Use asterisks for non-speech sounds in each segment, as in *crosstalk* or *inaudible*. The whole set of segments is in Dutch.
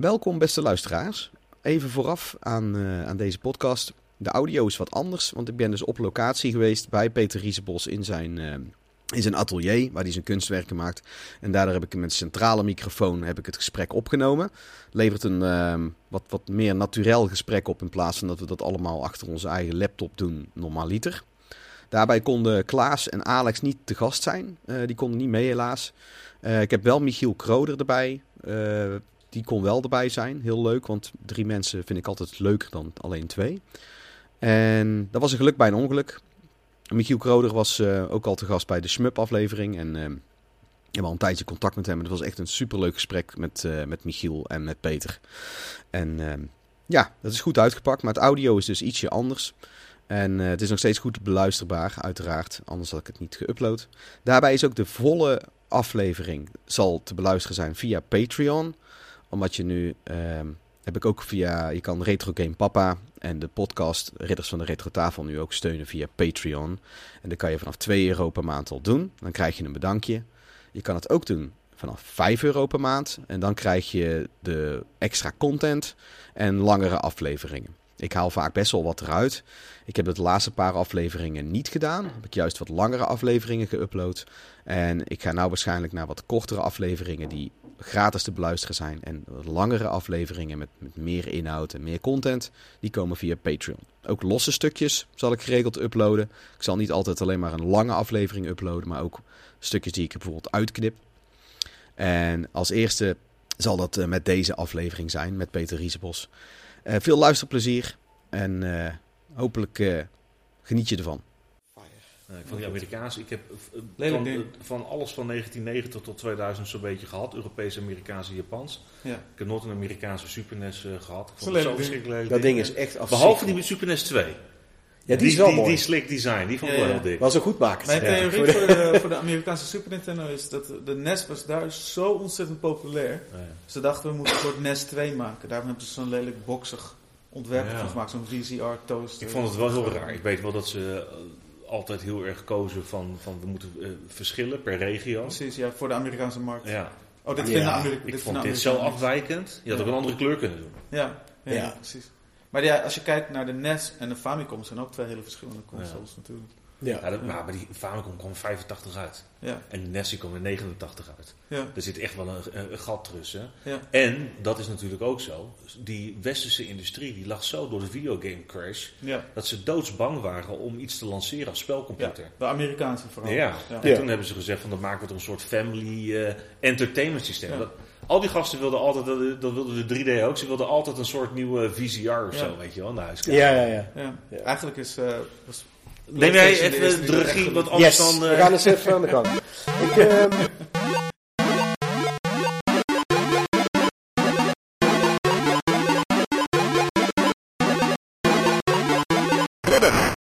Welkom beste luisteraars. Even vooraf aan, uh, aan deze podcast. De audio is wat anders, want ik ben dus op locatie geweest bij Peter Riesebos in zijn, uh, in zijn atelier, waar hij zijn kunstwerken maakt. En daardoor heb ik met centrale microfoon heb ik het gesprek opgenomen. Levert een uh, wat, wat meer naturel gesprek op in plaats van dat we dat allemaal achter onze eigen laptop doen, normaliter. Daarbij konden Klaas en Alex niet te gast zijn. Uh, die konden niet mee helaas. Ik heb wel Michiel Kroder erbij. Die kon wel erbij zijn. Heel leuk, want drie mensen vind ik altijd leuker dan alleen twee. En dat was een geluk bij een ongeluk. Michiel Kroder was ook al te gast bij de Smup aflevering. En ik heb al een tijdje contact met hem. Het was echt een superleuk gesprek met, met Michiel en met Peter. En ja, dat is goed uitgepakt. Maar het audio is dus ietsje anders. En uh, het is nog steeds goed beluisterbaar, uiteraard. Anders had ik het niet geüpload. Daarbij is ook de volle aflevering zal te beluisteren zijn via Patreon. Omdat je nu... Uh, heb ik ook via... Je kan Retro Game Papa en de podcast Ridders van de Retro Tafel nu ook steunen via Patreon. En dat kan je vanaf 2 euro per maand al doen. Dan krijg je een bedankje. Je kan het ook doen vanaf 5 euro per maand. En dan krijg je de extra content en langere afleveringen. Ik haal vaak best wel wat eruit. Ik heb het de laatste paar afleveringen niet gedaan. Heb ik juist wat langere afleveringen geüpload. En ik ga nou waarschijnlijk naar wat kortere afleveringen die gratis te beluisteren zijn. En langere afleveringen met, met meer inhoud en meer content. Die komen via Patreon. Ook losse stukjes zal ik geregeld uploaden. Ik zal niet altijd alleen maar een lange aflevering uploaden. Maar ook stukjes die ik bijvoorbeeld uitknip. En als eerste zal dat uh, met deze aflevering zijn. Met Peter Riesebos. Uh, veel luisterplezier. En uh, hopelijk geniet je ervan. Ik vond die Amerikaanse, ik heb van, van, alles van 1990 tot 2000 zo'n beetje gehad. Europees, Amerikaans en Japans. Ja. Ik heb nooit een Amerikaanse Super NES gehad. Ik vond het zo verschrikkelijk. Dat ding is echt Behalve die Super NES 2. Ja, die, die is wel die, mooi. Die slick design, die vond ik Ja, wel heel dik. Was een goed maken. Mijn theorie voor, de, voor de *laughs* Amerikaanse Super Nintendo is dat de NES was daar zo ontzettend populair. Ze dachten we moeten een soort NES 2 maken. Daarom hebben ze zo'n lelijk boxig ontwerp Ja. van gemaakt. Zo'n VCR toaster. Ik vond het wel heel raar. Ik weet wel dat ze eh, altijd heel erg kozen van, van we moeten eh, verschillen per regio. Precies, ja, voor de Amerikaanse markt. Ja, Oh, dit Ja, vinden Amerika- ik dit vond dit zo afwijkend. Je had ook een andere kleur kunnen doen. Ja, ja, Ja. precies. Maar ja, als je kijkt naar de NES en de Famicom, zijn ook twee hele verschillende consoles natuurlijk. Ja. Ja, dat, maar, maar die Famicom kwam 85 uit. Ja, En die NES die kwam er 89 uit. ja, Er zit echt wel een, een, een gat tussen. ja. En, dat is natuurlijk ook zo, die westerse industrie die lag zo door de videogame crash... ja. dat ze doodsbang waren om iets te lanceren als ja. spelcomputer. De Amerikaanse vooral. Ja, Ja. en Ja. toen hebben ze gezegd van dan maken we er een soort family eh, entertainment systeem. Ja. Dat, al die gasten wilden altijd, dat, dat wilden de 3D ook, ze wilden altijd een soort nieuwe VCR of Ja. zo, weet je wel, naar huis Ja, ja, ja. Ja. Ja. Eigenlijk is... eh, was Neem jij even de regie, want anders Yes, dan... we eh, gaan eens even aan de gang. *laughs* Ik, ehm,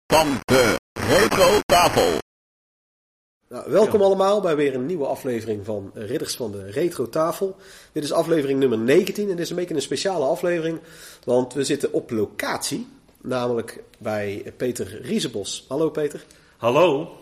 van de Retro Tafel. nou, welkom allemaal bij weer een nieuwe aflevering van Ridders van de Retro Tafel. Dit is aflevering nummer 19 en dit is een beetje een speciale aflevering, want we zitten op locatie. Namelijk bij Peter Riesebos. Hallo Peter. Hallo?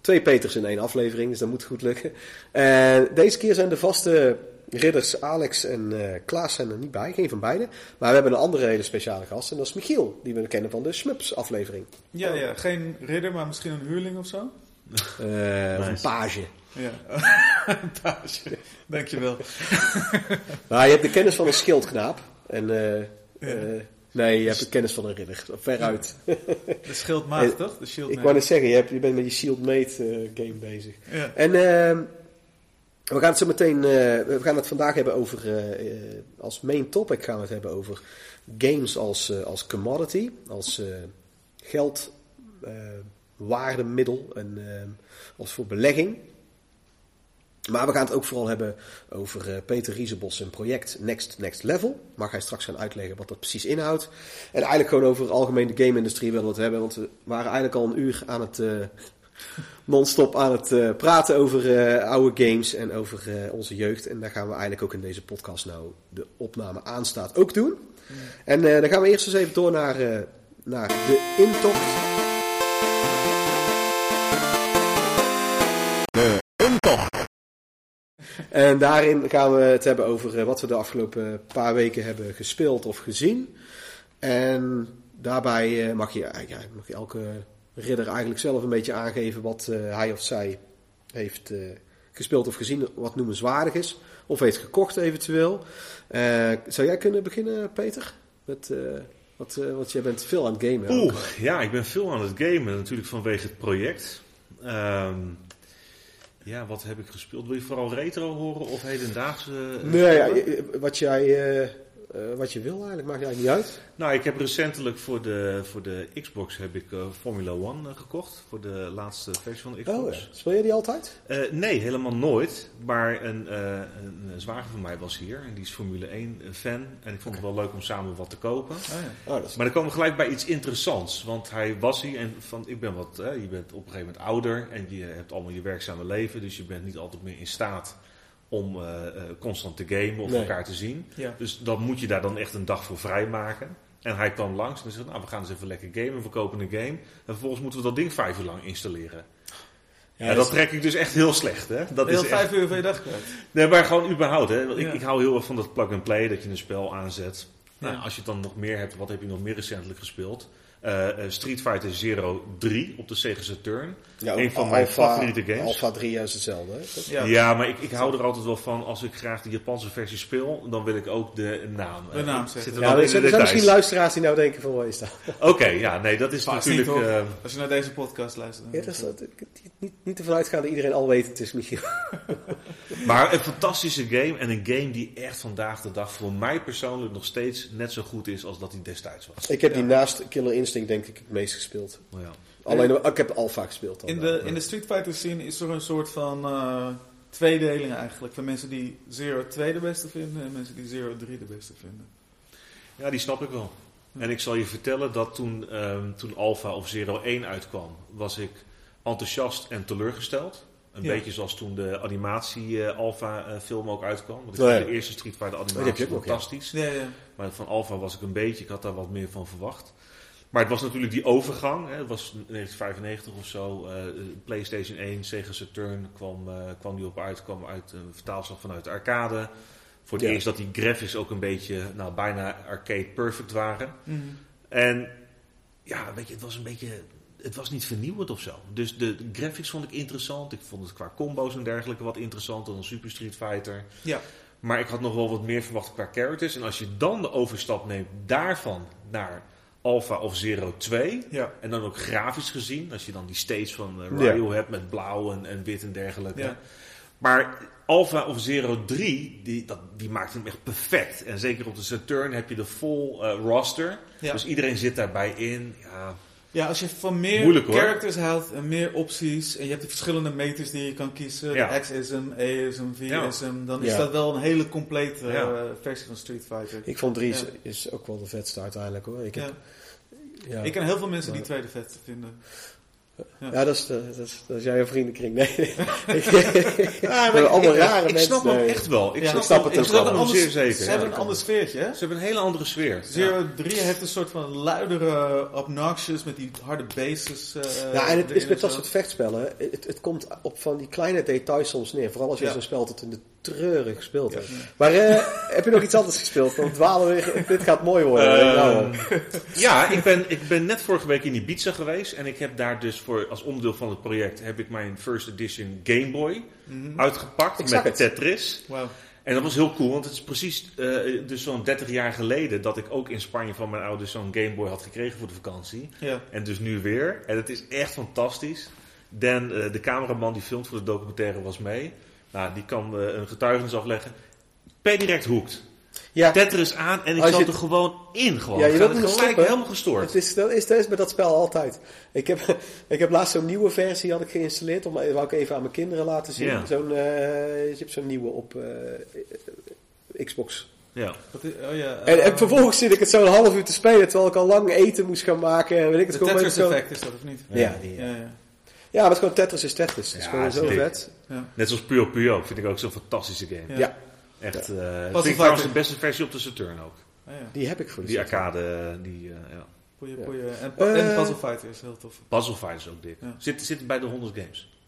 Twee Peters in één aflevering, dus dat moet goed lukken. En deze keer zijn de vaste ridders Alex en eh, Klaas zijn er niet bij, geen van beiden. Maar we hebben een andere hele speciale gast en dat is Michiel, die we kennen van de Smups aflevering. Ja, ja, geen ridder, maar misschien een huurling of zo. Eh, Of een page. Ja. *laughs* Page. Dankjewel. Maar je hebt de kennis van een schildknaap. En eh, eh, nee, je hebt kennis van een ridder. Veruit. *laughs* De schildmaat, toch? De shield Ik wou net zeggen, je, hebt, je bent met je Shieldmate eh game bezig. Ja. En ehm, we gaan het zo meteen, eh, we gaan het vandaag hebben over, eh, eh, als main topic gaan we het hebben over games als, eh, als commodity, als eh, geld, eh, waardemiddel en ehm, als voor belegging. Maar we gaan het ook vooral hebben over eh, Peter Riesebos zijn project Next Next Level. Mag hij straks gaan uitleggen wat dat precies inhoudt. En eigenlijk gewoon over algemeen de game-industrie willen we het hebben. Want we waren eigenlijk al een uur aan het eh, *laughs* non-stop aan het eh, praten over oude games en over onze jeugd. En daar gaan we eigenlijk ook in deze podcast nou de opname aanstaat ook doen. En dan gaan we eerst eens even door naar, naar de intocht. En daarin gaan we het hebben over wat we de afgelopen paar weken hebben gespeeld of gezien. En daarbij mag, je, ja, mag elke ridder eigenlijk zelf een beetje aangeven wat hij of zij heeft gespeeld of gezien, wat noemenswaardig is. Of heeft gekocht eventueel. zou jij kunnen beginnen, Peter? Met, wat, want jij bent veel aan het gamen. Oeh, ja, ik ben veel aan het gamen. Natuurlijk vanwege het project. Um, ja, wat heb ik gespeeld? Wil je vooral retro horen of hedendaagse? nee, ja, wat jij uh, uh, wat je wil eigenlijk, maakt eigenlijk niet uit. Nou, ik heb recentelijk voor de, voor de Xbox heb ik uh, Formula One uh, gekocht. Voor de laatste versie van de Xbox. Oh, speel je die altijd? nee, helemaal nooit. Maar een, een, zwager van mij was hier en die is Formule 1 fan. En ik vond het wel leuk om samen wat te kopen. Oh, ja. oh, maar dan komen we gelijk bij iets interessants. Want hij was hier en van, ik ben wat, je bent op een gegeven moment ouder en je hebt allemaal je werkzame leven. Dus je bent niet altijd meer in staat om uh, constant te gamen of elkaar te zien. Dus dan moet je daar dan echt een dag voor vrijmaken. En hij kwam langs en zei: Nou, we gaan eens even lekker gamen. We kopen een game. En vervolgens moeten we dat ding vijf uur lang installeren. Ja, ja dat trek ik dus echt heel slecht. Hè? Dat heel is vijf uur van je dag kwijt. Nee, maar gewoon überhaupt. Hè? Ik, ik hou heel erg van dat plug-and-play, dat je een spel aanzet. Nou, als je het dan nog meer hebt, wat heb je nog meer recentelijk gespeeld? Uh, Street Fighter Zero 3 op de Sega Saturn. Ja, een van mijn favoriete games. Alpha 3 is hetzelfde. Hè? Ja, maar ik, ik hou er altijd wel van. Als ik graag de Japanse versie speel, dan wil ik ook de naam. De naam zetten. Ja, er zijn misschien luisteraars die nou denken van waar is dat? *laughs* Oké, ja, nee, dat is natuurlijk... Uh, als je naar deze podcast luistert. Ja, dat is, dat, niet, niet ervan uitgaan dat iedereen al weet het is Michiel. *laughs* maar een fantastische game en een game die echt vandaag de dag voor mij persoonlijk nog steeds net zo goed is als dat hij destijds was. Ik heb die naast Killer Instinct denk ik het meest gespeeld. Oh ja. Alleen, ik heb Alpha gespeeld. Dan in, de, in de Street Fighter scene is er een soort van uh, tweedeling eigenlijk. Van mensen die Zero 2 de beste vinden en mensen die Zero 3 de beste vinden. Ja, die snap ik wel. En ik zal je vertellen dat toen, um, toen Alpha of Zero 1 uitkwam, was ik enthousiast en teleurgesteld. Een beetje zoals toen de animatie uh, Alpha uh, film ook uitkwam. Want ik vond de eerste Street Fighter animatie fantastisch. Ja. Ja, maar van Alpha was ik een beetje, ik had daar wat meer van verwacht. Maar het was natuurlijk die overgang. Hè. Het was 1995 of zo. Uh, PlayStation 1, Sega Saturn kwam, uh, kwam die op uit. kwam uit een vertaalslag vanuit de arcade. Voor het eerst dat die graphics ook een beetje, nou bijna arcade perfect waren. Mm. En ja, weet je, het was een beetje het was niet vernieuwend of zo. Dus de graphics vond ik interessant. Ik vond het qua combo's en dergelijke wat interessanter dan Super Street Fighter. Ja. Maar ik had nog wel wat meer verwacht qua characters. En als je dan de overstap neemt daarvan naar Alpha of Zero 2. Ja. En dan ook grafisch gezien, als je dan die states van uh, hebt met blauw en, en wit en dergelijke. Ja. Maar Alpha of Zero 3, die, dat, die maakt hem echt perfect. En zeker op de Saturn heb je de full uh, roster. Dus iedereen zit daarbij in. Ja, ja, als je van meer characters houdt en meer opties en je hebt de verschillende meters die je kan kiezen, ja. X-ism, E-ism, V-ism, dan is dat wel een hele complete uh, versie van Street Fighter. Ik vond 3 is, ook wel de vetste uiteindelijk hoor. Ik, heb, ik ken heel veel mensen die twee de vetste vinden. Ja, dat, is, dat, is, dat is jouw vriendenkring. Nee, nee. *laughs* ja, maar allemaal rare ik, mensen. Ik snap hem echt wel. Ik, snap, snap het ook wel. zeer zeker. Ze hebben een ander sfeertje, hè? Ze hebben een hele andere sfeer. Zero 3 heeft een soort van luidere obnoxious met die harde bases. Uh, ja, en het is met dat soort vechtspellen. Het, het komt op van die kleine details soms neer. Vooral als je zo'n spel tot in de treurig gespeeld. Maar uh, heb je nog iets anders gespeeld? Want dwalen weer, dit gaat mooi worden. Uh, ja, ik ben, ik ben net vorige week in Ibiza geweest. En ik heb daar dus voor, als onderdeel van het project, heb ik mijn first edition Game Boy mm uitgepakt met Tetris. Wow. En dat was heel cool, want het is precies uh, dus zo'n 30 jaar geleden dat ik ook in Spanje van mijn ouders zo'n Game Boy had gekregen voor de vakantie. Ja. En dus nu weer. En het is echt fantastisch. Dan, uh, de cameraman die filmt voor de documentaire was mee. Nou, die kan uh, een getuigenis afleggen. Per direct hoekt. Ja. Tetris aan en ik zat er gewoon in. Gewoon. Ja, je wilt het gelijk helemaal gestoord. Het is, dat, is, dat is met dat spel altijd. Ik heb, *laughs* ik heb laatst zo'n nieuwe versie had ik geïnstalleerd. Om, wou ik even aan mijn kinderen laten zien. Ja. Zo'n, uh, je hebt zo'n nieuwe op uh, Xbox. Ja. Oh ja en, en, vervolgens zit ik het zo'n half uur te spelen. Terwijl ik al lang eten moest gaan maken. Weet ik, het de Tetris effect is dat of niet? Ja, die, ja. ja. Ja, maar het is gewoon Tetris is Tetris. Het is gewoon zo vet. Ja. Net zoals Puyo Puyo vind ik ook zo'n fantastische game. Ja. Echt, uh, vind ik trouwens de beste versie op de Saturn ook. Ah, ja. Die heb ik voor de Die arcade, die, uh, ja. Puyo Puyo. En, uh, en Puzzle Fighter is heel tof. Puzzle Fighter is ook dik. Zit, zit bij de 100 games.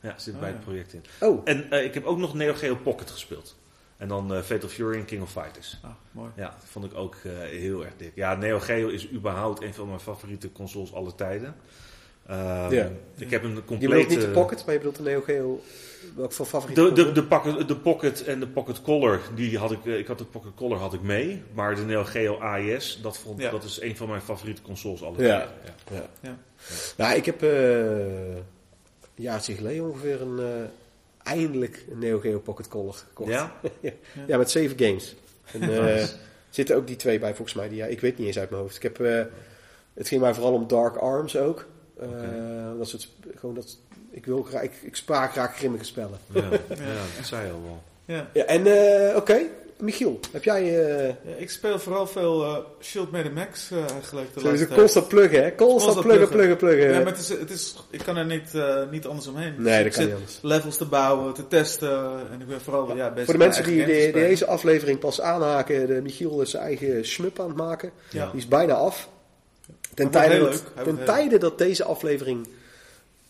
Ja, zit bij het oh, project in. Oh. En ik heb ook nog Neo Geo Pocket gespeeld. En dan uh, Fatal Fury en King of Fighters. Ah, mooi. Ja, dat vond ik ook heel erg dik. Ja, Neo Geo is überhaupt een van mijn favoriete consoles alle tijden. Um, ja. Ik heb een complete... Je bedoelt niet de Pocket, maar je bedoelt de Neo Geo... Welk voor favoriet? De, de, de, pocket, de Pocket en de Pocket Color, die had ik, eh, ik had de Pocket Color had ik mee. Maar de Neo Geo AES, dat, vond, dat is een van mijn favoriete consoles alle ja. Ja. Ja. ja. Nou, ik heb uh, een jaartje geleden ongeveer een, uh, eindelijk een Neo Geo Pocket Color gekocht. Ja? *laughs* ja. met zeven games. En, *laughs* uh, zitten ook die twee bij volgens mij. Die, ja, ik weet niet eens uit mijn hoofd. Ik heb, het ging mij vooral om Dark Arms ook. Okay. dat soort, gewoon dat ik, wil graag, ik, ik spaar graag grimmige spellen. Ja, *laughs* ja dat zei je al wel. Ja. ja en uh, oké, Michiel, heb jij... Uh... Ja, ik speel vooral veel uh, Shield Made Max uh, eigenlijk. De is constant pluggen, hè? Constant, pluggen, pluggen, pluggen. Ja, maar het is, het is, ik kan er niet, niet anders omheen. Nee, dat kan niet anders. levels te bouwen, te testen. En ik ben vooral ja, Voor de mensen die, deze aflevering pas aanhaken, de Michiel is zijn eigen schmup aan het maken. Die is bijna af. Ten, tijde dat, ten tijde dat deze aflevering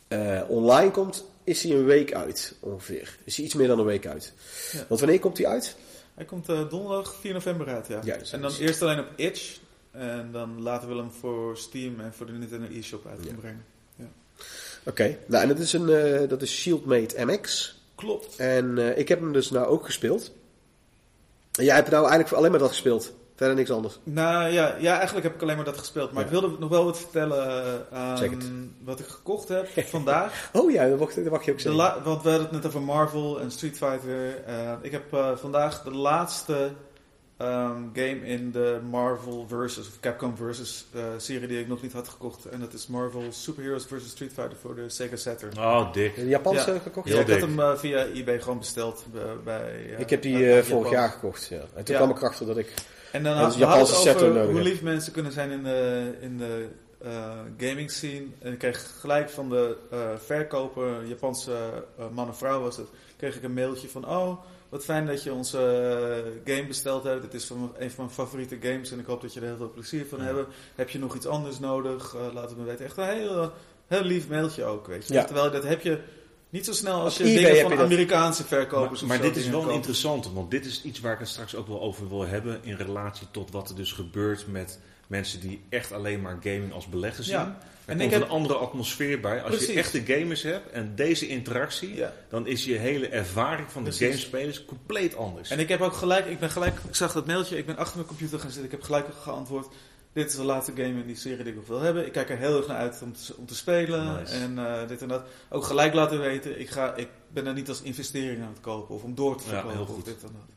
uh, online komt, is hij een week uit ongeveer. Is hij iets meer dan een week uit. Ja. Want wanneer komt hij uit? Hij komt uh, donderdag 4 november uit, ja. Juist, en dan eerst alleen op Itch. En dan laten we hem voor Steam en voor de Nintendo eShop uit ja. brengen. Ja. Oké, okay. nou en dat is, een, uh, dat is Shieldmate MX. Klopt. En ik heb hem dus nou ook gespeeld. En jij hebt nou eigenlijk alleen maar dat gespeeld. Verder niks anders. Nou ja, ja, eigenlijk heb ik alleen maar dat gespeeld. Maar ik wilde nog wel wat vertellen uh, wat ik gekocht heb vandaag. *laughs* oh ja, dat mag, dat mag je ook zeggen. want we hadden het net over Marvel en Street Fighter. Uh, ik heb uh, vandaag de laatste um, game in de Marvel versus, of Capcom versus uh, serie die ik nog niet had gekocht. En dat is Marvel Superheroes versus Street Fighter voor de Sega Saturn. Oh, dik. De Japanse gekocht? Ja, ik had hem via eBay gewoon besteld bij... ik heb die vorig jaar gekocht, ja. En toen kwam ik erachter dat ik... En dan had Japanse het over hoe lief mensen kunnen zijn in de, in de uh, gaming scene. En ik kreeg gelijk van de uh, verkoper, Japanse uh, man of vrouw was het, kreeg ik een mailtje van... Oh, wat fijn dat je onze game besteld hebt. Het is van een van mijn favoriete games en ik hoop dat je er heel veel plezier van ja. hebt. Heb je nog iets anders nodig? laat het me weten. Echt een heel, heel lief mailtje ook, weet je. Ja. Terwijl dat heb je niet zo snel als je dingen van Amerikaanse verkopers Maar, maar dit is wel interessant, want dit is iets waar ik het straks ook wel over wil hebben in relatie tot wat er dus gebeurt met mensen die echt alleen maar gaming als beleggen zien. Ja. Er en komt heb... een andere atmosfeer bij. Als je echte gamers hebt en deze interactie, dan is je hele ervaring van de gamespelers compleet anders. En ik heb ook gelijk, ik ben gelijk, ik zag dat mailtje, ik ben achter mijn computer gaan zitten, ik heb gelijk geantwoord dit is de laatste game in die serie die ik wil hebben. Ik kijk er heel erg naar uit om te, om te spelen. En uh, dit en dat. Ook gelijk laten weten, ik, ga, ik ben er niet als investering aan het kopen of om door te verkopen. Ja, heel goed. dit en dat.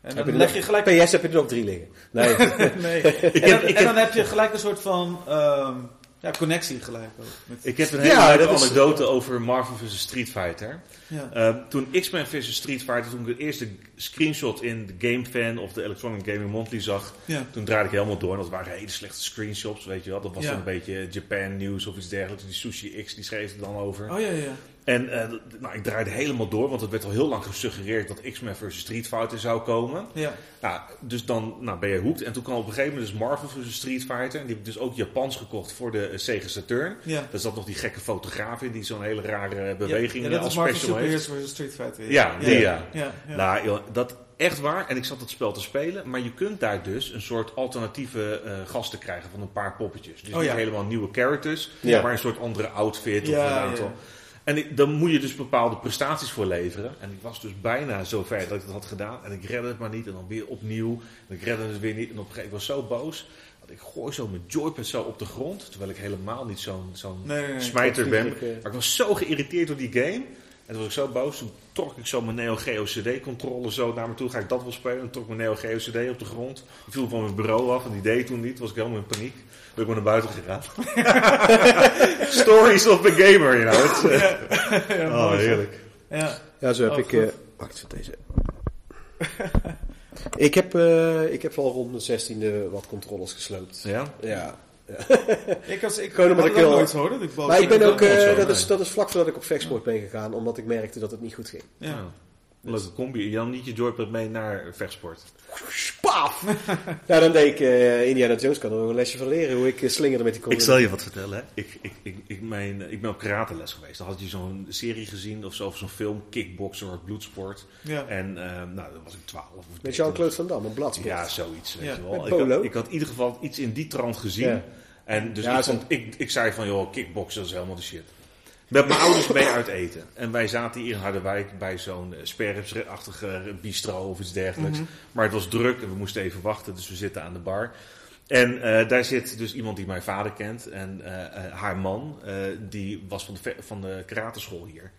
En dan leg je gelijk... PS heb je er ook drie liggen. *laughs* Nee. nee. *laughs* en, dan, en, dan, heb je gelijk een soort van... Um, ja, connectie gelijk ook. Met ik heb een hele ja, leuke anekdote over Marvel vs. Street Fighter. Ja. Uh, toen X-Men vs. Street Fighter, toen ik de eerste screenshot in de Game Fan of de Electronic Gaming Monthly zag, ja. toen draaide ik helemaal door. En dat waren hele slechte screenshots, weet je wel. Dat was dan een beetje Japan News of iets dergelijks. Die Sushi X, die schreef er dan over. Oh ja, ja. En uh, nou, ik draaide helemaal door, want het werd al heel lang gesuggereerd dat X-Men vs. Street Fighter zou komen. Ja. Nou, dus dan nou, ben je hoekt. En toen kwam op een gegeven moment dus Marvel vs. Street Fighter. En die heb ik dus ook Japans gekocht voor de uh, Sega Saturn. Ja. Daar zat nog die gekke fotograaf in die zo'n hele rare beweging ja, ja, dat als Marvel special heeft. vs. Street Fighter. Ja, ja die ja. ja. Nou, joh, dat echt waar. En ik zat het spel te spelen. Maar je kunt daar dus een soort alternatieve uh, gasten krijgen van een paar poppetjes. Dus oh, niet helemaal nieuwe characters, maar een soort andere outfit of een aantal... En ik, dan moet je dus bepaalde prestaties voor leveren. En ik was dus bijna zover dat ik dat had gedaan. En ik redde het maar niet. En dan weer opnieuw. En ik redde het weer niet. En op een gegeven moment was zo boos. Dat ik gooi zo mijn joypad zo op de grond. Terwijl ik helemaal niet zo'n zo'n smijter ben. Maar ik was zo geïrriteerd door die game. En toen was ik zo boos. Toen trok ik zo mijn Neo Geo CD controle zo naar me toe. Ga ik dat wel spelen? En trok mijn Neo Geo CD op de grond. Ik viel van mijn bureau af. En die deed toen niet. was ik helemaal in paniek ben ik maar naar buiten gegaan. *laughs* Stories of the gamer, you know. Uh, ja, oh, heerlijk. Ja, ja zo heb oh, ik... Uh, wacht, deze. *laughs* ik, heb, uh, ik heb al rond de 16e wat controllers gesloopt. Ja? Ja. *laughs* ik was, ik Gewoon omdat ik heel nooit hoor. maar ik ben ook, uh, dat, is, dat is vlak voordat ik op vechtsport ben gegaan, omdat ik merkte dat het niet goed ging. Ja. Leuke combi. Jan niet je joypad mee naar vechtsport. Paf! nou, *laughs* dan deed ik uh, Indiana Jones kan er nog een lesje van leren hoe ik uh, slingerde met die combi. Ik zal je wat vertellen. Hè? Ik, ik, ik, ik, mijn, ik ben op karateles geweest. Dan had je zo'n serie gezien of, zo, of zo'n film, Kickboxer of Bloedsport. Ja. En uh, nou, dan was ik 12 of Met Jean-Claude Van Damme, een bladsport. Ja, zoiets. Weet je wel. Ik had, ik, had, in ieder geval iets in die trant gezien. Ja. En dus ik, vond, ik, ik zei van, joh, kickboxen is helemaal de shit. Met mijn ouders mee uit eten. En wij zaten hier in Harderwijk bij zo'n uh, sperripsachtige bistro of iets dergelijks. Mhm. Maar het was druk en we moesten even wachten, dus we zitten aan de bar. En uh, daar zit dus iemand die mijn vader kent. En uh, haar man, die was van de, van de karateschool hier.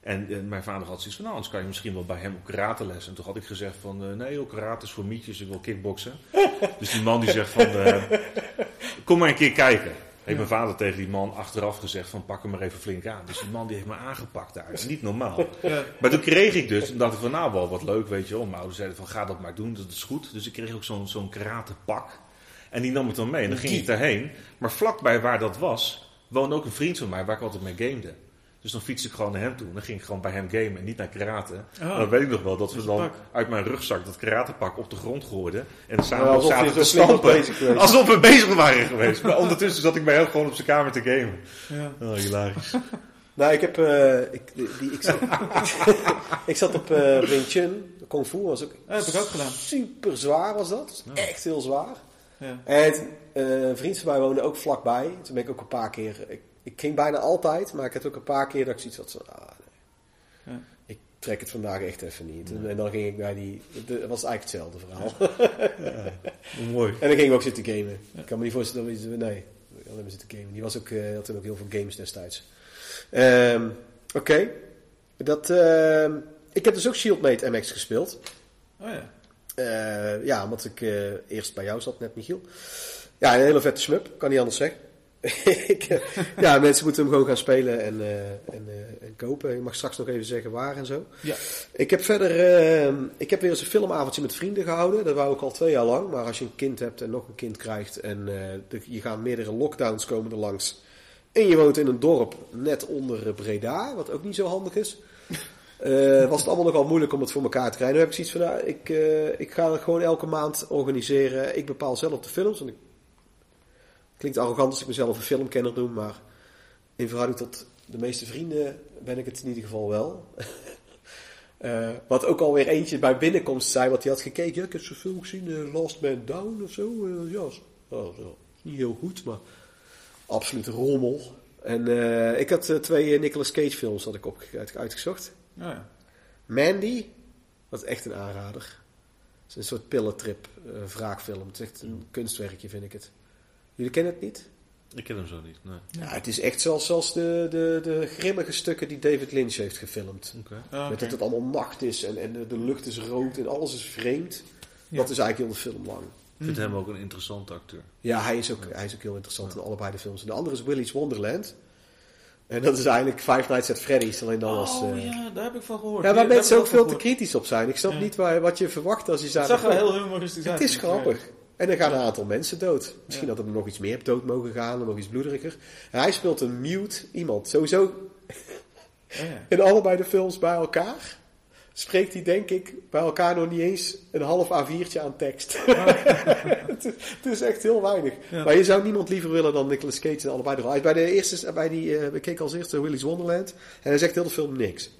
En mijn vader had zoiets van, nou, anders kan je misschien wel bij hem op karate les. En toen had ik gezegd van, nee joh, karate is voor mietjes, ik wil kickboksen. *laughs* dus die man die zegt van, kom maar een keer kijken. Heeft mijn vader tegen die man achteraf gezegd van pak hem maar even flink aan. Dus die man die heeft me aangepakt daar. Dat is niet normaal. Ja. *laughs* Maar toen kreeg ik dus, en dacht ik van nou wel wat leuk weet je wel. Mijn ouders zeiden van ga dat maar doen, dat is goed. Dus ik kreeg ook zo'n zo'n pak. En die nam ik dan mee en dan ging ik daarheen. Maar vlakbij waar dat was, woonde ook een vriend van mij waar ik altijd mee gamede. Dus dan fiets ik gewoon naar hem toe. En dan ging ik gewoon bij hem gamen en niet naar karate. Oh. dan weet ik nog wel dat we dan uit mijn rugzak dat karatepak op de grond gooiden. En samen ja, zaten te stampen. Alsof we bezig waren geweest. maar ondertussen zat ik bij hem gewoon op zijn kamer te gamen. Ja. Oh, hilarisch. *laughs* nou, ik heb... Uh, ik, die, ik, zat, *laughs* ik zat op uh, Wing Chun. Kung Fu was ook... Ja, heb ik ook gedaan. Super zwaar was dat. Echt heel zwaar. Ja. En uh, een vriend van mij woonde ook vlakbij. Toen ben ik ook een paar keer ik ging bijna altijd, maar ik had ook een paar keer dat ik zoiets had van, ah, nee. ja. ik trek het vandaag echt even niet. En, dan ging ik bij die, het was eigenlijk hetzelfde verhaal. Ja. *laughs* mooi. En dan ging ik ook zitten gamen. Ik kan me niet voorstellen dat we, nee, alleen maar zitten gamen. Die was ook, uh, had ook heel veel games destijds. Um, Oké, dat, uh, ik heb dus ook Shieldmate MX gespeeld. Oh ja. Uh, ja, omdat ik uh, eerst bij jou zat, net Michiel. Ja, een hele vette smup, kan niet anders zeggen. *laughs* Eh, ja, mensen moeten hem gewoon gaan spelen en, uh, en, uh, en, kopen. Ik mag straks nog even zeggen waar en zo. Ja. Ik heb verder, uh, ik heb weer eens een filmavondje met vrienden gehouden. Dat wou ik al twee jaar lang. Maar als je een kind hebt en nog een kind krijgt en de, je gaan meerdere lockdowns komen er langs. En je woont in een dorp net onder Breda, wat ook niet zo handig is. was het allemaal nogal moeilijk om het voor elkaar te krijgen. Nu heb ik zoiets van, nou, ik, ik ga het gewoon elke maand organiseren. Ik bepaal zelf de films. Ik Klinkt arrogant als ik mezelf een filmkenner noem, maar in verhouding tot de meeste vrienden ben ik het in ieder geval wel. uh, *laughs* wat ook alweer eentje bij binnenkomst zei, wat hij had gekeken. Ja, ik heb zo'n film gezien, uh, Last Man Down of zo. Uh, ja, oh, zo. niet heel goed, maar absoluut rommel. En ik had twee Nicolas Cage films had ik op, uitgezocht. Oh ja. Mandy, dat is echt een aanrader. Het is een soort pillentrip wraakfilm. Het is echt een kunstwerkje, vind ik het. Jullie kennen het niet? Ik ken hem zo niet, nee. Ja, het is echt zoals, zoals de, de, de grimmige stukken die David Lynch heeft gefilmd. Ah, Met dat het allemaal nacht is en, en de lucht is rood en alles is vreemd. Dat is eigenlijk heel de film lang. Ik vind hem ook een interessante acteur. Ja, hij is ook, hij is ook heel interessant in allebei de films. En de andere is Willy's Wonderland. En dat is eigenlijk Five Nights at Freddy's, alleen dan als... Oh uh... ja, daar heb ik van gehoord. Ja, waar mensen ook veel te kritisch op zijn. Ik snap niet waar, wat je verwacht als je zegt... Het zag er heel humoristisch uit. Het is grappig. En dan gaan een aantal mensen dood. Misschien dat er nog iets meer dood mogen gaan, nog iets bloederiger. En hij speelt een mute iemand. Sowieso ja. in allebei de films bij elkaar spreekt hij denk ik bij elkaar nog niet eens een half A4'tje aan tekst. *laughs* het, is echt heel weinig. Maar je zou niemand liever willen dan Nicolas Cage in allebei de rollen. Bij de eerste, bij die, uh, we keken als eerste Willy's Wonderland. En hij zegt heel de film niks.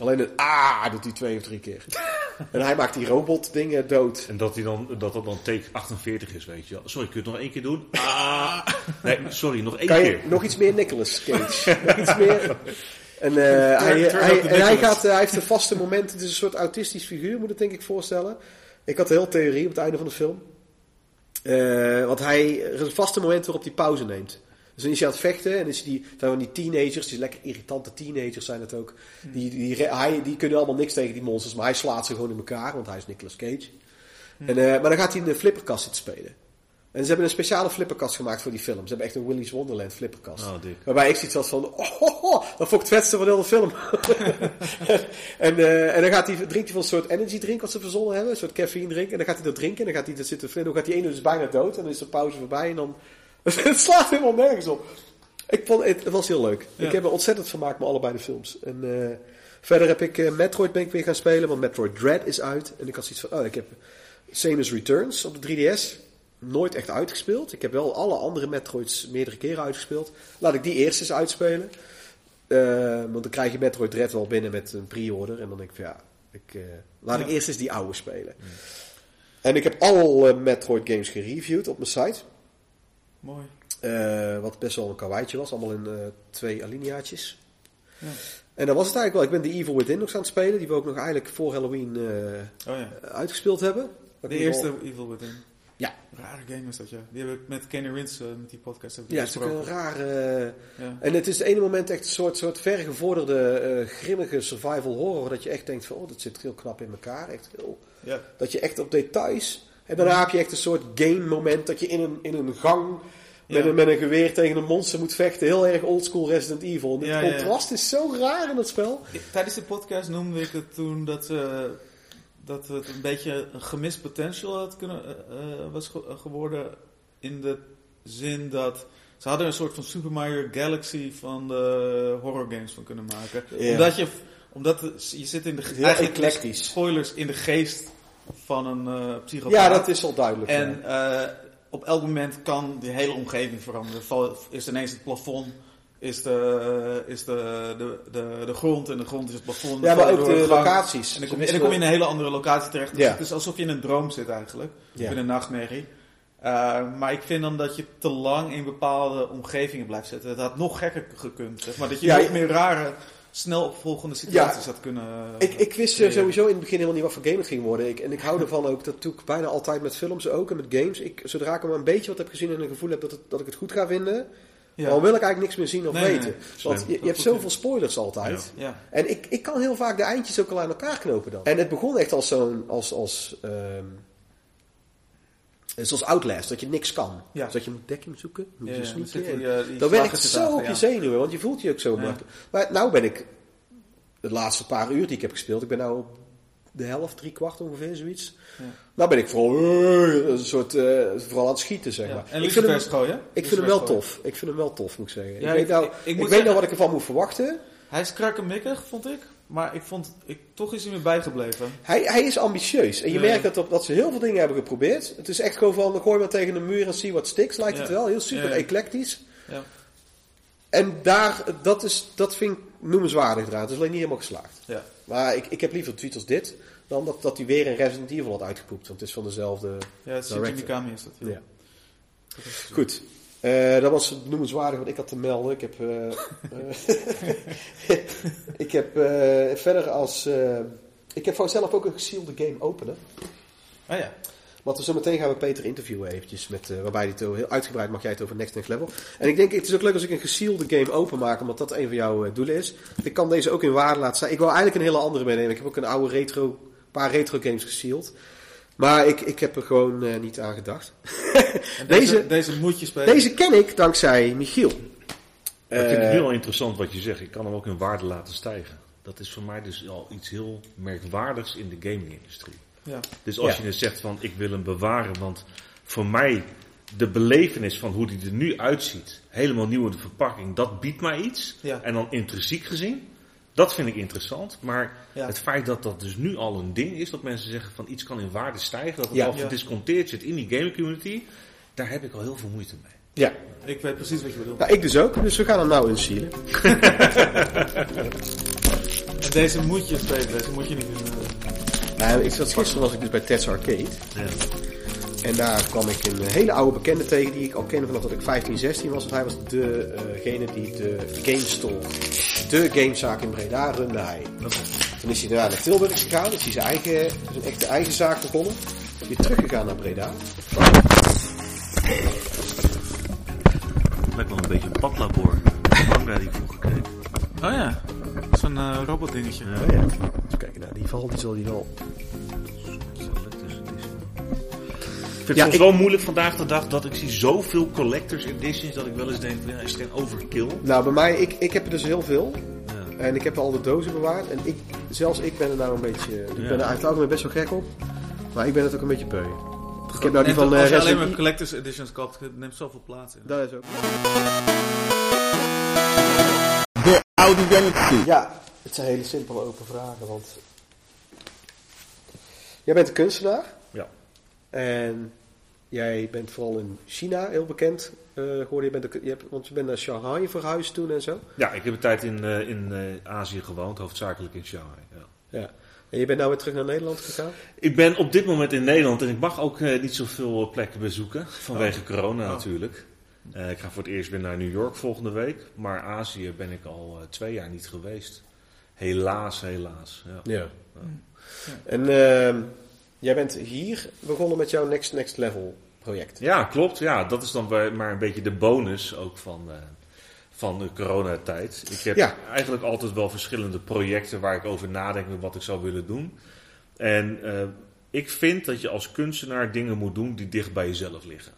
Alleen een ah doet hij twee of drie keer. en hij maakt die robot dingen dood. En dat, hij dan, dat dat dan take 48 is, weet je Sorry, kun je het nog één keer doen? Ah. Nee, sorry, nog één kan keer. nog iets meer Nicolas Cage. *laughs* nog iets meer. En, uh, hij, hij, en hij, gaat, uh, hij heeft een vaste moment. Het is een soort autistisch figuur, moet ik denk ik voorstellen. Ik had een heel theorie op het einde van de film. Uh, want hij, er is een vaste moment waarop hij pauze neemt. Dus dan is hij aan het vechten en is die, zijn van die teenagers, die lekker irritante teenagers zijn het ook. Die, die, hij, die kunnen allemaal niks tegen die monsters, maar hij slaat ze gewoon in elkaar, want hij is Nicolas Cage. En, uh, maar dan gaat hij in de flipperkast zitten spelen. En ze hebben een speciale flipperkast gemaakt voor die film. Ze hebben echt een Willy's Wonderland flipperkast. Oh, waarbij ik zoiets had van, oh, oh, oh, dat vond ik het vetste van de hele film. *laughs* en, uh, en dan gaat hij, drinkt hij van een soort energy drink wat ze verzonnen hebben. Een soort caffeine drink. En dan gaat hij dat drinken en dan gaat hij dat zitten Dan gaat die ene dus bijna dood. En dan is de pauze voorbij en dan *laughs* het slaat helemaal nergens op. Ik vond, het, het was heel leuk. Ik heb er ontzettend vermaakt met allebei de films. En uh, Verder heb ik Metroid ben ik weer gaan spelen, want Metroid Dread is uit. En ik had zoiets van, oh, ik heb Samus Returns op de 3DS nooit echt uitgespeeld. Ik heb wel alle andere Metroids meerdere keren uitgespeeld. Laat ik die eerst eens uitspelen. want dan krijg je Metroid Dread wel binnen met een pre-order. En dan denk ik van ja, ik, laat ik eerst eens die oude spelen. En ik heb alle Metroid games gereviewd op mijn site. Mooi. Uh, wat best wel een kawaaitje was. Allemaal in uh, twee alineaatjes. Ja. En dat was het eigenlijk wel. Ik ben de Evil Within nog aan het spelen. Die we ook nog eigenlijk voor Halloween uh, oh, ja. uitgespeeld hebben. de eerste Evil Within. Ja. Rare game is dat, ja. Die heb ik met Kenny Rins met die podcast Ja, het is ook een rare... Ja. En het is het ene moment echt een soort, soort vergevorderde, grimmige survival horror. Dat je echt denkt van, oh, dat zit heel knap in elkaar. Echt heel... Ja. Dat je echt op details... En daarna heb je echt een soort game moment dat je in een, in een gang met, een, met een geweer tegen een monster moet vechten. Heel erg oldschool Resident Evil. En het contrast is zo raar in het spel. Tijdens de podcast noemde ik het toen dat, uh, dat het een beetje een gemist potential had kunnen, uh, was geworden. In de zin dat ze hadden een soort van Super Mario Galaxy van de horror games van kunnen maken. Omdat je, omdat je zit in de eigenlijk spoilers in de geest van een uh, psychopaat. Ja, dat is al duidelijk. En op elk moment kan die hele omgeving veranderen. Is ineens het plafond, is de, is de, de, de, de grond en de grond is het plafond. Ja, maar ook de locaties. En dan, kom, en dan kom je in een hele andere locatie terecht. Dus het is alsof je in een droom zit eigenlijk. Ja. In een nachtmerrie. Uh, maar ik vind dan dat je te lang in bepaalde omgevingen blijft zitten. Het had nog gekker gekund. Zeg maar dat je nog meer rare snel opvolgende situaties had kunnen... Ik, ik wist uh, sowieso in het begin helemaal niet wat voor game het ging worden. Ik, en ik hou ervan ook, dat doe ik bijna altijd met films ook en met games. Ik, zodra ik maar een beetje wat heb gezien en een gevoel heb dat, het, dat ik het goed ga vinden... Ja. Dan wil ik eigenlijk niks meer zien of weten. Want je, je hebt zoveel spoilers altijd. Ja. En ik, ik kan heel vaak de eindjes ook al aan elkaar knopen dan. En het begon echt als zo'n... Als, als, um, Zoals Outlast, dat je niks kan. Ja. Dus dat je moet dekking zoeken, moet je ja, sneaken. Dan, dan werkt het zo op je zenuwen, want je voelt je ook zo makkelijk. Maar nou ben ik de laatste paar uur die ik heb gespeeld, ik ben nou op de helft, drie kwart ongeveer, zoiets. Nou ben ik vooral uh, een soort, uh, vooral aan het schieten, zeg maar. En ik vind, hem, gooien, ik vind hem wel tof. Ik vind hem wel tof, moet ik zeggen. ik weet, nou, ik, ik, weet nou wat ik ervan moet verwachten. Hij is krakkemikkig, vond ik. Maar ik vond, ik, toch is hij me bijgebleven. Hij, hij is ambitieus. En je merkt dat, op, dat ze heel veel dingen hebben geprobeerd. Het is echt gewoon van, gooi maar tegen een muur en zie wat sticks, lijkt het wel. Heel super eclectisch. Ja. En daar, dat, is, dat vind ik noemenswaardig eraan. Het is alleen niet helemaal geslaagd. Ja. Maar ik, ik heb liever tweets als dit, dan dat, dat hij weer een Resident Evil had uitgepoept. Want het is van dezelfde Ja, het is Mikami is dat. Ja. ja. Goed. Uh, dat was noemenswaardig wat ik had te melden. Ik heb, uh, *laughs* ik heb verder als... ik heb voor zelf ook een gesealde game openen. Ah ja. Want we zo meteen gaan we Peter interviewen eventjes. Met, waarbij het heel uitgebreid mag jij het over Next Next Level. En ik denk, het is ook leuk als ik een gesielde game openmaak. Omdat dat een van jouw doelen is. Ik kan deze ook in waarde laten staan. Ik wil eigenlijk een hele andere meenemen. Ik heb ook een oude retro, paar retro games gesield. Maar ik, ik heb er gewoon uh, niet aan gedacht. *laughs* deze, deze, deze moet je spelen. Deze ken ik dankzij Michiel. ik vind het heel interessant wat je zegt. Ik kan hem ook in waarde laten stijgen. Dat is voor mij dus al iets heel merkwaardigs in de gaming-industrie. Ja. Dus als je het zegt van ik wil hem bewaren, want voor mij de belevenis van hoe die er nu uitziet, helemaal nieuw in de verpakking, dat biedt mij iets. En dan intrinsiek gezien, dat vind ik interessant. Maar het feit dat dat dus nu al een ding is, dat mensen zeggen van iets kan in waarde stijgen, dat het al gedisconteerd zit in die gaming community, daar heb ik al heel veel moeite mee. Ja. Ik weet precies wat je bedoelt. Ja, ik dus ook, dus we gaan hem nou inzielen. en *laughs* *laughs* deze moet je spelen, deze moet je niet nou, ik zat, gisteren was ik dus bij Ted's Arcade. Ja. En daar kwam ik een hele oude bekende tegen die ik al kende vanaf dat ik 15, 16 was. Want hij was degene die de Game Store, de gamezaak in Breda, runde hij. Toen is hij daarna naar Tilburg gegaan, dus hij zijn eigen, zijn echte eigen zaak begonnen. Weer teruggegaan naar Breda. Lijkt wel een beetje een padlabor. Manga die ik vroeger kreeg. Oh ja, zo'n uh, robotdingetje. Oh ja. Even kijken, nou, die val die zal die wel... Ik vind het ja, soms wel moeilijk vandaag de dag dat ik zie zoveel collectors editions dat ik wel eens denk, ja, is het geen overkill? Nou, bij mij, ik, ik heb er dus heel veel. Ja. En ik heb al de dozen bewaard. En ik, zelfs ik ben er nou een beetje, ik ben er eigenlijk best wel gek op. Maar ik ben het ook een beetje beu. Ik heb nou die van, uh, als je alleen maar collectors editions koopt, het neemt zoveel plaats in. Dat is ook. De Audi Galaxy. Ja, Het zijn hele simpele open vragen, want jij bent een kunstenaar. En jij bent vooral in China heel bekend uh, geworden. Je bent, je hebt, want je bent naar Shanghai verhuisd toen en zo. Ja, ik heb een tijd in, uh, in uh, Azië gewoond, hoofdzakelijk in Shanghai. Ja. ja. En je bent nou weer terug naar Nederland gegaan? Ik ben op dit moment in Nederland en ik mag ook niet zoveel plekken bezoeken. Vanwege oh. corona oh. natuurlijk. ik ga voor het eerst weer naar New York volgende week. Maar Azië ben ik al twee jaar niet geweest. Helaas, helaas. Ja. ja. ja. En ehm, jij bent hier begonnen met jouw Next Next Level project. Ja, klopt. Ja, dat is dan maar een beetje de bonus ook van, uh, van de coronatijd. Ik heb eigenlijk altijd wel verschillende projecten waar ik over nadenk met wat ik zou willen doen. En uh, ik vind dat je als kunstenaar dingen moet doen die dicht bij jezelf liggen.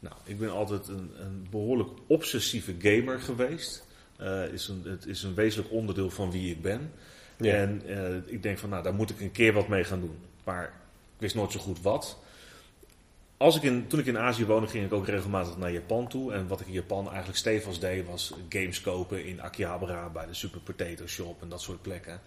Nou, ik ben altijd een, een behoorlijk obsessieve gamer geweest. Uh, is een, het is een wezenlijk onderdeel van wie ik ben. Ja. En ik denk van, nou, daar moet ik een keer wat mee gaan doen. Maar wist nooit zo goed wat als ik in, toen ik in Azië woonde, ging ik ook regelmatig naar Japan toe. En wat ik in Japan eigenlijk stevig deed, was games kopen in Akihabara bij de Super Potato Shop en dat soort plekken.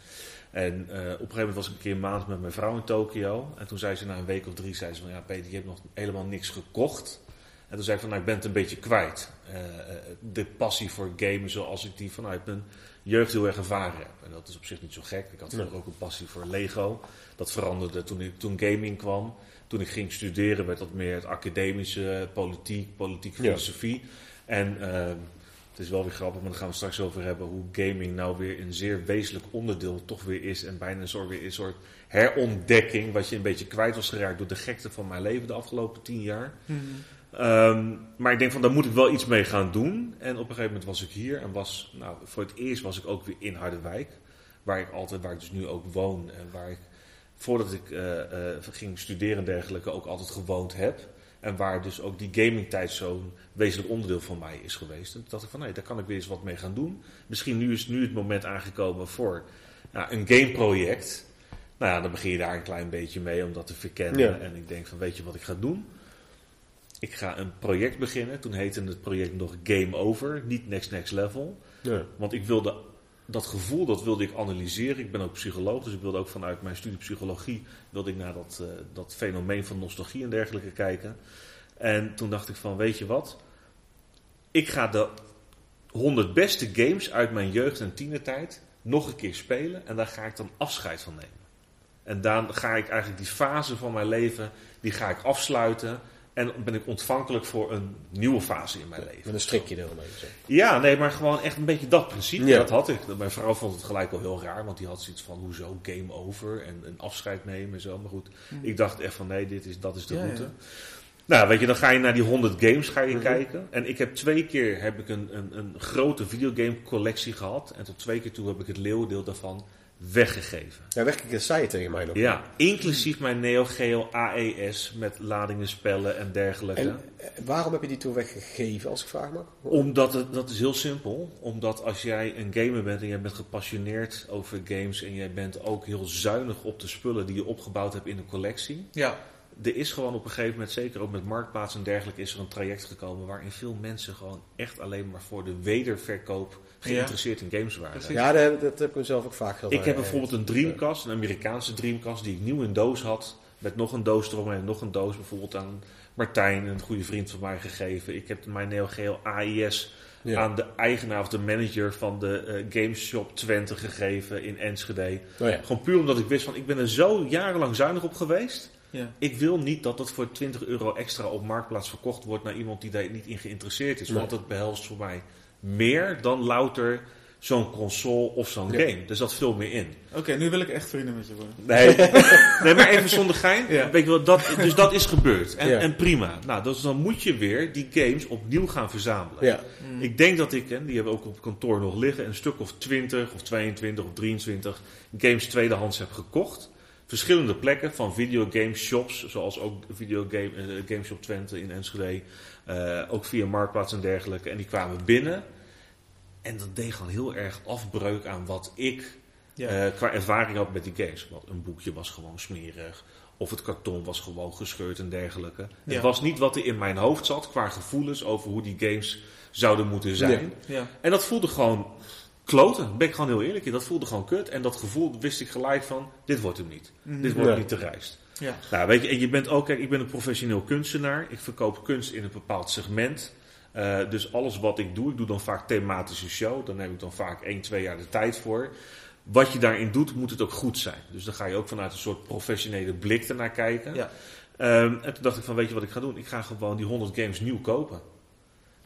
En uh, op een gegeven moment was ik een keer een maand met mijn vrouw in Tokio. En toen zei ze na een week of drie, zei ze van ja Peter, je hebt nog helemaal niks gekocht. En toen zei ik van nou, ik ben het een beetje kwijt. Uh, de passie voor gamen zoals ik die vanuit mijn jeugd heel erg ervaren heb. En dat is op zich niet zo gek. Ik had vroeger ook een passie voor Lego. Dat veranderde toen, ik, toen gaming kwam toen ik ging studeren werd dat meer het academische, politiek, politiek filosofie. En uh, het is wel weer grappig, maar daar gaan we straks over hebben, hoe gaming nou weer een zeer wezenlijk onderdeel toch weer is. En bijna een soort, weer een soort herontdekking, wat je een beetje kwijt was geraakt door de gekte van mijn leven de afgelopen tien jaar. Mm maar ik denk van, daar moet ik wel iets mee gaan doen. En op een gegeven moment was ik hier en was, nou, voor het eerst was ik ook weer in Harderwijk. Waar ik altijd, waar ik dus nu ook woon en waar ik voordat ik uh, uh, ging studeren en dergelijke ook altijd gewoond heb. En waar dus ook die gamingtijd zo'n wezenlijk onderdeel van mij is geweest. En toen dacht ik van, nee, daar kan ik weer eens wat mee gaan doen. Misschien nu is nu het moment aangekomen voor nou, een gameproject. Nou ja, dan begin je daar een klein beetje mee om dat te verkennen. En ik denk van, weet je wat ik ga doen? Ik ga een project beginnen. Toen heette het project nog Game Over, niet Next Next Level. Ja. Want ik wilde dat gevoel, dat wilde ik analyseren. Ik ben ook psycholoog, dus ik wilde ook vanuit mijn studie psychologie wilde ik naar dat, uh, dat fenomeen van nostalgie en dergelijke kijken. En toen dacht ik van, weet je wat? Ik ga de 100 beste games uit mijn jeugd en tienertijd nog een keer spelen en daar ga ik dan afscheid van nemen. En dan ga ik eigenlijk die fase van mijn leven, die ga ik afsluiten. En ben ik ontvankelijk voor een nieuwe fase in mijn leven. Met een strikje eromheen. Ja, nee, maar gewoon echt een beetje dat principe. Ja. Dat had ik. Mijn vrouw vond het gelijk wel heel raar, want die had zoiets van hoezo game over en een afscheid nemen en zo. Maar goed, hm. ik dacht echt van nee, dit is, dat is de route. Nou, weet je, dan ga je naar die 100 games ga je mhm. kijken. En ik heb twee keer heb ik een, een, een grote videogame collectie gehad. En tot twee keer toe heb ik het leeuwendeel daarvan weggegeven. Ja, weggegeven zei je tegen mij nog. Ja, inclusief mijn Neo Geo AES met ladingen, spellen en dergelijke. En eh, waarom heb je die toen weggegeven, als ik vraag mag? Omdat het, dat is heel simpel. Omdat als jij een gamer bent en jij bent gepassioneerd over games en jij bent ook heel zuinig op de spullen die je opgebouwd hebt in een collectie. Ja er is gewoon op een gegeven moment, zeker ook met marktplaats en dergelijke, is er een traject gekomen waarin veel mensen gewoon echt alleen maar voor de wederverkoop geïnteresseerd in games waren. Ja, dat, dat heb ik mezelf ook vaak gedaan. Ik heb bijvoorbeeld een Dreamcast, een Amerikaanse Dreamcast, die ik nieuw in doos had. Met nog een doos eromheen en nog een doos. Bijvoorbeeld aan Martijn, een goede vriend van mij, gegeven. Ik heb mijn Neo Geo AIS aan de eigenaar of de manager van de uh, Gameshop Twente gegeven in Enschede. Oh ja. Gewoon puur omdat ik wist van, ik ben er zo jarenlang zuinig op geweest. Ja. Ik wil niet dat het voor 20 euro extra op marktplaats verkocht wordt naar iemand die daar niet in geïnteresseerd is. Want het behelst voor mij meer dan louter zo'n console of zo'n game. Er zat veel meer in. Oké, nu wil ik echt vrienden met je worden. Nee, *laughs* nee maar even zonder gein. Weet je wel, dat, dus dat is gebeurd. En, en prima. Nou, dus dan moet je weer die games opnieuw gaan verzamelen. Ja. Mm. Ik denk dat ik, en die hebben we ook op kantoor nog liggen, een stuk of 20 of 22 of 23 games tweedehands heb gekocht verschillende plekken van videogame shops, zoals ook videogame uh, Gameshop Twente in Enschede, uh, ook via Marktplaats en dergelijke. En die kwamen binnen en dat deed gewoon heel erg afbreuk aan wat ik uh, qua ervaring had met die games. Want een boekje was gewoon smerig. Of het karton was gewoon gescheurd en dergelijke. Het was niet wat er in mijn hoofd zat qua gevoelens over hoe die games zouden moeten zijn. Ja. En dat voelde gewoon kloten. Ben ik gewoon heel eerlijk in. Dat voelde gewoon kut. En dat gevoel wist ik gelijk van, dit wordt hem niet. Mhm. Dit wordt niet te rijst. Ja. Nou, weet je, en je bent ook, kijk, ik ben een professioneel kunstenaar. Ik verkoop kunst in een bepaald segment. Uh, dus alles wat ik doe, ik doe dan vaak thematische show. Daar neem ik dan vaak 1, 2 jaar de tijd voor. Wat je daarin doet, moet het ook goed zijn. Dus dan ga je ook vanuit een soort professionele blik ernaar kijken. Ja. Um, en toen dacht ik van, weet je wat ik ga doen? Ik ga gewoon die 100 games nieuw kopen.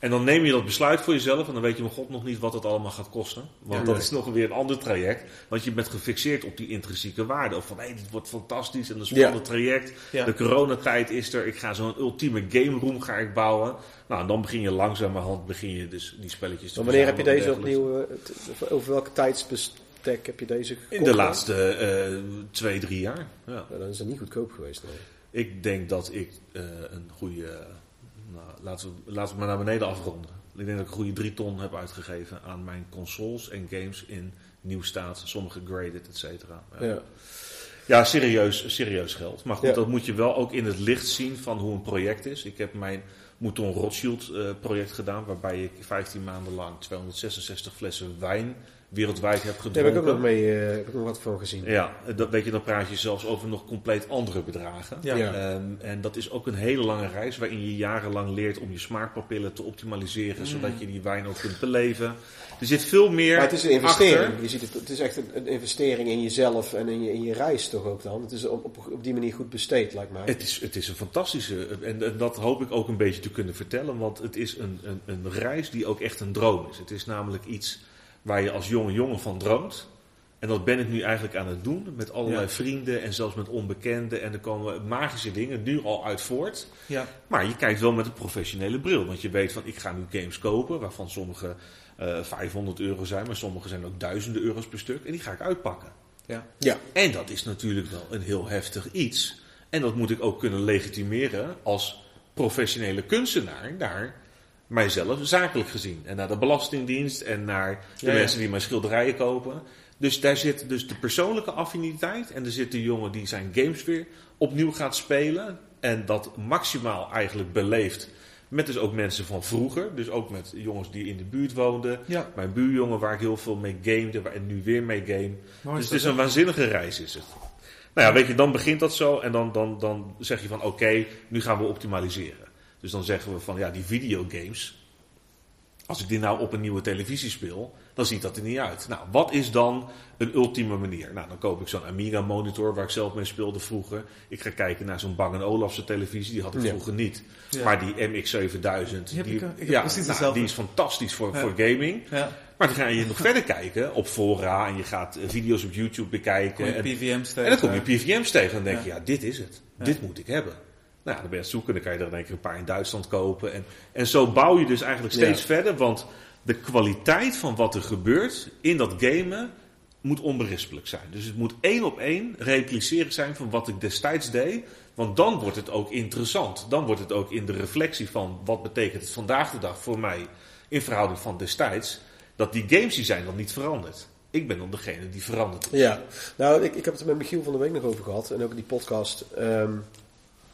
En dan neem je dat besluit voor jezelf en dan weet je mijn god nog niet wat het allemaal gaat kosten. Want dat is nog weer een ander traject. Want je bent gefixeerd op die intrinsieke waarde. Of van hé, hey, dit wordt fantastisch en een spannend traject. De coronatijd is er. Ik ga zo'n ultieme game room ga ik bouwen. Nou, en dan begin je langzamerhand begin je dus die spelletjes te Wanneer heb je deze opnieuw, uh, over welke tijdsbestek heb je deze gekocht? In de laatste uh, twee, drie jaar. Ja. dan is het niet goedkoop geweest. Nee. Ik denk dat ik uh, een goede nou, laten, we, laten we maar naar beneden afronden. Ik denk dat ik een goede drie ton heb uitgegeven aan mijn consoles en games in nieuw staat. Sommige graded, et cetera. Ja. ja. ja. serieus, serieus geld. Maar goed, dat moet je wel ook in het licht zien van hoe een project is. Ik heb mijn Mouton Rothschild uh, project gedaan, waarbij ik 15 maanden lang 266 flessen wijn wereldwijd heb gedronken. Daar heb ik ook nog mee, uh, heb ik nog wat van gezien. Ja, dat weet je, dan praat je zelfs over nog compleet andere bedragen. Ja. Ehm, en dat is ook een hele lange reis waarin je jarenlang leert om je smaakpapillen te optimaliseren, mm. zodat je die wijn ook kunt beleven. Er zit veel meer. Maar het is een investering. Je ziet het, het is echt een, investering in jezelf en in je, in je reis toch ook dan. Het is op, op, op die manier goed besteed, lijkt mij. Het is, het is een fantastische. En, en, dat hoop ik ook een beetje te kunnen vertellen, want het is een, een, een reis die ook echt een droom is. Het is namelijk iets waar je als jonge jongen van droomt. En dat ben ik nu eigenlijk aan het doen met allerlei vrienden en zelfs met onbekenden. En er komen magische dingen nu al uit voort. Ja. Maar je kijkt wel met een professionele bril. Want je weet van ik ga nu games kopen waarvan sommige uh, eh, 500 euro zijn, maar sommige zijn ook duizenden euro's per stuk. En die ga ik uitpakken. Ja. Ja. En dat is natuurlijk wel een heel heftig iets. En dat moet ik ook kunnen legitimeren als professionele kunstenaar daar mijzelf zakelijk gezien. En naar de Belastingdienst en naar de mensen die mijn schilderijen kopen. Dus daar zit dus de persoonlijke affiniteit. En er zit de jongen die zijn games weer opnieuw gaat spelen. En dat maximaal eigenlijk beleeft. Met dus ook mensen van vroeger. Dus ook met jongens die in de buurt woonden. Mijn buurjongen waar ik heel veel mee gamede. En nu weer mee game. dus het is een waanzinnige reis is het. Nou ja, weet je, dan begint dat zo. En dan, dan, dan zeg je van oké, nu gaan we optimaliseren. Dus dan zeggen we van ja, die videogames. Als ik die nou op een nieuwe televisie speel, dan ziet dat er niet uit. Nou, wat is dan een ultieme manier? Nou, dan koop ik zo'n Amiga monitor waar ik zelf mee speelde vroeger. Ik ga kijken naar zo'n Bang Olufsen televisie, die had ik vroeger niet. Maar die MX7000, die, die, ja, nou, die is fantastisch voor, voor gaming. Maar dan ga je nog verder kijken op fora en je gaat eh, video's op YouTube bekijken. En, PVM's en dan kom je PVM's tegen en dan denk je, ja, dit is het. Dit moet ik hebben. Nou, dan ben je het zoeken, dan kan je er denk ik een paar in Duitsland kopen. En, en zo bouw je dus eigenlijk steeds verder, want de kwaliteit van wat er gebeurt in dat gamen moet onberispelijk zijn. Dus het moet één op één repliceren zijn van wat ik destijds deed. Want dan wordt het ook interessant. Dan wordt het ook in de reflectie van wat betekent het vandaag de dag voor mij in verhouding van destijds. Dat die games die zijn dan niet veranderd. Ik ben dan degene die veranderd is. Ja, nou ik, ik heb het er met Michiel van der Week nog over gehad. En ook in die podcast. Um,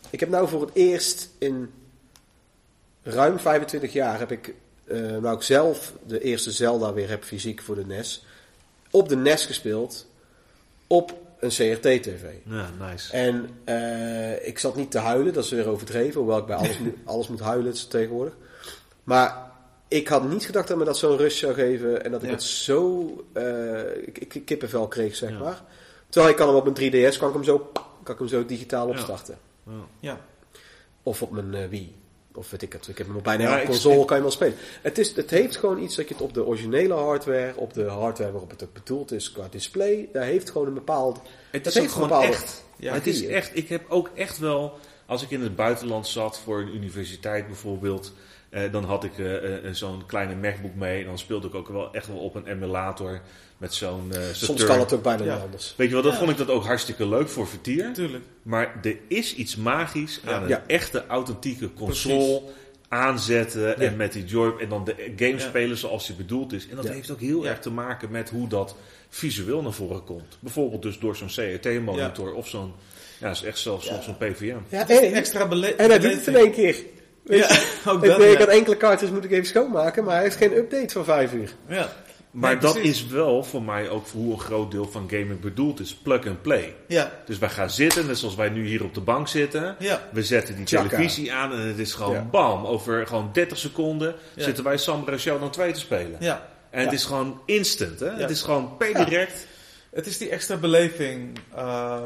ik heb nou voor het eerst in ruim 25 jaar heb ik, uh, nou ik zelf de eerste Zelda weer heb fysiek voor de NES, op de NES gespeeld op een CRT-TV. Ja, nice. En uh, ik zat niet te huilen, dat is weer overdreven, hoewel ik bij alles, *laughs* alles moet huilen tegenwoordig. Maar ik had niet gedacht dat me dat zo'n rust zou geven en dat ik het zo uh, ik, kippenvel kreeg, zeg maar. Terwijl ik kan hem op mijn 3DS, kan ik hem zo, kan ik hem zo digitaal opstarten. Ja. Of op mijn uh, Wii. Of weet ik het. Ik heb hem op bijna elke console, kan je wel spelen. Het, is, het heeft gewoon iets dat je het op de originele hardware, op de hardware waarop het ook bedoeld is qua display, daar heeft gewoon een bepaald... Het is heeft gewoon echt. Ja, het is echt. Ik heb ook echt wel, als ik in het buitenland zat voor een universiteit bijvoorbeeld, eh, dan had ik uh, zo'n kleine MacBook mee en dan speelde ik ook wel echt wel op een emulator met zo'n uh, Soms kan het ook bijna ja. anders. Weet je wel, dan vond ik dat ook hartstikke leuk voor vertier. Tuurlijk. Maar er is iets magisch aan een echte authentieke console aanzetten en met die joy en dan de game spelen zoals die bedoeld is. En dat heeft ook heel erg te maken met hoe dat visueel naar voren komt. Bijvoorbeeld dus door zo'n CRT-monitor of zo'n, ja, is echt zelfs zo'n PVM. Ja, en, extra bele- en hij doet het in één keer. ja, *laughs* ook dat, ik, ik had enkele kaartjes moet ik even schoonmaken, maar hij heeft geen update van vijf uur. Ja. Maar dat is wel voor mij ook voor hoe een groot deel van gaming bedoeld is. Plug and play. Ja. Dus wij gaan zitten, net zoals wij nu hier op de bank zitten. Ja. We zetten die televisie aan en het is gewoon bam. Over gewoon 30 seconden zitten wij Sambra Show dan 2 te spelen. Ja. En het is gewoon instant. Hè? Het is gewoon per direct. Het is die extra beleving uh,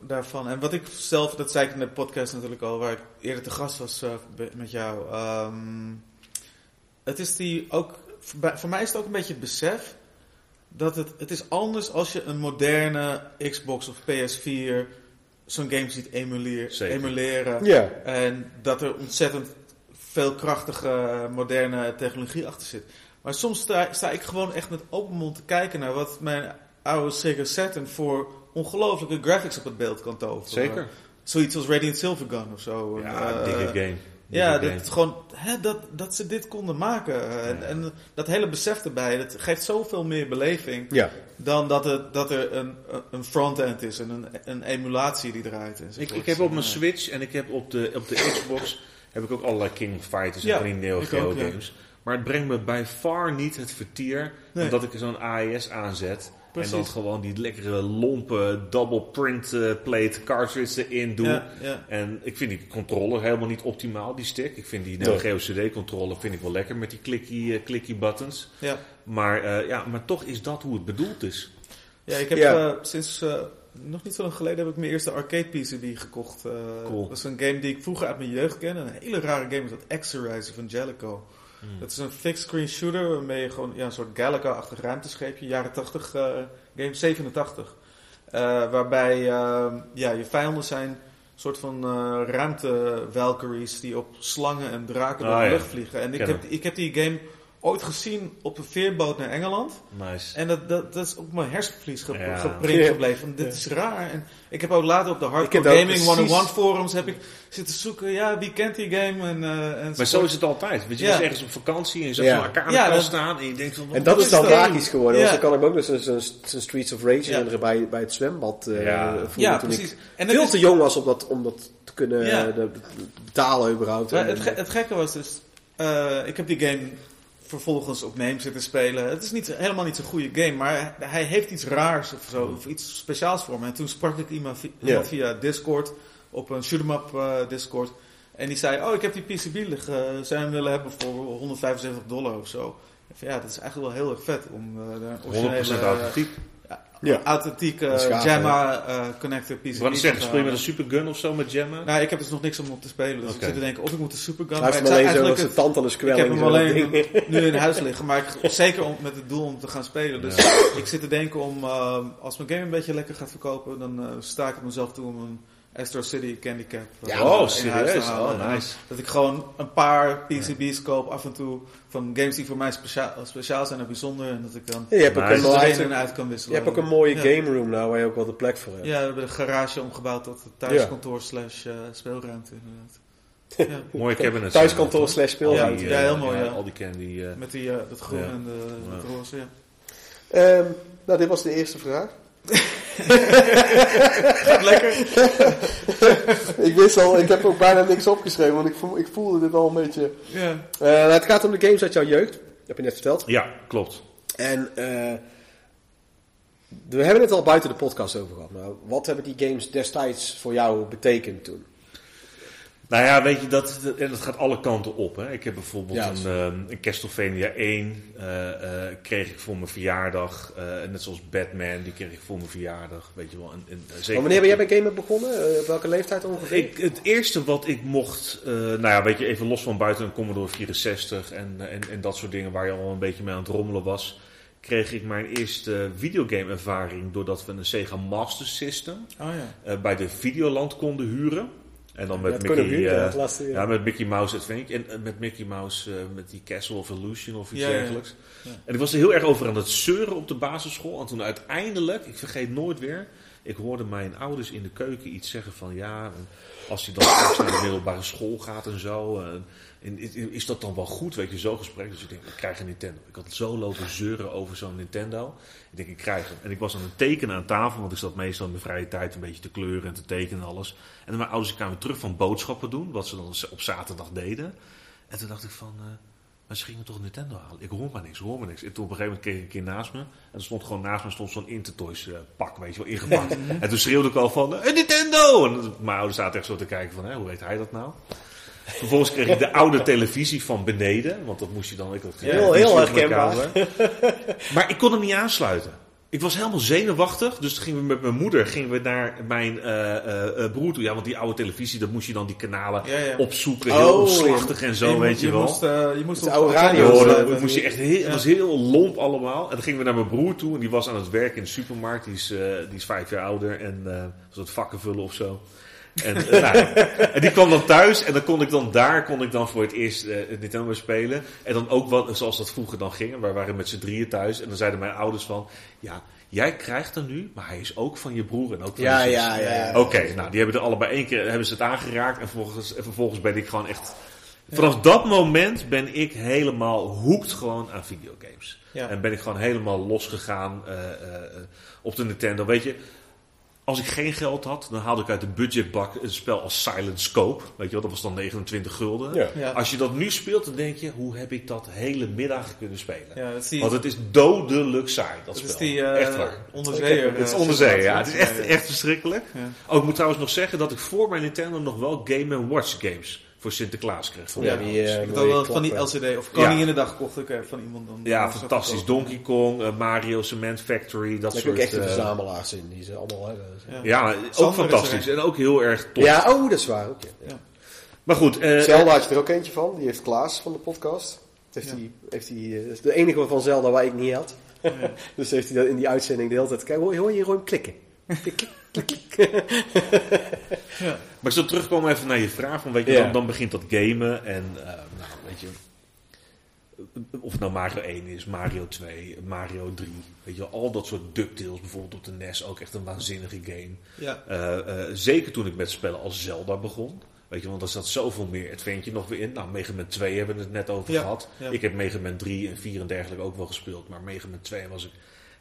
daarvan. En wat ik zelf, dat zei ik in de podcast natuurlijk al, waar ik eerder te gast was uh, met jou. Um, het is die ook, voor mij is het ook een beetje het besef dat het, het is anders als je een moderne Xbox of PS4 zo'n game ziet emuleer, emuleren. Ja. En dat er ontzettend veel krachtige moderne technologie achter zit. Maar soms sta, sta ik gewoon echt met open mond te kijken naar wat mijn oude Sega Saturn voor ongelofelijke graphics op het beeld kan toveren. Zeker. Zoiets als Radiant Silvergun of zo. Ja, uh, dikke game. Ja, dat, gewoon, hè, dat, dat ze dit konden maken. En, en, dat hele besef erbij, dat geeft zoveel meer beleving. Ja. Dan dat, het, dat er een, een front-end is en een, een emulatie die draait. Ik, ik heb op mijn Switch en ik heb op de, op de Xbox heb ik ook allerlei King Fighters en die Neo Geo games. Maar het brengt me bij far niet het vertier nee. dat ik zo'n AES aanzet. Precies. En dan gewoon die lekkere lompe double print uh, plate cartridge erin doe. Ja, ja. En ik vind die controller helemaal niet optimaal, die stick. Ik vind die Neo Geo CD controller vind ik wel lekker met die clicky, uh, clicky buttons. Ja. Maar, uh, ja, maar toch is dat hoe het bedoeld is. Ja, ik heb ja. sinds nog niet zo lang geleden heb ik mijn eerste arcade PCB gekocht. cool. Dat is een game die ik vroeger uit mijn jeugd ken. Een hele rare game is dat Exorizer van Jellico. Hmm. Dat is een fixed screen shooter waarmee je gewoon ja, een soort Galaga-achtig ruimtescheepje, jaren 80 uh, game, 87. Uh, waarbij uh, ja, je vijanden zijn soort van ruimte Valkyries die op slangen en draken door Ah, de lucht vliegen. En ik heb, ik heb die game ooit gezien op een veerboot naar Engeland. Nice. En dat, dat, dat is op mijn hersenvlies ge Ja. geprint gebleven. Dit is raar. En ik heb ook later op de Hardcore Gaming precies- 101 forums heb ik zitten zoeken. Ja, wie kent die game? En, eh en Maar zo is het altijd. Weet je, Ja. je bent ergens op vakantie en je zag Ja. zo'n elkaar aan Ja, de kant dat- staan en je denkt van... En dat is dan magisch geworden. Ja. Want dan kan ik ook dus een, zo'n Streets of Rage Ja. herinneren bij, bij het zwembad. eh, Ja. vroeger Ja, toen precies. ik En veel is- te jong was om dat, om dat te kunnen Ja. eh, betalen überhaupt. Maar En- het, ge- het gekke was dus, eh, ik heb die game vervolgens op Name zitten spelen. Het is niet, helemaal niet zo'n goede game, maar hij heeft iets raars of zo, of iets speciaals voor me. En toen sprak ik iemand via, Discord, op een shoot'em up eh, Discord. En die zei, oh ik heb die PCB liggen, zou je hem willen hebben voor 175 dollar of zo. Van, ja, dat is eigenlijk wel heel erg vet om uh, daar een 100% originele, authentiek. Ja. authentieke Jamma eh, connector PCB. Wat zeggen, speel je met halen. een supergun of zo met Gemma? Nou, ik heb dus nog niks om op te spelen. Dus ik zit te denken of ik moet een supergun... Hij heeft maar hem ik alleen zou zo eigenlijk als het- aan de ik heb hem alleen ding. *laughs* nu in huis liggen, maar ik, zeker om, met het doel om te gaan spelen. Dus ik zit te denken om, uh, als mijn game een beetje lekker gaat verkopen, dan uh, sta ik het mezelf toe om een Astro City Candy Cap uh, Ja, oh, serieus? Oh, nice. Dat ik gewoon een paar PCB's koop af en toe van games die voor mij speciaal, speciaal zijn en bijzonder. En dat ik dan Ja, je hebt ook Nice. een, en uit kan je wisselen. hebt ook een mooie Ja. game room nou waar je ook wel de plek voor hebt. Ja, we hebben een garage omgebouwd tot thuiskantoor slash uh, speelruimte inderdaad. *laughs* Ja. Mooie cabinet. Thuiskantoor slash Ja, speelruimte. ja, heel mooi, ja. Al die candy. eh, Met die, uh, dat groen Ja. en de, roze, ja. Ehm, nou, dit was de eerste vraag. *laughs* Gaat lekker. *laughs* ik wist al, ik heb ook bijna niks opgeschreven, want ik, voel, ik voelde dit al een beetje. Ja. Eh, het gaat om de games uit jouw jeugd, heb je net verteld. ja, klopt. En eh, we hebben het al buiten de podcast over gehad, maar wat hebben die games destijds voor jou betekend toen? Nou ja, weet je, dat, dat, en dat gaat alle kanten op. Hè. Ik heb bijvoorbeeld Ja. een, ehm, een Castlevania 1, eh, eh, kreeg ik voor mijn verjaardag. Eh, net zoals Batman, die kreeg ik voor mijn verjaardag. Weet je wel. En, en, zeker Maar wanneer ben jij bij gamen begonnen? Op welke leeftijd ongeveer? Ik, het eerste wat ik mocht, nou ja, weet je, even los van buiten een Commodore 64 en, en, en dat soort dingen waar je al een beetje mee aan het rommelen was, kreeg ik mijn eerste videogame ervaring doordat we een Sega Master System Oh ja. bij de Videoland konden huren. En dan met Ja, het Mickey, eh, laatste, ja. ja, met Mickey Mouse Adventure. En eh, met Mickey Mouse, eh, met die Castle of Illusion of iets Ja, ja, ja. dergelijks. Ja. En ik was er heel erg over aan het zeuren op de basisschool. En toen uiteindelijk, ik vergeet nooit weer, ik hoorde mijn ouders in de keuken iets zeggen van ja, als hij dan straks naar de middelbare school gaat en zo. En is- dat dan wel goed, weet je, zo'n gesprek. Dus ik denk, ik krijg een Nintendo. Ik had zo lopen zeuren over zo'n Nintendo. Ik denk, ik krijg hem. En ik was aan het tekenen aan tafel, want ik zat meestal in mijn vrije tijd een beetje te kleuren en te tekenen en alles. En mijn ouders kwamen terug van boodschappen doen, wat ze dan op zaterdag deden. En toen dacht ik van, eh, maar ze gingen toch een Nintendo halen. Ik hoor maar niks, ik hoor maar niks. En toen op een gegeven moment keek ik een keer naast me. En er stond gewoon naast me stond zo'n Intertoys uh, pak, weet je wel, ingepakt. *laughs* en toen schreeuwde ik al van, een Nintendo! En mijn ouders zaten echt zo te kijken van, hè, hoe weet hij dat nou? Vervolgens kreeg ik de oude televisie van beneden. Want dat moest je dan... Ik had heel, heel herkenbaar. Maar ik kon hem niet aansluiten. Ik was helemaal zenuwachtig. Dus gingen we met mijn moeder gingen we naar mijn uh, uh, broer toe. Ja, want die oude televisie, dat moest je dan die kanalen opzoeken. Heel oh, slachtig en zo, weet je, wel. Moest, je moest de oude radio horen. moest je echt heel, Het was heel lomp allemaal. En dan gingen we naar mijn broer toe. En die was aan het werken in de supermarkt. Die is, die is vijf jaar ouder. En was het vakken vullen of zo. En, uh, nou, en, die kwam dan thuis en dan kon ik dan daar kon ik dan voor het eerst uh, het Nintendo spelen. En dan ook wat, zoals dat vroeger dan ging. We waren met z'n drieën thuis en dan zeiden mijn ouders van, ja, jij krijgt hem nu, maar hij is ook van je broer en ook van ja, je zus. Ja, ja, ja. Oké, nou die hebben er allebei één keer hebben ze het aangeraakt en vervolgens, en vervolgens ben ik gewoon echt... Vanaf dat moment ben ik helemaal hoekt gewoon aan videogames. En ben ik gewoon helemaal losgegaan uh, op de Nintendo. Weet je, als ik geen geld had, dan haalde ik uit de budgetbak een spel als Silent Scope. Weet je wel, dat was dan 29 gulden. Ja. Als je dat nu speelt, dan denk je, hoe heb ik dat hele middag kunnen spelen? Ja, die... Want het is dodelijk saai, dat, dat spel. Is die, uh, echt waar. Onderzeeër. Het is onderzeeër, ja. Het is echt, echt verschrikkelijk. Oh, ik moet trouwens nog zeggen dat ik voor mijn Nintendo nog wel Game Watch games voor Sinterklaas kreeg. Ja, die, uh, ik had wel van die LCD of Koning in de dag kocht ik van iemand dan. Ja, fantastisch. Donkey Kong, uh, Mario Cement Factory, dat soort. Daar heb ik echt verzamelaars in die ze allemaal hebben. Ja, ook fantastisch en ook heel erg tof. Ja, oh, dat is waar. Okay. Ja. Maar goed. Uh, Zelda had je er ook eentje van. Die heeft Klaas van de podcast. Heeft ja. die, heeft die, dat is de enige van Zelda waar ik niet had. Ja. *laughs* dus heeft hij dat in die uitzending de hele tijd. Kijk, hoor, hoor je gewoon klikken. Klik, ja. Maar ik zal terugkomen even naar je vraag. Van, weet je, dan, dan, begint dat gamen. En uh, nou, weet je, of het nou Mario 1 is, Mario 2, Mario 3. Weet je, al dat soort DuckTales bijvoorbeeld op de NES. Ook echt een waanzinnige game. Ja. Uh, uh, zeker toen ik met spellen als Zelda begon. Weet je, want er zat zoveel meer adventure nog weer in. Nou, Mega Man 2 hebben we het net over gehad. Ja. Ik heb Mega Man 3 en 4 en dergelijke ook wel gespeeld. Maar Mega Man 2 was ik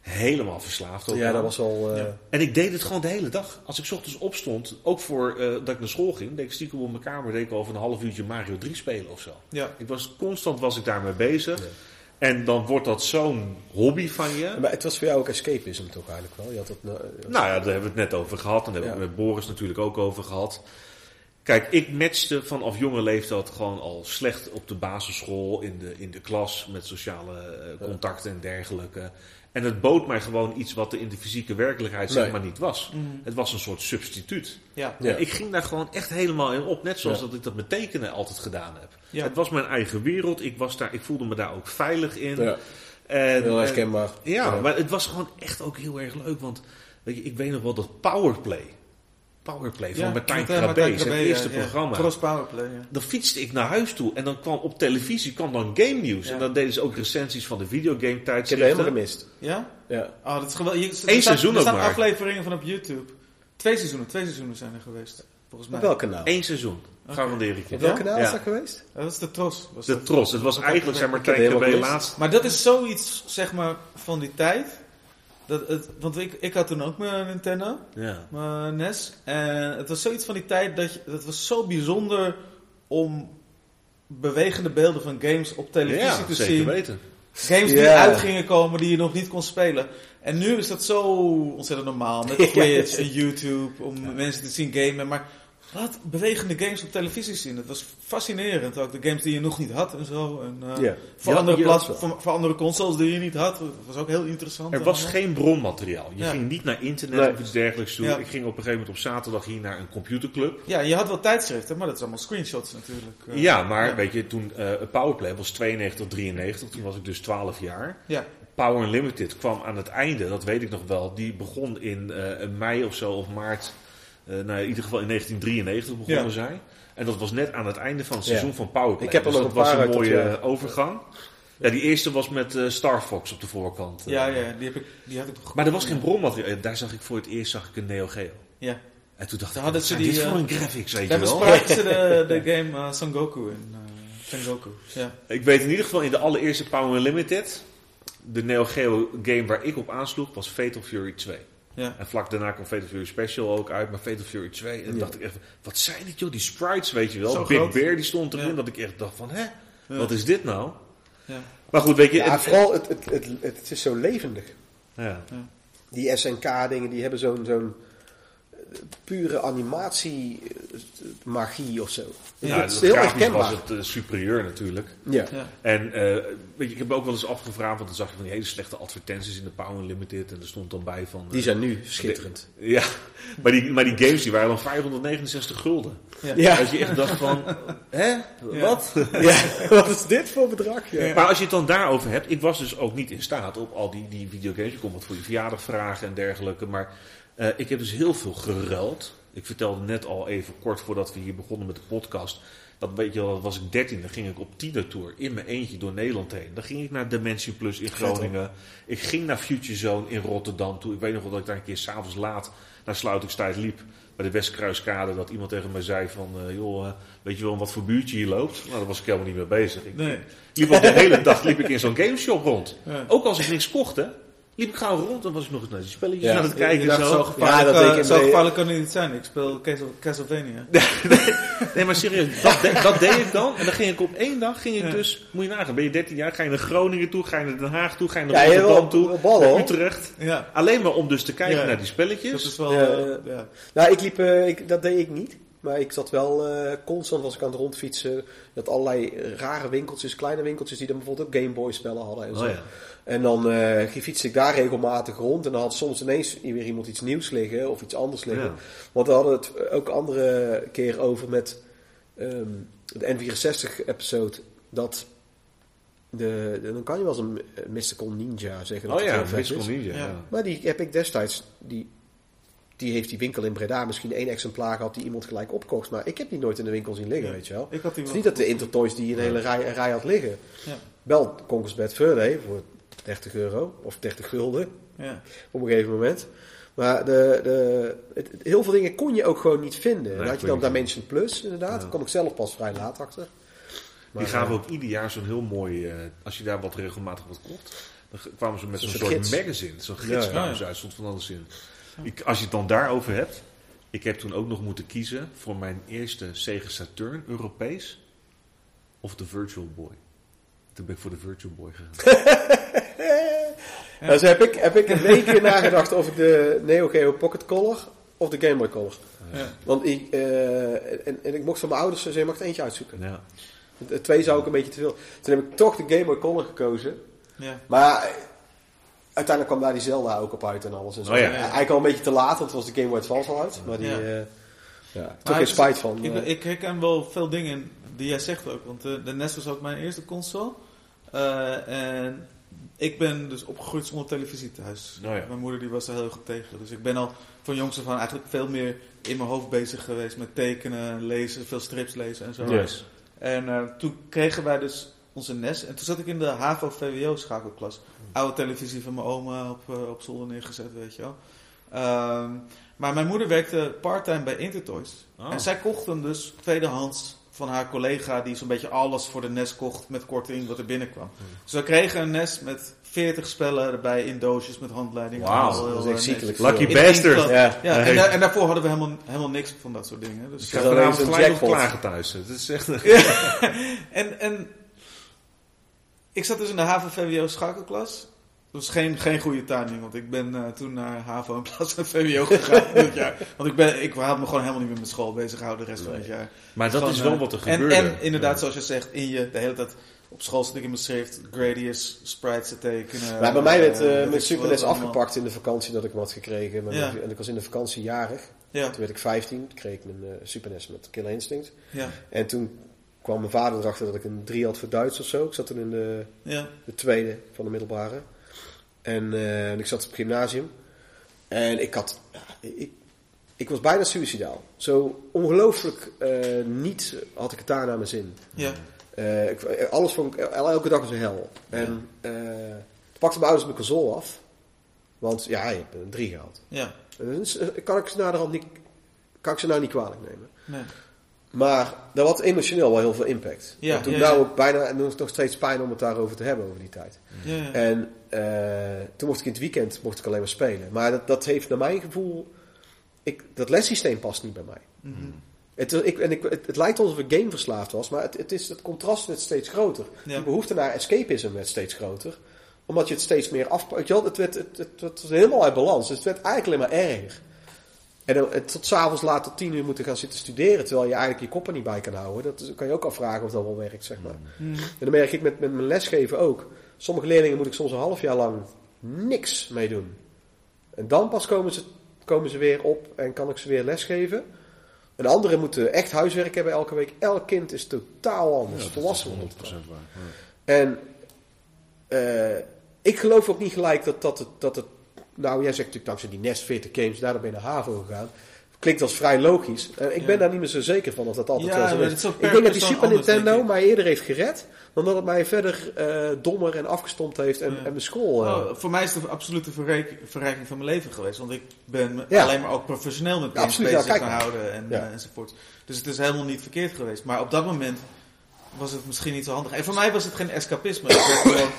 helemaal verslaafd. ja, dat was al. Uh... En ik deed het gewoon de hele dag. Als ik ochtends opstond, ook voor uh, dat ik naar school ging, deed ik stiekem op mijn kamer, deed ik over een half uurtje Mario 3 spelen of zo. Ja. Ik was constant was ik daarmee bezig. Ja. En dan wordt dat zo'n hobby van je. Maar het was voor jou ook escapism toch eigenlijk wel? Je had het, uh, nou ja, daar hebben we het net over gehad. En daar hebben we het met Boris natuurlijk ook over gehad. Kijk, ik matchte vanaf jonge leeftijd gewoon al slecht op de basisschool, in de, in de klas, met sociale contacten en dergelijke. En het bood mij gewoon iets wat er in de fysieke werkelijkheid zeg maar niet was. Mm. Het was een soort substituut. Ja. ja. Ik ging daar gewoon echt helemaal in op. Net zoals dat ik dat met tekenen altijd gedaan heb. Ja. Het was mijn eigen wereld. Ik, was daar, ik voelde me daar ook veilig in. Ja. En, heel herkenbaar. ja, maar het was gewoon echt ook heel erg leuk. Want weet je, ik weet nog wel dat Powerplay Powerplay van Martijn Krabbe, zijn eerste programma. Cross Powerplay, Dan fietste ik naar huis toe en dan kwam op televisie kwam dan game nieuws. En dan deden ze ook recensies van de videogame tijdschriften. Ik heb helemaal gemist. Ja? Ja. Oh, dat is geweldig. Eén seizoen ook maar. Er staan afleveringen van op YouTube. Twee seizoenen, twee seizoenen zijn er geweest. Volgens mij. Op welk kanaal? Eén seizoen. Garandeer ik je. Op welk kanaal is dat geweest? dat is de Tros. Was de Tros. Het was eigenlijk, zeg Martijn Krabbe laatst. Maar dat is zoiets, zeg maar, van die tijd dat, het, want ik, ik had toen ook mijn Nintendo, ja. mijn NES. En het was zoiets van die tijd dat je, het was zo bijzonder om bewegende beelden van games op televisie ja, te zeker zien. Weten. Games die yeah. uit gingen komen die je nog niet kon spelen. En nu is dat zo ontzettend normaal met *laughs* Twitch en YouTube om mensen te zien gamen. Maar wat bewegende games op televisie zien. Het was fascinerend. Ook de games die je nog niet had en zo. En, uh, voor, andere plaats, voor, voor, andere consoles die je niet had. Dat was ook heel interessant. Er was geen bronmateriaal. Je ging niet naar internet of iets dergelijks toe. Ik ging op een gegeven moment op zaterdag hier naar een computerclub. Ja, je had wel tijdschriften, maar dat is allemaal screenshots natuurlijk. Uh, ja, maar weet je, toen uh, Powerplay was 92, 93. Toen was ik dus 12 jaar. Ja. Power Unlimited kwam aan het einde, dat weet ik nog wel. Die begon in mei of zo of maart nou, in ieder geval in 1993 begonnen ja. zij. En dat was net aan het einde van het seizoen van Powerplay. Ik heb dus dat een was een mooie overgang. Ja, die eerste was met uh, Star Fox op de voorkant. Ja, ja die, heb ik, die had ik toch... Maar er was geen bronmateriaal. Daar zag ik voor het eerst zag ik een Neo Geo. Ja. En toen dacht ik, hadden ze die, dit voor een graphics, weet je wel? Daar bespraken ze de, *laughs* de game uh, Son Goku in. Sengoku, ja. Ik weet in ieder geval in de allereerste Power Unlimited... de Neo Geo game waar ik op aansloeg was Fatal Fury 2. Ja. En vlak daarna kwam Fatal Fury Special ook uit, maar Fatal Fury 2. En ja. dacht ik echt, wat zijn dit joh, die sprites weet je wel. Zo Big groot. Bear die stond erin, ja. dat ik echt dacht van, hè, wat is dit nou? Ja. Maar goed, weet je... Ja, vooral, het, het, het, het, is zo levendig. Ja. Die SNK-dingen, die hebben zo'n zo'n pure animatie magie of zo. Ja, het is heel herkenbaar. was het uh, superieur natuurlijk. Ja. ja. En uh, weet je, ik heb ook wel eens afgevraagd, want dan zag je van die hele slechte advertenties in de Power Limited en er stond dan bij van... die zijn nu schitterend. ja, *laughs* maar die, maar die games die waren dan 569 gulden. Ja. ja. Dat je echt dacht van, *laughs* hè, wat? *laughs* Ja, wat is dit voor bedrag? Ja. Maar als je het dan daarover hebt, ik was dus ook niet in staat op al die, die videogames. Je kon wat voor je verjaardag vragen en dergelijke, maar uh, ik heb dus heel veel geruild. Ik vertelde net al even kort voordat we hier begonnen met de podcast. Dat weet je wel, was ik 13, dan ging ik op Tour in mijn eentje door Nederland heen. Dan ging ik naar Dimension Plus in Groningen. Ik ging naar Future Zone in Rotterdam toe. Ik weet nog wel dat ik daar een keer s'avonds laat naar Sluitingstijd liep. Bij de Westkruiskade. Dat iemand tegen mij zei van, uh, joh, uh, weet je wel wat voor buurtje hier loopt? Nou, daar was ik helemaal niet mee bezig. Ik nee. liep al de hele dag liep ik in zo'n gameshop rond. Ja. Ook als ik niks kocht, hè liep ik gauw rond en was ik nog eens naar die spelletjes aan het kijken. zo. Zo gevaarlijk, ja, dat uh, zo gevaarlijk kan het niet zijn. Ik speel Castlevania. *laughs* nee, maar serieus, dat, dat, deed ik dan. En dan ging ik op één dag, ging ik dus, moet je nagaan, ben je 13 jaar, ga je naar Groningen toe, ga je naar Den Haag toe, ga je naar Rotterdam toe, naar Utrecht. Ja. Alleen maar om dus te kijken naar die spelletjes. Dat is wel, uh, ja. Nou, ik liep, uh, ik, dat deed ik niet. Maar ik zat wel uh, constant, als ik aan het rondfietsen, dat allerlei rare winkeltjes, kleine winkeltjes, die dan bijvoorbeeld ook Game Boy spellen hadden en zo. Oh, ja. En dan uh, fietste ik daar regelmatig rond. En dan had soms ineens weer iemand iets nieuws liggen of iets anders liggen. Want we hadden het ook andere keer over met um, de N64-episode. Dat de, dan kan je wel eens een Mystical Ninja zeggen. Oh ja, Mystical Ninja. Ja. Maar die heb ik destijds, die, die heeft die winkel in Breda misschien één exemplaar gehad die iemand gelijk opkocht. Maar ik heb die nooit in de winkel zien liggen, weet je wel. Ik had die het is niet dat de Intertoys die een hele rij, een rij had liggen. Ja. Wel Conquest Bad Fur Day voor 30 euro of 30 gulden ja. op een gegeven moment. Maar de, de, het, heel veel dingen kon je ook gewoon niet vinden. dan had je dan Dimension Plus, inderdaad. Daar kom ik zelf pas vrij laat achter. Maar, die gaven ook ieder jaar zo'n heel mooi... Uh, als je daar wat regelmatig wat kocht... dan kwamen ze met zo'n soort gids. magazine. Zo'n gids ja, ja. uit, stond van alles in. Ik, als je het dan daarover hebt... Ik heb toen ook nog moeten kiezen voor mijn eerste Sega Saturn Europees... of de Virtual Boy. Toen ben ik voor de Virtual Boy gegaan. *laughs* *laughs* Ja. Dus heb ik, heb ik een week nagedacht of ik de Neo Geo Pocket Color of de Game Boy Color. Ja. Want ik, uh, en, en, ik mocht van mijn ouders, ze je mag er eentje uitzoeken. Ja. De twee zou ik een beetje te veel. Toen heb ik toch de Game Boy Color gekozen. Ja. Maar uiteindelijk kwam daar die Zelda ook op uit en alles. En zo. Oh ja. Eigenlijk al een beetje te laat, want het was de Game Boy Advance al uit. Maar die, ja. Uh, ja, toch geen spijt van. Ik, uh, ik herken wel veel dingen die jij zegt ook. Want de, de NES was ook mijn eerste console. En ik ben dus opgegroeid zonder televisie thuis. Oh ja. Mijn moeder die was er heel goed tegen. Dus ik ben al van jongs af aan eigenlijk veel meer in mijn hoofd bezig geweest met tekenen, lezen, veel strips lezen en zo. Yes. En uh, toen kregen wij dus onze NES. En toen zat ik in de HAVO-VWO schakelklas. Oude televisie van mijn oma op, uh, op zolder neergezet, weet je wel. Um, maar mijn moeder werkte parttime bij Intertoys. Oh. En zij kocht hem dus tweedehands van haar collega die zo'n beetje alles voor de NES kocht met korting wat er binnenkwam. Hmm. Dus we kregen een NES met 40 spellen erbij in doosjes met handleidingen. Wauw, dat is echt ziekelijk Lucky bastard. Ja. ja en, en, daarvoor hadden we helemaal, helemaal niks van dat soort dingen. Dus ik ga vanavond gelijk nog klagen thuis. Het is echt... *laughs* en, en ik zat dus in de HAVO-VWO schakelklas. Dat was geen, geen goede timing, want ik ben uh, toen naar HAVO in plaats van VWO gegaan dit jaar. Want ik, ben, ik had me gewoon helemaal niet meer met school bezig gehouden de rest van het jaar. Maar dat is wel wat er gebeurde. En, en inderdaad, zoals je zegt, in je de hele tijd op school zit ik in mijn schrift, Gradius, sprites te tekenen. Maar bij mij werd uh, met Super NES afgepakt in de vakantie dat ik hem had gekregen. Ja. En ik was in de vakantie jarig. Ja. Toen werd ik 15, toen kreeg ik mijn uh, met Killer Instinct. Ja. En toen kwam mijn vader erachter dat ik een 3 had voor Duits of zo. Ik zat toen in de, ja. de tweede van de middelbare. En, uh, en ik zat op het gymnasium. En ik had. Ik, ik was bijna suicidaal. Zo ongelooflijk uh, niet had ik het daar naar mijn zin. Ja. Uh, ik, alles vond ik, elke dag was een hel. En uh, toen pakte mijn ouders mijn console af. Want ja, je hebt een 3 gehaald. Ja. Dus, kan ik ze naderhand niet, kan ik ze nou niet kwalijk nemen. Nee. Maar dat had emotioneel wel heel veel impact. Ja, toen ja, nou ook bijna, en nog steeds pijn om het daarover te hebben over die tijd. Ja, En uh, toen mocht ik in het weekend mocht ik alleen maar spelen. Maar dat, dat heeft naar mijn gevoel, ik, dat lessysteem past niet bij mij. Mm -hmm. Het, ik, en ik, het, lijkt alsof ik gameverslaafd was, maar het, het, is, het contrast werd steeds groter. Ja. De behoefte naar escapism werd steeds groter. Omdat je het steeds meer afpakt. Het, werd, het, het, het, was helemaal uit balans. Dus het werd eigenlijk alleen maar erger. En tot s'avonds laat tot tien uur moeten gaan zitten studeren, terwijl je eigenlijk je kop er niet bij kan houden. Dat kan je ook afvragen of dat wel werkt, zeg maar. Mm. En dan merk ik met, met mijn lesgeven ook. Sommige leerlingen moet ik soms een half jaar lang niks mee doen. En dan pas komen ze, komen ze weer op en kan ik ze weer lesgeven. En anderen moeten echt huiswerk hebben elke week. Elk kind is totaal anders. Ja, volwassen 100% waar. En uh, ik geloof ook niet gelijk dat, dat, het, dat het... Nou, jij zegt natuurlijk dankzij die Nest 40 games, daar ben je naar HAVO gegaan. Klinkt als vrij logisch. Uh, ik ben daar niet meer zo zeker van of dat altijd wel zo is. Ik denk dat die Super Nintendo mij eerder heeft gered dan dat het mij verder uh, dommer en afgestompt heeft en, en mijn school. Uh... voor mij is het een absolute verrijking van mijn leven geweest. Want ik ben alleen maar ook professioneel met games ja, bezig gaan houden en, uh, enzovoort. Dus het is helemaal niet verkeerd geweest. Maar op dat moment was het misschien niet zo handig. En voor mij was het geen escapisme. gewoon,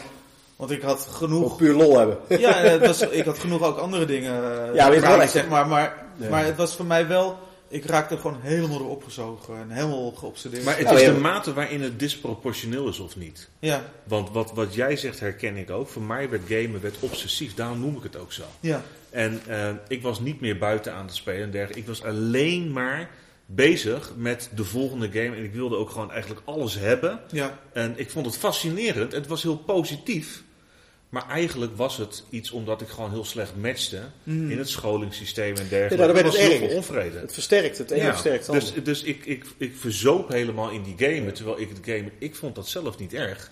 want ik had genoeg... puur lol hebben. *laughs* Ja, het was, ik had genoeg ook andere dingen. Ja, weet wel, zeg maar. Maar, maar het was voor mij wel ik raakte gewoon helemaal door opgezogen en helemaal geobsedeerd. Maar het is de mate waarin het disproportioneel is of niet. Ja. Want wat, wat jij zegt herken ik ook. Voor mij werd gamen werd obsessief, daarom noem ik het ook zo. Ja. En uh, ik was niet meer buiten aan het spelen en dergelijke. Ik was alleen maar bezig met de volgende game. En ik wilde ook gewoon eigenlijk alles hebben. Ja. En ik vond het fascinerend. Het was heel positief. Maar eigenlijk was het iets omdat ik gewoon heel slecht matchte mm. in het scholingssysteem en dergelijke. Ja, nou, dat werd het heel veel onvrede. Het versterkt, het ene ja, versterkt het Dus, dus ik, ik, ik verzoop helemaal in die game, terwijl ik het game, ik vond dat zelf niet erg.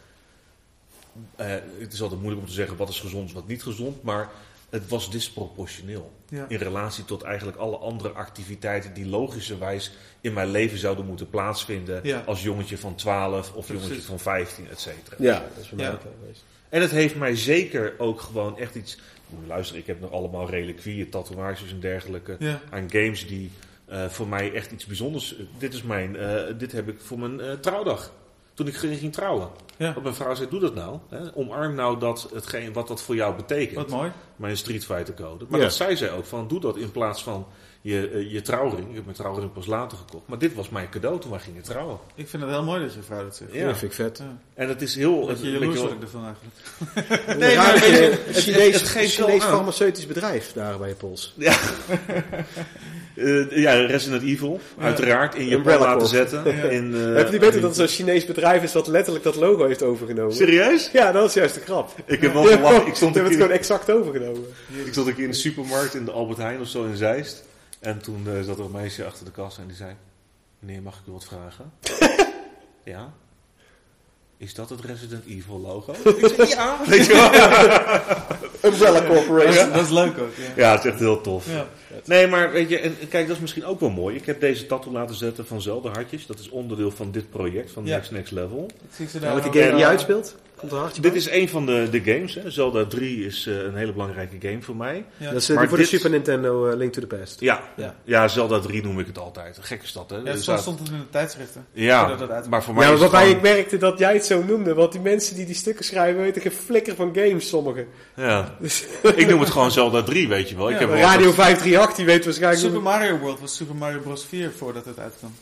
Uh, het is altijd moeilijk om te zeggen wat is gezond, wat niet gezond, maar het was disproportioneel. In relatie tot eigenlijk alle andere activiteiten die logischerwijs in mijn leven zouden moeten plaatsvinden. Als jongetje van 12 of jongetje van 15, et cetera. Ja, dat is voor mij ook geweest. En het heeft mij zeker ook gewoon echt iets. Luister, ik heb nog allemaal reliquieën, tatoeages en dergelijke. Aan games die uh, voor mij echt iets bijzonders. Dit, is mijn, uh, dit heb ik voor mijn uh, trouwdag. Toen ik ging, trouwen. Ja. mijn vrouw zei: Doe dat nou. Hè? Omarm nou dat, hetgeen, wat dat voor jou betekent. Wat mooi. Mijn Street Fighter code. Maar dat zei zij ook: van, Doe dat in plaats van je, eh, je trouwring. Ik heb mijn trouwring pas later gekocht. Maar dit was mijn cadeau toen wij gingen trouwen. Ik vind het heel mooi dat je vrouw dat zegt. Ja, dat vind ik vet. En het is heel... Dat je jaloers ik ervan eigenlijk. *laughs* nee, maar het, het, het Chinees farmaceutisch bedrijf daar bij je pols. Ja. *laughs* Uh, ja, Resident Evil, uiteraard, in Japan laten zetten. *laughs* Ja. In, uh, Heb je niet weten dat het zo'n Chinees bedrijf is wat letterlijk dat logo heeft overgenomen? Serieus? Ja, dat is juist de grap. Ik heb wel gelachen. Ik stond het gewoon exact overgenomen. Ik stond een keer in de supermarkt in de Albert Heijn of zo in Zeist. En toen uh, zat er een meisje achter de kassa en die zei: Meneer, mag ik u wat vragen? *laughs* ja. Is dat het Resident Evil logo? *laughs* ik zei, ja. Umbrella Corporation. Dat is, leuk ook. Ja. ja, het is echt heel tof. Ja. Nee, maar weet je, en kijk, dat is misschien ook wel mooi. Ik heb deze tattoo laten zetten van Zelda Hartjes. Dat is onderdeel van dit project, van Next Next Level. Welke game die uitspeelt? Dit is een van de, de games. Hè. Zelda 3 is uh, een hele belangrijke game voor mij. Ja. Dat is uh, voor dit... de Super Nintendo uh, Link to the Past. Ja. ja. Ja. Zelda 3 noem ik het altijd. Een gekke stad, hè? Ja, dus zo stond het in de tijdschriften. Ja, maar voor mij ja, waarbij gewoon... ik merkte dat jij het zo noemde. Want die mensen die die stukken schrijven weten geen flikker van games, sommigen. Ja. Dus- ik noem het gewoon Zelda 3, weet je wel. Ik heb Radio 538, die weet waarschijnlijk... Super Mario World was Super Mario Bros. 4 voordat het uitkwam.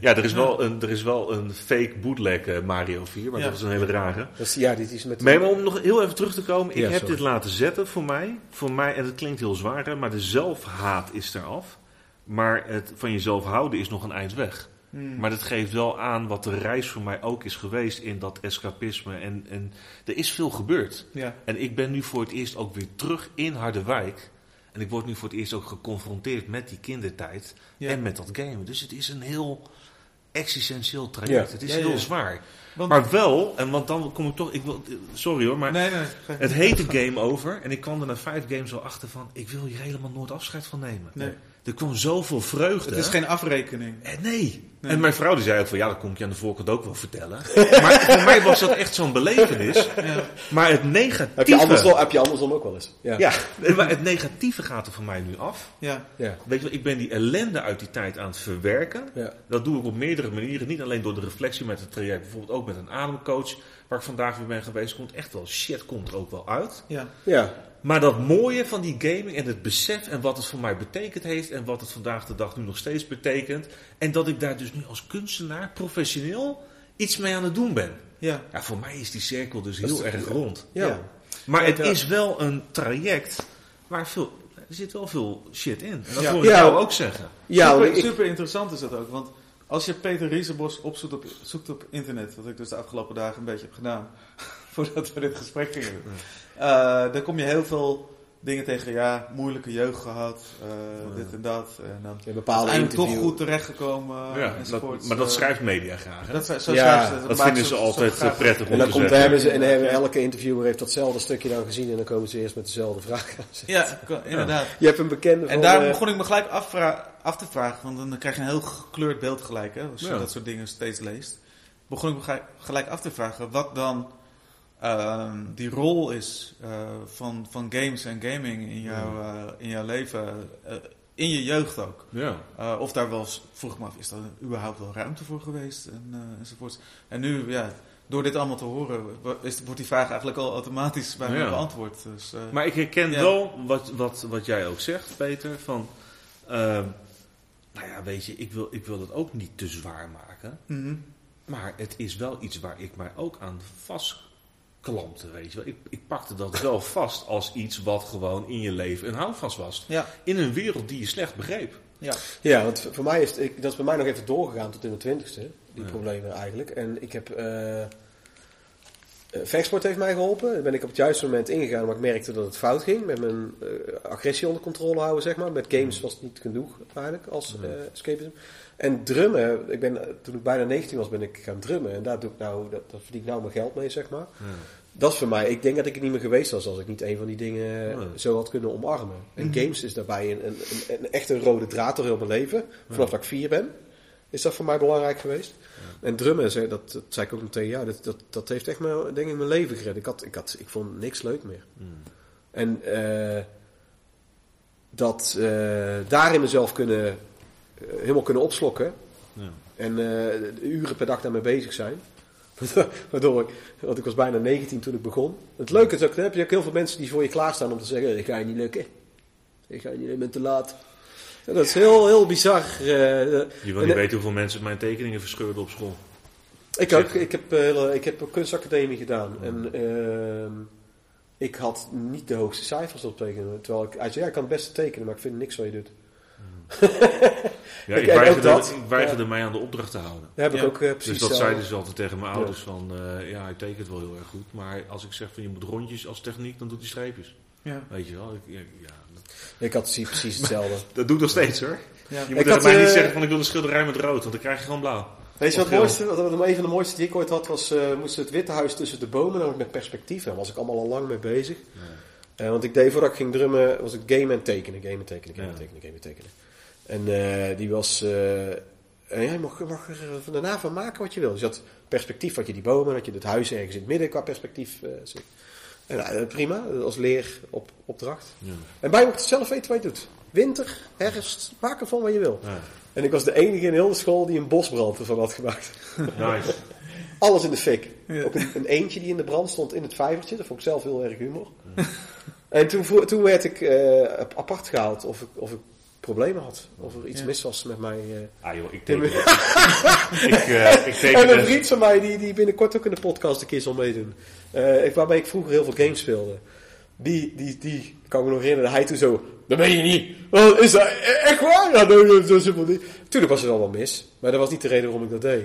Ja, er is, Wel een, er is wel een fake bootleg uh, Mario 4, maar dat is een hele rare. Is, ja, dit is met... Maar om nog heel even terug te komen, ik heb dit laten zetten voor mij. Voor mij, en het klinkt heel zwaar, maar de zelfhaat is eraf. Maar het van jezelf houden is nog een eind weg. Hmm. Maar dat geeft wel aan wat de reis voor mij ook is geweest in dat escapisme. En, en er is veel gebeurd. Ja. En ik ben nu voor het eerst ook weer terug in Harderwijk. En ik word nu voor het eerst ook geconfronteerd met die kindertijd en met dat game. Dus het is een heel existentieel traject. Het is heel zwaar. maar wel, en want dan kom ik toch, ik wil, sorry hoor, maar nee, nee, het heet een game over. En ik kwam er na vijf games al achter van, ik wil hier helemaal nooit afscheid van nemen. Nee. Er kwam zoveel vreugde. Het is geen afrekening. Eh, nee. En mijn vrouw die zei ook van, ja, dat kom ik je aan de voorkant ook wel vertellen. *laughs* maar voor mij was dat echt zo'n belevenis. Ja. Maar het negatieve... Heb je, andersom, heb je andersom ook wel eens. Ja. ja, *laughs* maar het negatieve gaat er voor mij nu af. Ja. ja. Weet je wel, ik ben die ellende uit die tijd aan het verwerken. Ja. Dat doe ik op meerdere manieren. Niet alleen door de reflectie met het traject, bijvoorbeeld ook met een ademcoach waar ik vandaag weer ben geweest, komt echt wel shit komt er ook wel uit. Ja. ja. Maar dat mooie van die gaming en het besef en wat het voor mij betekend heeft en wat het vandaag de dag nu nog steeds betekent. En dat ik daar dus nu als kunstenaar, professioneel, iets mee aan het doen ben. Ja. ja voor mij is die cirkel dus heel erg rond. Ja. Maar het is wel een traject waar veel, er zit wel veel shit in. En dat wil ik jou ook zeggen. Ja, super, super interessant is dat ook. Want als je Peter Riesenbos opzoekt op, zoekt op internet, wat ik dus de afgelopen dagen een beetje heb gedaan, *laughs* voordat we dit gesprek gingen uh, dan kom je heel veel dingen tegen, ja, moeilijke jeugd gehad, uh, dit en dat. En dan ja, bepaalde is toch goed terechtgekomen. Ja, dat, maar dat eh, schrijft media graag. Hè? Dat, zo ja, dat, dat vinden ze altijd prettig om en dan komt, hebben ze, en hebben elke interviewer heeft datzelfde stukje dan gezien en dan komen ze eerst met dezelfde vraag Ja, inderdaad. Je hebt een bekende En daar begon ik me gelijk af te vragen, want dan krijg je een heel gekleurd beeld gelijk, hè, als je dat soort dingen steeds leest. Begon ik me gelijk af te vragen, wat dan uh, die rol is uh, van, van games en gaming in, jouw, uh, in jouw leven, uh, in je jeugd ook. Ja. of daar wel, vroeg me af, is daar überhaupt wel ruimte voor geweest en, enzovoort. En nu, ja, door dit allemaal te horen, is, wordt die vraag eigenlijk al automatisch bij mij beantwoord. Dus, maar ik herken wel wat, wat, wat jij ook zegt, Peter, van... Nou ja, weet je, ik wil, ik wil het ook niet te zwaar maken. Mm -hmm. Maar het is wel iets waar ik mij ook aan vast klanten, weet je wel. Ik, ik pakte dat wel vast als iets wat gewoon in je leven een houvast was. Ja. In een wereld die je slecht begreep. Ja, ja want voor mij is het, dat is bij mij nog even doorgegaan tot in de twintigste, die problemen eigenlijk. En ik heb... Uh, Vechtsport heeft mij geholpen. Daar ben ik op het juiste moment ingegaan, maar ik merkte dat het fout ging. Met mijn uh, agressie onder controle houden, zeg maar. Met games was het niet genoeg, eigenlijk, als uh, escapism. En drummen, ik ben, toen ik bijna 19 was, ben ik gaan drummen. En daar doe ik nou, dat, dat verdien ik nou mijn geld mee, zeg maar. Ja dat is voor mij, ik denk dat ik er niet meer geweest was als ik niet een van die dingen zo had kunnen omarmen. En games is daarbij een, een, een, een echt een rode draad door heel mijn leven. Vanaf dat ik vier ben, is dat voor mij belangrijk geweest. En drummen, dat, dat zei ik ook meteen, ja, dat, dat, dat heeft echt mijn, denk ik, mijn leven gered. Ik, had, ik, had, ik vond niks leuk meer. Mhm. En uh, dat uh, daarin mezelf kunnen, uh, helemaal kunnen opslokken. Ja. En uren per dag daarmee bezig zijn. *laughs* Waardoor ik, want ik was bijna 19 toen ik begon. Het leuke is ook, dan heb je ook heel veel mensen die voor je klaarstaan om te zeggen, ik ga je niet lukken. Ik ga je niet, je bent te laat. Dat is heel, heel bizar. Uh, je wil niet weten hoeveel mensen mijn tekeningen verscheurden op school. Ik ook. Ik heb, uh, ik heb een kunstacademie gedaan. En uh, ik had niet de hoogste cijfers op tekenen. Terwijl ik, hij zei, ja, ik kan het beste tekenen, maar ik vind niks wat je doet. Ja, *laughs* ik, weigerde, ik weigerde mij aan de opdracht te houden. heb ik ook uh, precies Dus dat zeiden ze altijd tegen mijn ouders van, uh, ja, hij tekent wel heel erg goed. Maar als ik zeg van je moet rondjes als techniek, dan doet hij streepjes. Ja. Weet je wel? Ik, ja. Ik had precies *laughs* hetzelfde. dat doet nog steeds hoor. Ja. Je moet tegen mij niet eh, zeggen van ik wil een schilderij met rood, want dan krijg je gewoon blauw. Weet je wat het mooiste? Wat, een van de mooiste die ik ooit had was, uh, moest het Witte Huis tussen de bomen, namelijk met perspectief. Daar was ik allemaal al lang mee bezig. Ja. Uh, want ik deed voordat ik ging drummen, was ik game en tekenen, game en tekenen, game en tekenen, game en tekenen. En uh, die was. Uh, en jij mag, mag er daarna van maken wat je wil. Dus je had perspectief, had je die bomen, had je het huis ergens in het midden qua perspectief. Uh, zit. En, nou, prima, als leeropdracht. Ja. En bij moet het zelf weten wat je doet. Winter, herfst, maak ervan wat je wil. Ja. En ik was de enige in heel de school die een bosbrand ervan had gemaakt. *laughs* Nice. Alles in de fik. Ook een, een, eentje die in de brand stond in het vijvertje. Dat vond ik zelf heel erg humor. En toen, toen werd ik apart gehaald of ik, of ik problemen had. Of er iets mis was met mij. Uh, ah joh, ik *laughs* teken. ik, uh, ik teken en een vriend van mij die, die binnenkort ook in de podcast een keer zal meedoen. Uh, waarbij ik vroeger heel veel games speelde. Die, die, die kan ik me nog herinneren. Hij toen zo, dat ben je niet. Oh, is dat e-, echt waar? Ja, zo simpel niet. Tuurlijk was het allemaal mis. Maar dat was niet de reden waarom ik dat deed.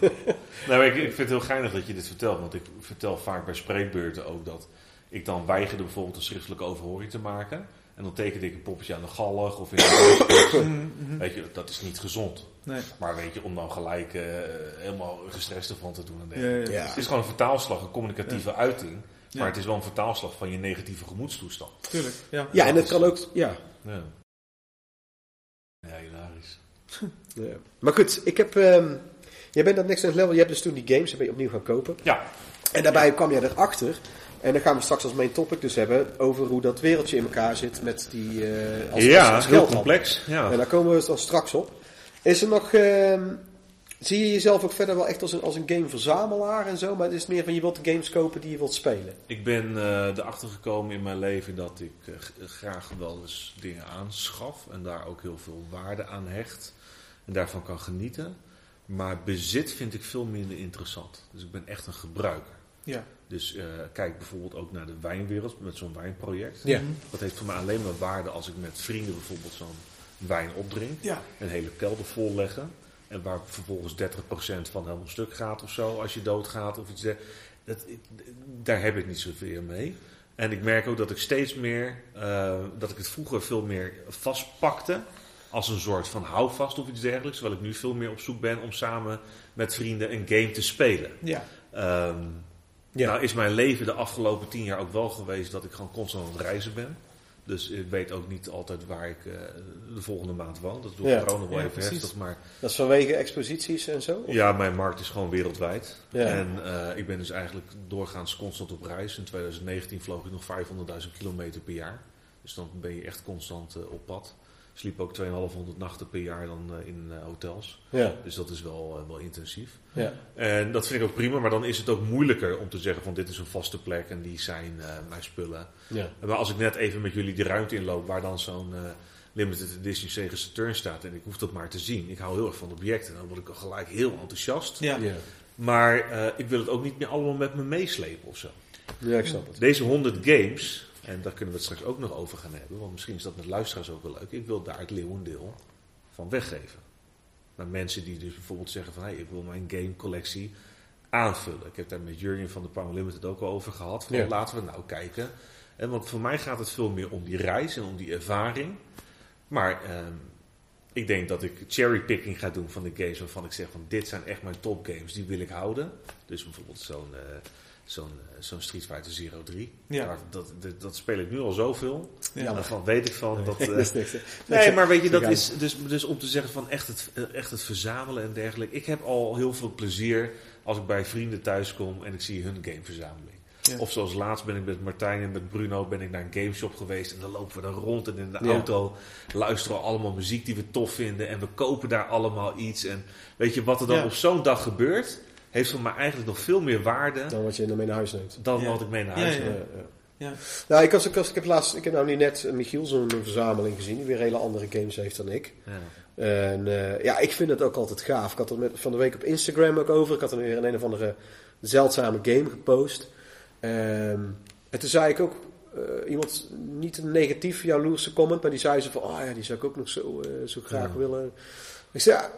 Ja. *laughs* nou, ik, ik vind het heel geinig dat je dit vertelt. Want ik vertel vaak bij spreekbeurten ook dat ik dan weigerde bijvoorbeeld een schriftelijke overhoring te maken. En dan tekende ik een poppetje aan de gallig of in de *coughs* Weet je, dat is niet gezond. Nee. Maar weet je, om dan gelijk uh, helemaal gestrest ervan te doen. En ja, ja, Het is gewoon een vertaalslag, een communicatieve uiting. Maar het is wel een vertaalslag van je negatieve gemoedstoestand. Tuurlijk, ja. Ja, en het kan ook, ja. Ja, ja hilarisch. *laughs* ja. Maar goed, ik heb... Um, jij bent dat next level, je hebt dus toen die games ben je opnieuw gaan kopen. Ja. En daarbij kwam jij erachter en dan gaan we straks als main topic dus hebben over hoe dat wereldje in elkaar zit met die uh, als, ja, als heel complex. Ja. En daar komen we dan straks op. Is er nog, uh, Zie je jezelf ook verder wel echt als een, als een gameverzamelaar en zo? Maar het is meer van je wilt de games kopen die je wilt spelen. Ik ben uh, erachter gekomen in mijn leven dat ik uh, graag wel eens dingen aanschaf. En daar ook heel veel waarde aan hecht. En daarvan kan genieten. Maar bezit vind ik veel minder interessant. Dus ik ben echt een gebruiker. Ja. Dus uh, kijk bijvoorbeeld ook naar de wijnwereld met zo'n wijnproject. Ja. Dat heeft voor mij alleen maar waarde als ik met vrienden bijvoorbeeld zo'n wijn opdrink. Ja. Een hele kelder vol leggen. En waar vervolgens 30% van helemaal stuk gaat of zo, als je doodgaat of iets. Dat, daar heb ik niet zoveel mee. En ik merk ook dat ik steeds meer, uh, dat ik het vroeger veel meer vastpakte. Als een soort van houvast of iets dergelijks. Terwijl ik nu veel meer op zoek ben om samen met vrienden een game te spelen. Ja. Um, ja. Nou is mijn leven de afgelopen tien jaar ook wel geweest dat ik gewoon constant aan het reizen ben. Dus ik weet ook niet altijd waar ik uh, de volgende maand woon. Dat is door Ja. corona wel even precies. heftig. Maar Dat is vanwege exposities en zo? Of- ja, mijn markt is gewoon wereldwijd. Ja. En eh, ik ben dus eigenlijk doorgaans constant op reis. In 2019 vloog ik nog 500.000 kilometer per jaar. Dus dan ben je echt constant eh, op pad. Sliep ook 2500 nachten per jaar dan eh, in eh, hotels. Ja. Dus dat is wel, eh, wel intensief. Ja. En dat vind ik ook prima, maar dan is het ook moeilijker om te zeggen van dit is een vaste plek en die zijn eh, mijn spullen. Ja. Maar als ik net even met jullie de ruimte inloop waar dan zo'n eh, limited edition Sega Saturn staat en ik hoef dat maar te zien. Ik hou heel erg van objecten, dan word ik al gelijk heel enthousiast. Ja. Ja. Maar eh, ik wil het ook niet meer allemaal met me meeslepen of zo. ja, ik snap het. Deze 100 games, en daar kunnen we het straks ook nog over gaan hebben, want misschien is dat met luisteraars ook wel leuk. Ik wil daar het leeuwendeel van weggeven. Naar mensen die dus bijvoorbeeld zeggen van, hé, ik wil mijn gamecollectie aanvullen. Ik heb daar met Jurjen van de Power Limited ook al over gehad. Van, Ja. Laten we nou kijken. En want voor mij gaat het veel meer om die reis en om die ervaring. Maar ehm, ik denk dat ik cherrypicking ga doen van de games waarvan ik zeg van dit zijn echt mijn topgames, die wil ik houden. Dus bijvoorbeeld zo'n eh, zo'n eh, zo'n Street Fighter Zero 3. Ja. Daar- dat, dat, dat speel ik nu al zoveel. Ja. Daarvan weet ik van dat... *laughs* eh, niks, hè. Nee, maar weet je, dat is dus, dus om te zeggen van echt het, eh, echt het verzamelen en dergelijke. Ik heb al heel veel plezier als ik bij vrienden thuis kom en ik zie hun gameverzameling. Ja. Of zoals laatst ben ik met Martijn en met Bruno ben ik naar een gameshop geweest en dan lopen we daar rond en in de Ja. auto luisteren we allemaal muziek die we tof vinden en we kopen daar allemaal iets. En weet je, wat er dan Ja. op zo'n dag gebeurt, heeft voor mij eigenlijk nog veel meer waarde Dan wat je mee naar huis neemt. dan Ja. wat ik mee naar huis ja. neem. Ja. Nou, ik, was, ik, was, ik heb laatst, ik heb nou nu net eh, Michiel zo'n verzameling gezien, die weer hele andere games heeft dan ik. Ja. En eh, ja, ik vind het ook altijd gaaf. Ik had het met, van de week op Instagram ook over. Ik had er weer een, een of andere zeldzame game gepost. Ehm, en toen zei ik ook eh, iemand, niet een negatief jaloerse comment, maar die zei ze van, oh ja, die zou ik ook nog zo, zo graag Ja. willen. Ik zei, ja,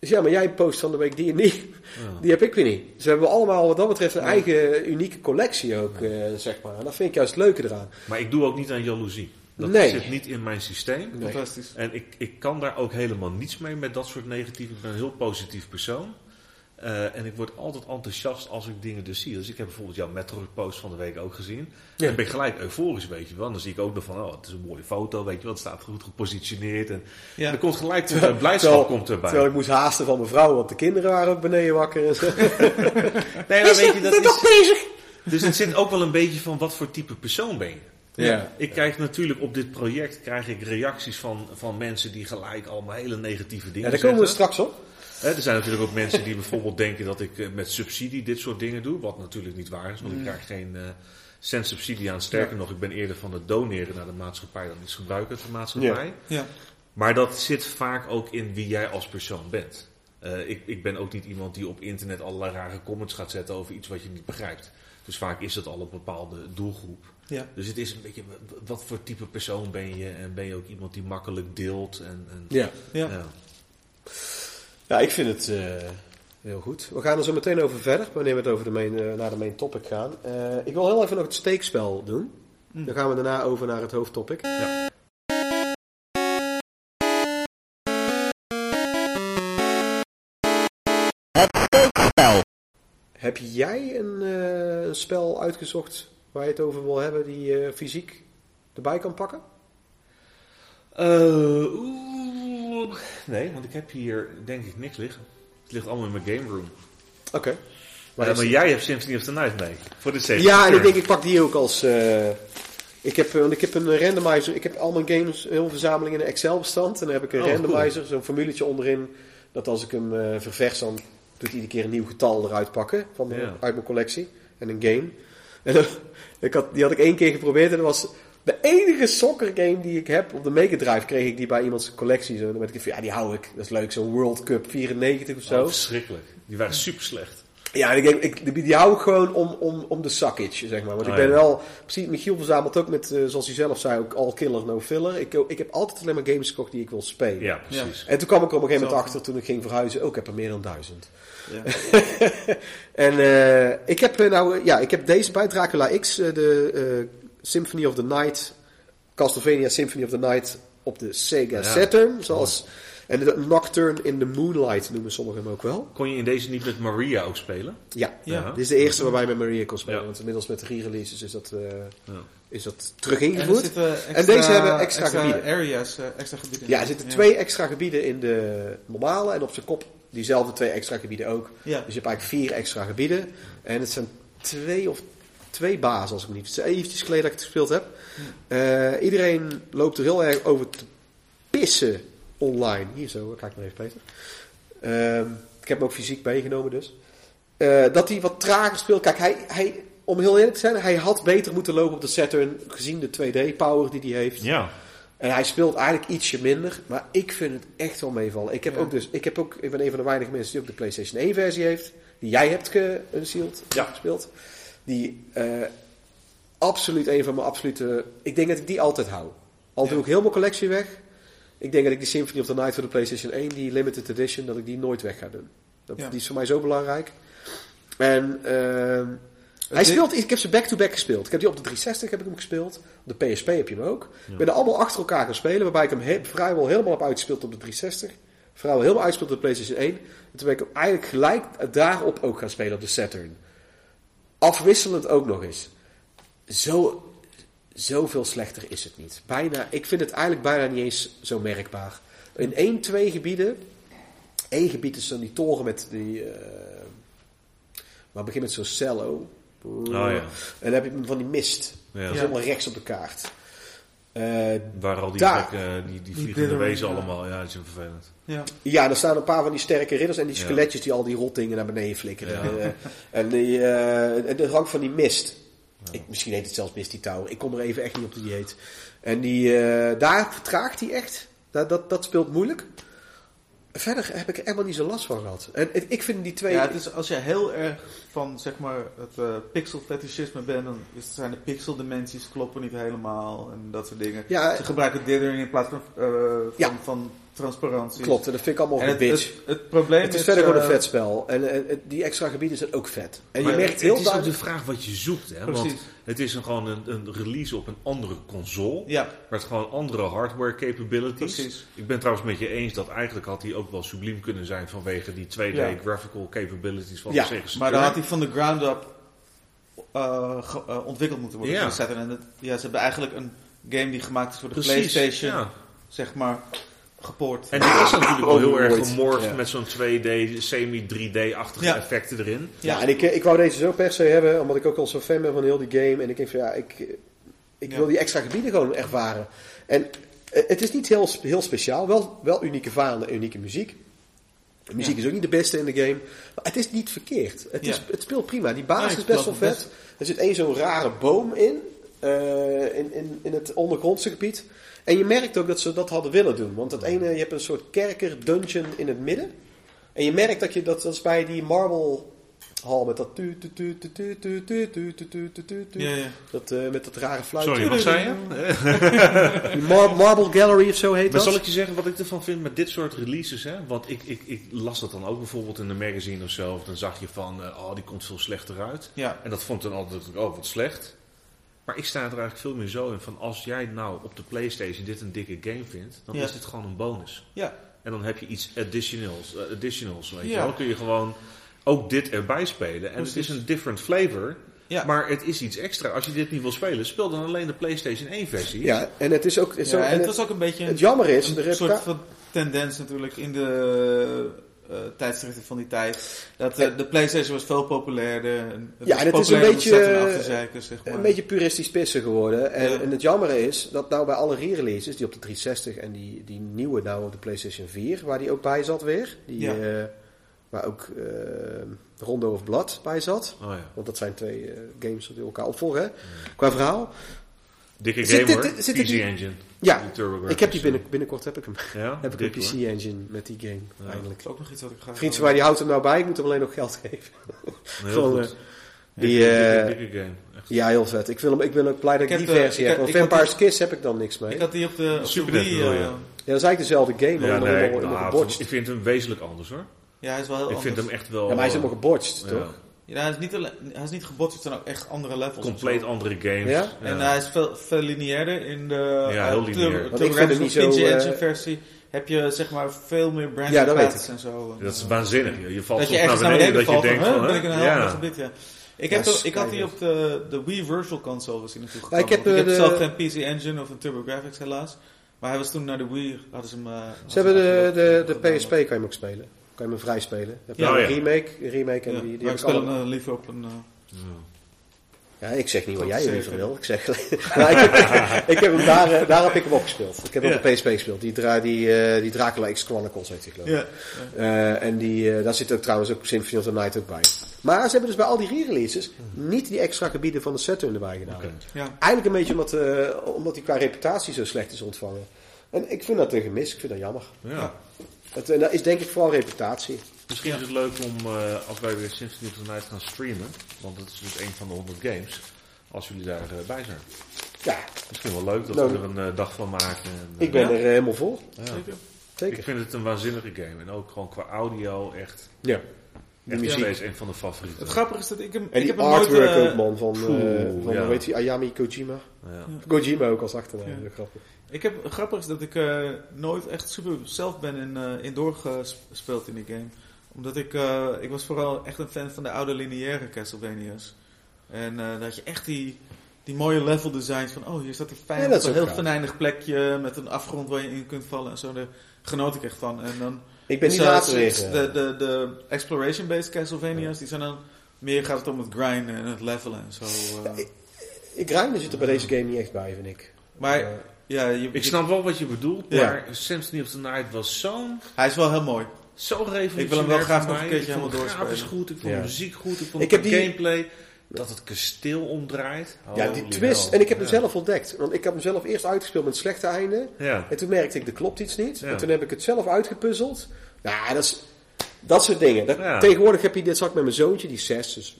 dus ja, maar jij post van de week die en die. Ja. Die heb ik weer niet. Dus we hebben allemaal wat dat betreft een eigen unieke collectie ook, eh, zeg maar. En dat vind ik juist het leuke eraan. Maar ik doe ook niet aan jaloezie. Dat Nee. zit niet in mijn systeem. Nee. Fantastisch. En ik, ik kan daar ook helemaal niets mee met dat soort negatief. Ik ben een heel positief persoon. Eh, en ik word altijd enthousiast als ik dingen dus zie. Dus ik heb bijvoorbeeld jouw Metroid post van de week ook gezien. Ja. En ben ik gelijk euforisch, weet je wel. Dan zie ik ook nog van, oh, het is een mooie foto, weet je wel. Het staat goed gepositioneerd. En Ja. er komt gelijk *laughs* er blijdschap Terwijl- komt erbij. Terwijl ik moest haasten van mijn vrouw, want de kinderen waren ook beneden wakker. En zo. *laughs* Nee, maar weet je, dat ben toch is... bezig? Dus het zit ook wel een beetje van wat voor type persoon ben je. Ja. Ik krijg natuurlijk op dit project krijg ik reacties van, van mensen die gelijk allemaal hele negatieve Ja, dingen daar komen we straks op. Er zijn natuurlijk ook mensen die bijvoorbeeld denken dat ik eh, met subsidie dit soort dingen doe. Wat natuurlijk niet waar is, want ik krijg geen eh, cent subsidie aan. Sterker nog, ik ben eerder van het doneren naar de maatschappij dan iets gebruiken uit de maatschappij. Ja. Maar dat zit vaak ook in wie jij als persoon bent. Eh, ik, ik ben ook niet iemand die op internet allerlei rare comments gaat zetten over iets wat je niet begrijpt. Dus vaak is dat al een bepaalde doelgroep. Ja. Dus het is een beetje, wat voor type persoon ben je? En ben je ook iemand die makkelijk deelt? En, en, Ja. Ja. ja. Ja, ik vind het eh, heel goed. We gaan er zo meteen over verder, wanneer we het over de main, eh, naar de main topic gaan. Eh, ik wil heel even nog het steekspel doen. Mm. Dan gaan we daarna over naar het hoofdtopic. Spel. Heb jij een, eh, een spel uitgezocht waar je het over wil hebben, die je fysiek erbij kan pakken? Eh, oeh, nee, want ik heb hier denk ik niks liggen. Het ligt allemaal in mijn game room. Oké. Maar, maar jij hebt Symphony of the Night mee. Voor de Sega Ja, en ik denk ik pak die ook als. eh, ik, heb, eh, want ik heb een randomizer. Ik heb al mijn games, heel verzameling in een Excel-bestand. En dan heb ik een Oh, randomizer, zo'n formuletje onderin. Dat als ik hem uh, ververs, dan doet hij iedere keer een nieuw getal eruit pakken van, uit mijn collectie. En een game. En ik had, die had ik één keer geprobeerd en dat was de enige soccer game die ik heb op de Mega Drive kreeg ik die bij iemands collectie. Zo. Dan werd ik van, ja, die hou ik. Dat is leuk, zo'n World Cup 94 of zo. Oh, verschrikkelijk. Die waren super slecht. Ja, ik, ik, die hou ik gewoon om, om, om de suckage, zeg maar. Want ik oh, ben wel... Precies, Michiel verzamelt ook met, uh, zoals hij zelf zei, ook all killer, no filler. Ik, ik heb altijd alleen maar games gekocht die ik wil spelen. Ja, precies. En toen kwam ik er op een gegeven moment achter, toen ik ging verhuizen, ook oh, ik heb er meer dan duizend. Ja. *laughs* en uh, ik heb uh, nou, ja, ik heb deze bij Dracula X, de Symphony of the Night, Castlevania Symphony of the Night op de Sega Saturn, zoals... En de Nocturne in the Moonlight noemen sommigen hem ook wel. Kon je in deze niet met Maria ook spelen? Ja, ja. dit is de eerste waarbij je met Maria kon spelen. Want inmiddels met de re-releases is dat, uh, ja. is dat terug ingevoerd. En, en, deze hebben extra, extra gebieden. areas, uh, extra gebieden. Ja, er zitten twee extra gebieden in de normale. En op zijn kop diezelfde twee extra gebieden ook. Dus je hebt eigenlijk vier extra gebieden. En het zijn twee of twee bazen als ik me niet... Het is eventjes geleden dat ik het gespeeld heb. Uh, iedereen loopt er heel erg over te pissen online. Hier zo, kijk maar even Peter. Uh, ik heb hem ook fysiek meegenomen dus. Uh, dat hij wat trager speelt. Kijk, hij, hij, om heel eerlijk te zijn, hij had beter moeten lopen op de Saturn. Gezien de 2D-power die hij heeft. Ja. En hij speelt eigenlijk ietsje minder. Maar ik vind het echt wel meevallen. Ik heb ook dus, ik heb ook, ik ben een van de weinige mensen die ook de PlayStation 1 versie heeft. Die jij hebt gesealed, ja. gespeeld. Die uh, absoluut een van mijn absolute. Ik denk dat ik die altijd hou. Al doe ik heel mijn collectie weg. Ik denk dat ik die Symphony of the Night voor de PlayStation 1, die limited edition, dat ik die nooit weg ga doen. Dat, Die is voor mij zo belangrijk. En uh, hij speelt, ik heb ze back-to-back gespeeld. Ik heb die op de 360 heb ik hem gespeeld. Op de PSP heb je hem ook. Ik ben er allemaal achter elkaar gaan spelen, waarbij ik hem vrijwel helemaal heb uitgespeeld op de 360. Vrijwel helemaal uitgespeeld op de PlayStation 1. En toen ben ik hem eigenlijk gelijk daarop ook gaan spelen op de Saturn. Afwisselend ook nog eens. Zo zoveel slechter is het niet. Bijna, ik vind het eigenlijk bijna niet eens zo merkbaar. In één, twee gebieden. één gebied is dan die toren met die. Uh, maar begin met zo'n cello. Oh, ja. En dan heb je van die mist. Ja. Dat is helemaal rechts op de kaart. Uh, Waar al die, daar, die, die vliegende wezen allemaal, ja, dat is vervelend. Ja. ja, er staan een paar van die sterke ridders en die skeletjes die al die rotdingen naar beneden flikkeren. Ja. Uh, en die, uh, de rang van die mist. Ik, misschien heet het zelfs Misty Tower. Ik kom er even echt niet op de dieet. En die, uh, daar vertraagt hij echt. Dat, dat, dat speelt moeilijk. Verder heb ik er helemaal niet zo last van gehad. En ik vind die twee... Ja, dus als je heel erg van zeg maar het uh, pixel fetishisme bent, dan zijn de pixel dimensies kloppen niet helemaal en dat soort dingen. Ja, Ze gebruiken dithering in plaats van, uh, van, ja. van transparantie. Klopt, en dat vind ik allemaal een bitch. Het, het, probleem het is, verder gewoon een vet spel. En, die extra gebieden zijn ook vet. En je merkt heel duidelijk... Het is de vraag wat je zoekt. Hè? Want het is een, gewoon een, een, release op een andere console. Ja. Met gewoon andere hardware capabilities. Precies. Ik ben trouwens met je eens dat eigenlijk had hij ook wel subliem kunnen zijn vanwege die 2D graphical capabilities van ja, Maar dan had hij van de ground up uh, uh, ontwikkeld moeten worden. Ja. En ja, ze hebben eigenlijk een game die gemaakt is voor de Precies, PlayStation. Ja. Zeg maar gepoord. En die is natuurlijk wel heel erg gemorfd met zo'n 2D, semi-3D-achtige effecten erin. Ja, en ik, ik wou deze zo per se hebben, omdat ik ook al zo fan ben van heel die game. En ik denk van ja, ik, ik wil die extra gebieden gewoon ervaren. En eh, het is niet heel, heel speciaal, wel, wel unieke verhalen, unieke muziek. De muziek is ook niet de beste in de game. Maar het is niet verkeerd. Het, is, het speelt prima. Die basis is best wel vet. Er zit één zo'n rare boom in, uh, in, in, in het ondergrondse gebied. En je merkt ook dat ze dat hadden willen doen. Want het ene, je hebt een soort kerker dungeon in het midden. En je merkt dat je dat, dat is bij die marble hal met dat tu tu tu tu tu tu tu tu tu tu tu tu tu dat met dat rare fluit. Sorry, wat zei je? Marble Gallery of zo heet maar zal ik je zeggen wat ik ervan vind met dit soort releases? Hè? Want ik, ik, ik las dat dan ook bijvoorbeeld in de magazine of zo. Of dan zag je van, oh die komt veel slechter uit. Ja. En dat vond ik dan altijd, oh wat slecht. Maar ik sta er eigenlijk veel meer zo in van als jij nou op de PlayStation dit een dikke game vindt, dan is dit gewoon een bonus. Ja. En dan heb je iets additionals, uh, additionals weet je wel. Dan kun je gewoon ook dit erbij spelen. En het is een different flavor. Ja. Maar het is iets extra. Als je dit niet wil spelen, speel dan alleen de PlayStation 1 versie. Ja, en het is ook. Het, ja, en het, was ook een beetje. Het jammer is. Een, een soort van tendens natuurlijk in de tijdschriften van die tijd. Dat de PlayStation was veel populairder. Het ja, en het is een beetje, zeg maar. een beetje puristisch pissen geworden. En, en, het jammer is dat nou bij alle re-releases, die op de 360 en die, die nieuwe nou op de PlayStation 4, waar die ook bij zat weer. Die, waar ook Rondo of Blood bij zat. Oh, ja. Want dat zijn twee games die elkaar opvolgen. Qua verhaal. Dikke game zit, hoor. Zit, Easy Engine. Ja, ik heb die binnen, binnenkort heb ik hem. Ja? *laughs* heb ik een PC Engine met die game ja. eindelijk. ook nog iets wat ik ga. Vriend van mij die houdt hem nou bij, ik moet hem alleen nog geld geven. Heel *laughs* goed. Uh, die, uh, dikke game. Echt. Ja, heel vet. Ik, wil hem, ik ben ook blij dat ik, die versie heb. Want Vampire's Kiss heb ik dan niks mee. Ik had die op de, op Super Wii, uh, ja. dat is eigenlijk dezelfde game. Ja, nee, nou, ik vind hem wezenlijk anders hoor. Ja, hij is wel heel Ik vind hem echt wel... Ja, maar hij is helemaal gebotcht, toch? Ja, hij is niet, hij is niet gebotst, het zijn ook echt andere levels. Compleet andere games. Ja? En hij is veel, veel lineairder. In de ja, heel lineair. Engine versie heb je zeg maar veel meer brand ja, paths en zo. Dat is waanzinnig. Je valt dat je echt naar beneden, dat je denkt van, ben ik een heel ja. gebied, ja. Ik, heb ik had die op de, de Wii Virtual Console gezien naartoe ik heb, ik heb de, zelf geen PC Engine of een TurboGrafx helaas. Maar hij was toen naar de Wii, hadden ze hem... Uh, ze hebben de, de, de PSP, kan je hem ook spelen kan je hem vrij spelen. Heb je ja, een remake, een remake en die, die maar ik speel hem uh, liever op een... Uh, ja, ik zeg niet wat jij liever wil. Ik zeg, *laughs* nou, ik, heb, ik heb hem daar, uh, daar heb ik hem opgespeeld. Ik heb hem op de PSP gespeeld. Die, dra die, uh, die Dracula X Chronicles heet hij geloof ik. Ja. en die, daar zit ook trouwens ook Symphony of the Night ook bij. Maar ze hebben dus bij al die re-releases niet die extra gebieden van de Saturn erbij gedaan. Okay. Ja. Eigenlijk een beetje omdat, omdat die qua reputatie zo slecht is ontvangen. En ik vind dat een gemis. Ik vind dat jammer. Ja. Het, en dat is denk ik vooral reputatie. Misschien is het leuk om, uh, als wij weer Symphony of the Night gaan streamen, want dat is dus een van de 100 games, als jullie daarbij uh, bij zijn. Ja. Misschien wel leuk dat we er een uh, dag van maken. En, ik ben er helemaal voor. Ja. Zeker. Zeker. Ik vind het een waanzinnige game en ook gewoon qua audio echt. Ja. Echt nog steeds een van de favorieten. Het grappige is dat ik hem. En ik die heb artwork nooit, ook, man, van, uh, van ja. weet je, Ayami Kojima. Ja. Kojima ook als achternaam, ja. grappig. Ik heb, grappig is dat ik uh, nooit echt super zelf ben in, uh, in doorgespeeld in die game. Omdat ik, uh, ik was vooral echt een fan van de oude lineaire Castlevania's. En dat je echt die, die mooie level designs van, oh hier staat een fijn, ja, een heel venijnig plekje met een afgrond waar je in kunt vallen en zo. Daar genoot ik echt van. En dan, ik ben niet laatste de, de, de exploration-based Castlevania's, die zijn dan meer gaat het om het grinden en het levelen en zo. Ja, ik, ik grinden zit er bij deze game niet echt bij, vind ik. Maar ja, je, ik snap wel wat je bedoelt, maar Samson of the Night was zo... Hij is wel heel mooi. Zo revolutionair Ik wil hem wel graag nog een keertje helemaal doorspelen. Ik vond goed, ik vond de muziek goed, ik vond de gameplay... Dat het kasteel omdraait. ja, die twist. En ik heb hem zelf ontdekt. Want ik heb hem zelf eerst uitgespeeld met slechte einde. Ja. En toen merkte ik, er klopt iets niet. En toen heb ik het zelf uitgepuzzeld. Ja, dat is... Dat soort dingen. Dat, Tegenwoordig heb je dit, zag ik met mijn zoontje, die zes. Dus,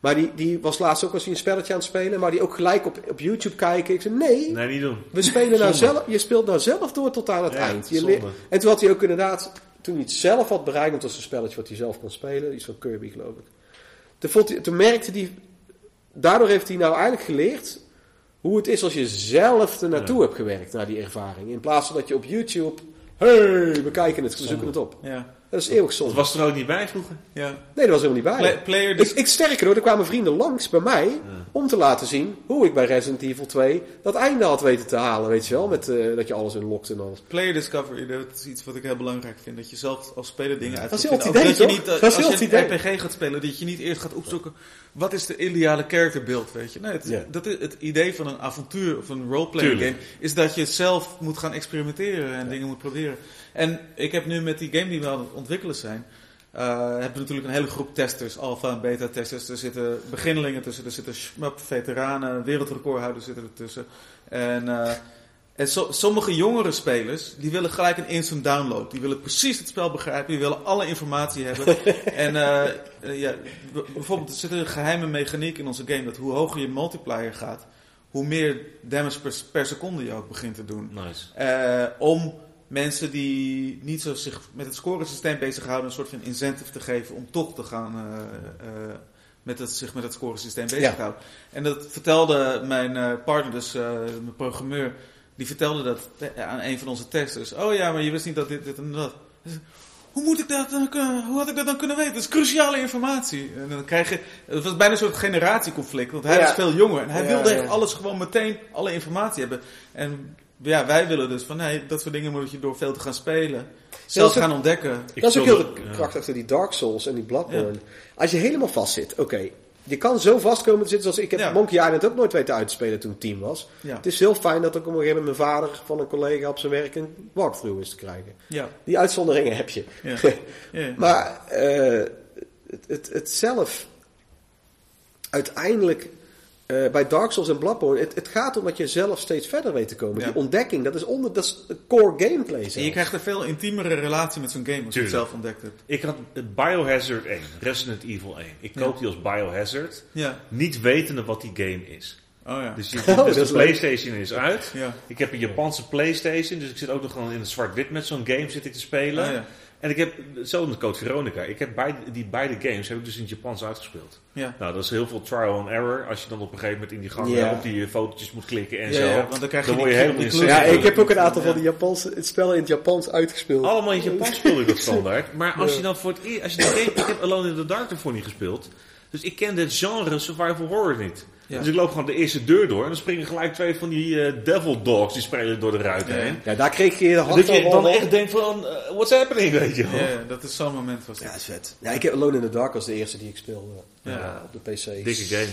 maar die, die was laatst ook als hij een spelletje aan het spelen. Maar die ook gelijk op, op YouTube kijken. Ik zei, nee. Nee, niet doen. We spelen nou zelf, je speelt nou zelf door tot aan het eind. Je en toen had hij ook inderdaad, toen hij het zelf had bereikt. Want dat was een spelletje wat hij zelf kon spelen. Iets van Kirby geloof ik. Toen, vond hij, toen merkte hij, daardoor heeft hij nou eigenlijk geleerd hoe het is als je zelf er naartoe hebt gewerkt naar die ervaring. In plaats van dat je op YouTube, hey, we kijken het, we zoeken het op. Ja. Dat is eeuwig zonde. Dat was er ook niet bij vroeger? Ja. Nee, dat was helemaal niet bij. player ik, ik, sterker hoor, er kwamen vrienden langs bij mij om te laten zien hoe ik bij Resident Evil 2 dat einde had weten te halen, weet je wel. Met, uh, dat je alles unlockt en alles. Player discovery, dat is iets wat ik heel belangrijk vind. Dat je zelf als speler dingen uit Dat is het idee, dat je niet, Als je een RPG gaat spelen, dat je niet eerst gaat opzoeken wat is de ideale characterbeeld, weet je. Nee, het, dat is het idee van een avontuur of een roleplay game is dat je zelf moet gaan experimenteren en dingen moet proberen. En ik heb nu met die game die we aan het ontwikkelen zijn, uh, hebben we natuurlijk een hele groep testers, alpha en beta testers. Er zitten beginnelingen tussen, er zitten schmup, veteranen, wereldrecordhouders zitten ertussen. En, uh, en so, sommige jongere spelers, die willen gelijk een instant download. Die willen precies het spel begrijpen, die willen alle informatie hebben. *laughs* en uh, ja, bijvoorbeeld, er zit een geheime mechaniek in onze game, dat hoe hoger je multiplier gaat, hoe meer damage per, per seconde je ook begint te doen. Nice. om mensen die niet zo zich met het scoresysteem bezighouden, een soort van incentive te geven om toch te gaan uh, met het, zich met het scoresysteem bezig te houden. En dat vertelde mijn partner, dus mijn programmeur, die vertelde dat aan een van onze testers. Oh ja, maar je wist niet dat dit, dit en dat. Hoe moet ik dat dan kunnen, hoe had ik dat dan kunnen weten? Dat is cruciale informatie. En dan krijg je, het was bijna een soort generatieconflict, want hij ja. was veel jonger en hij wilde echt alles gewoon meteen, alle informatie hebben. En ja, wij willen dus van nee, dat soort dingen moet je door veel te gaan spelen. zelf gaan ontdekken. Dat is ook heel de kracht achter die Dark Souls en die Bloodborne. Als je helemaal vast zit, oké. Je kan zo vast komen te zitten zoals ik heb Monkey Island ook nooit weten uit te spelen toen het team was. Het is heel fijn dat ik op een gegeven moment mijn vader van een collega op zijn werk een walkthrough is te krijgen. Die uitzonderingen heb je. *laughs* maar uh, het, het, het zelf uiteindelijk uh, bij Dark Souls en Bloodborne, het, het, gaat om dat je zelf steeds verder weet te komen. Die ontdekking, dat is, onder, dat is core gameplay. En je krijgt een veel intiemere relatie met zo'n game als je het zelf ontdekt hebt. Ik had Biohazard 1, Resident Evil 1. Ik koop die als Biohazard, niet wetende wat die game is. Oh ja. Dus, *laughs* je, oh, dus de PlayStation is uit. Ja. Ik heb een Japanse PlayStation, dus ik zit ook nog gewoon in het zwart-wit met zo'n game zit ik te spelen. Oh, ja. En ik heb, hetzelfde met Code Veronica, ik heb beide, die beide games heb ik dus in het Japans uitgespeeld. Ja. Nou, dat is heel veel trial and error als je dan op een gegeven moment in die gang op die fotootjes moet klikken en zo. Ja, want dan krijg je, dan word je helemaal in Ja, ik heb ook een aantal van die Japanse spellen in het Japans uitgespeeld. Allemaal in het Japans speel ik dat *laughs* standaard. Maar als je dan voor het eerst, als je die game, ik heb Alone in the Dark ervoor niet gespeeld. Dus ik kende het genre survival horror niet. Dus ik loop gewoon de eerste deur door en dan springen gelijk twee van die uh, devil dogs die spelen door de ruit heen. Ja, daar kreeg je de hand Dat je dan echt denkt van, uh, what's happening, weet je wel. Ja, dat is zo'n moment. Was ja, is vet. Ja, ik heb Alone in the Dark als de eerste die ik speelde ja. Uh, op de PC. Dikke game.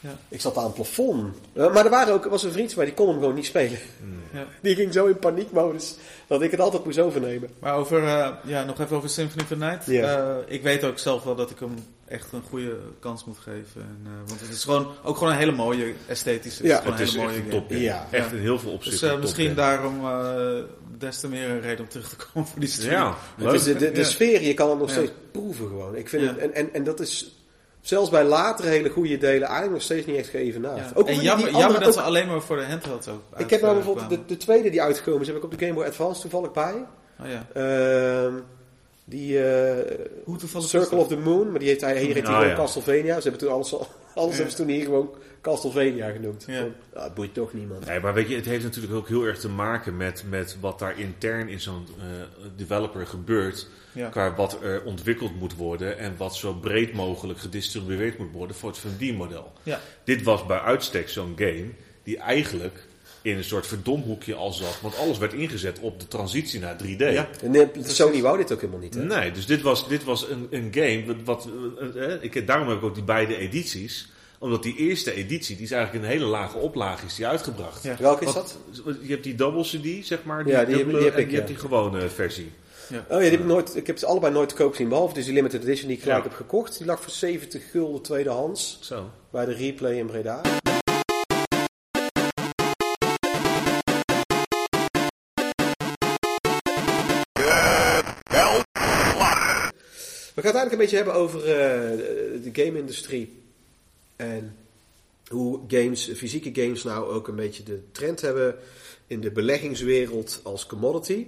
Ja. Ik zat aan het plafond. maar er waren ook, was een vriend van mij, die kon hem gewoon niet spelen. Ja. *laughs* Die ging zo in paniekmodus dat ik het altijd moest overnemen. Maar over, ja, nog even over Symphony of the Night. ik weet ook zelf wel dat ik hem echt een goede kans moet geven. En, uh, want het is gewoon ook gewoon een hele mooie esthetische. Ja, het is, een hele mooie top. Ja. Echt in heel veel opzichten. Dus uh, misschien daarom uh, des te meer een reden om terug te komen voor die stream. Ja, het is de, de, de sfeer, je kan het nog steeds proeven gewoon. Ik vind het, en, en, en dat is zelfs bij latere hele goede delen eigenlijk nog steeds niet echt geëvenaard. Ja. Ook en jammer, die jammer dat ze alleen maar voor de handheld ook Ik heb nou bijvoorbeeld de, de, tweede die uitgekomen is, heb ik op de Game Boy Advance toevallig bij. Oh ja. Ehm, die uh, Circle of the Moon, maar die heeft, hij, hier hij gewoon Castlevania. Ze hebben toen alles, alles hebben ze toen hier gewoon Castlevania genoemd. Ja. Nou, het boeit toch niemand. Nee, maar weet je, het heeft natuurlijk ook heel erg te maken met, met wat daar intern in zo'n uh, developer gebeurt. Qua wat er ontwikkeld moet worden en wat zo breed mogelijk gedistribueerd moet worden voor het verdienmodel. Ja. Dit was bij uitstek zo'n game die eigenlijk in een soort verdomhoekje al zat. Want alles werd ingezet op de transitie naar 3D. Ja, en Sony wou dit ook helemaal niet. Hè? Nee, dus dit was, dit was een, een game. Wat, eh, eh, ik, daarom heb ik ook die beide edities omdat die eerste editie, die is eigenlijk een hele lage oplage, is die uitgebracht. Ja. Welke is dat? Je hebt die double CD, zeg maar. Die ja, die, dubbele, heb, ik, je hebt die gewone versie. Ja. Oh ja, die heb ik, nooit, ik heb ze allebei nooit te koop gezien. Behalve dus die limited edition die ik gelijk heb gekocht. Die lag voor 70 gulden tweedehands. Zo. Bij de replay in Breda. We gaan het eigenlijk een beetje hebben over uh, de game-industrie. En hoe games, fysieke games nou ook een beetje de trend hebben in de beleggingswereld als commodity.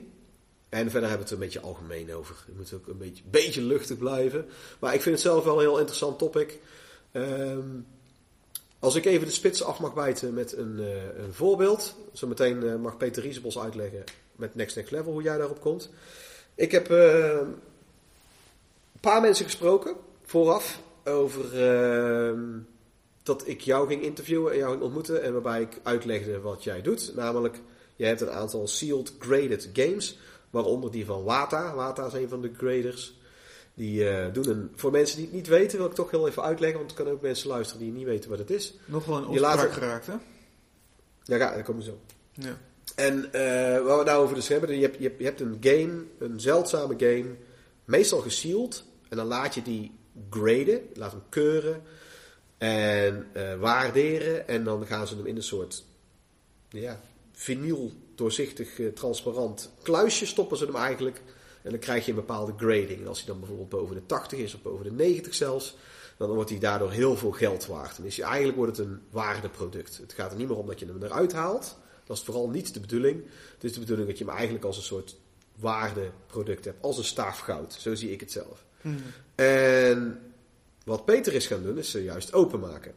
En verder hebben we het er een beetje algemeen over. Het moet ook een beetje, beetje luchtig blijven. Maar ik vind het zelf wel een heel interessant topic. Um, als ik even de spits af mag bijten met een, uh, een voorbeeld. Zometeen uh, mag Peter Riesebos uitleggen met Next Next Level hoe jij daarop komt. Ik heb paar mensen gesproken vooraf over uh, dat ik jou ging interviewen en jou ging ontmoeten. En waarbij ik uitlegde wat jij doet. Namelijk, jij hebt een aantal sealed graded games. Waaronder die van Wata. Wata is een van de graders. Die uh, doen een. Voor mensen die het niet weten, wil ik toch heel even uitleggen. Want er kunnen ook mensen luisteren die niet weten wat het is. Nog wel een opspraak geraakt, hè? Ja, ja, dat komt zo. Ja. En uh, waar we nou over dus hebben, je hebt, je hebt een game, een zeldzame game, meestal gesealed. En dan laat je die graden, laat hem keuren en uh, waarderen. En dan gaan ze hem in een soort ja, vinyl, doorzichtig, uh, transparant kluisje stoppen ze hem eigenlijk. En dan krijg je een bepaalde grading. En als hij dan bijvoorbeeld boven de 80 is of boven de 90 zelfs, dan wordt hij daardoor heel veel geld waard. En is hij, eigenlijk wordt het een waardeproduct. Het gaat er niet meer om dat je hem eruit haalt. Dat is vooral niet de bedoeling. Het is de bedoeling dat je hem eigenlijk als een soort waardeproduct hebt. Als een staaf goud. Zo zie ik het zelf. En wat Peter is gaan doen, is ze juist openmaken.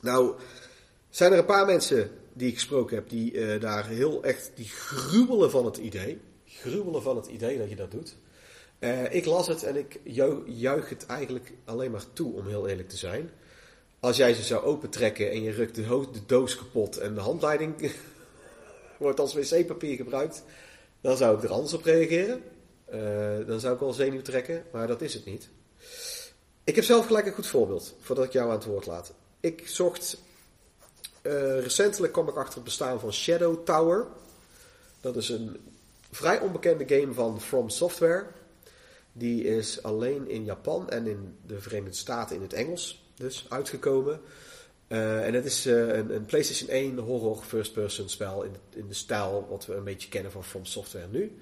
Nou, zijn er een paar mensen die ik gesproken heb, die uh, daar heel echt, die gruwelen van het idee. Gruwelen van het idee dat je dat doet. Uh, ik las het en ik juich, het eigenlijk alleen maar toe, om heel eerlijk te zijn. Als jij ze zou opentrekken en je rukt de, de doos kapot en de handleiding *laughs* wordt als wc-papier gebruikt, dan zou ik er anders op reageren. Dan zou ik wel zenuw trekken, maar dat is het niet. Ik heb zelf gelijk een goed voorbeeld, voordat ik jou aan het woord laat. Ik zocht, recentelijk kwam ik achter het bestaan van Shadow Tower. Dat is een vrij onbekende game van From Software. Die is alleen in Japan en in de Verenigde Staten in het Engels dus uitgekomen. Uh, en het is een, een, PlayStation 1 horror first-person spel in de stijl wat we een beetje kennen van From Software nu.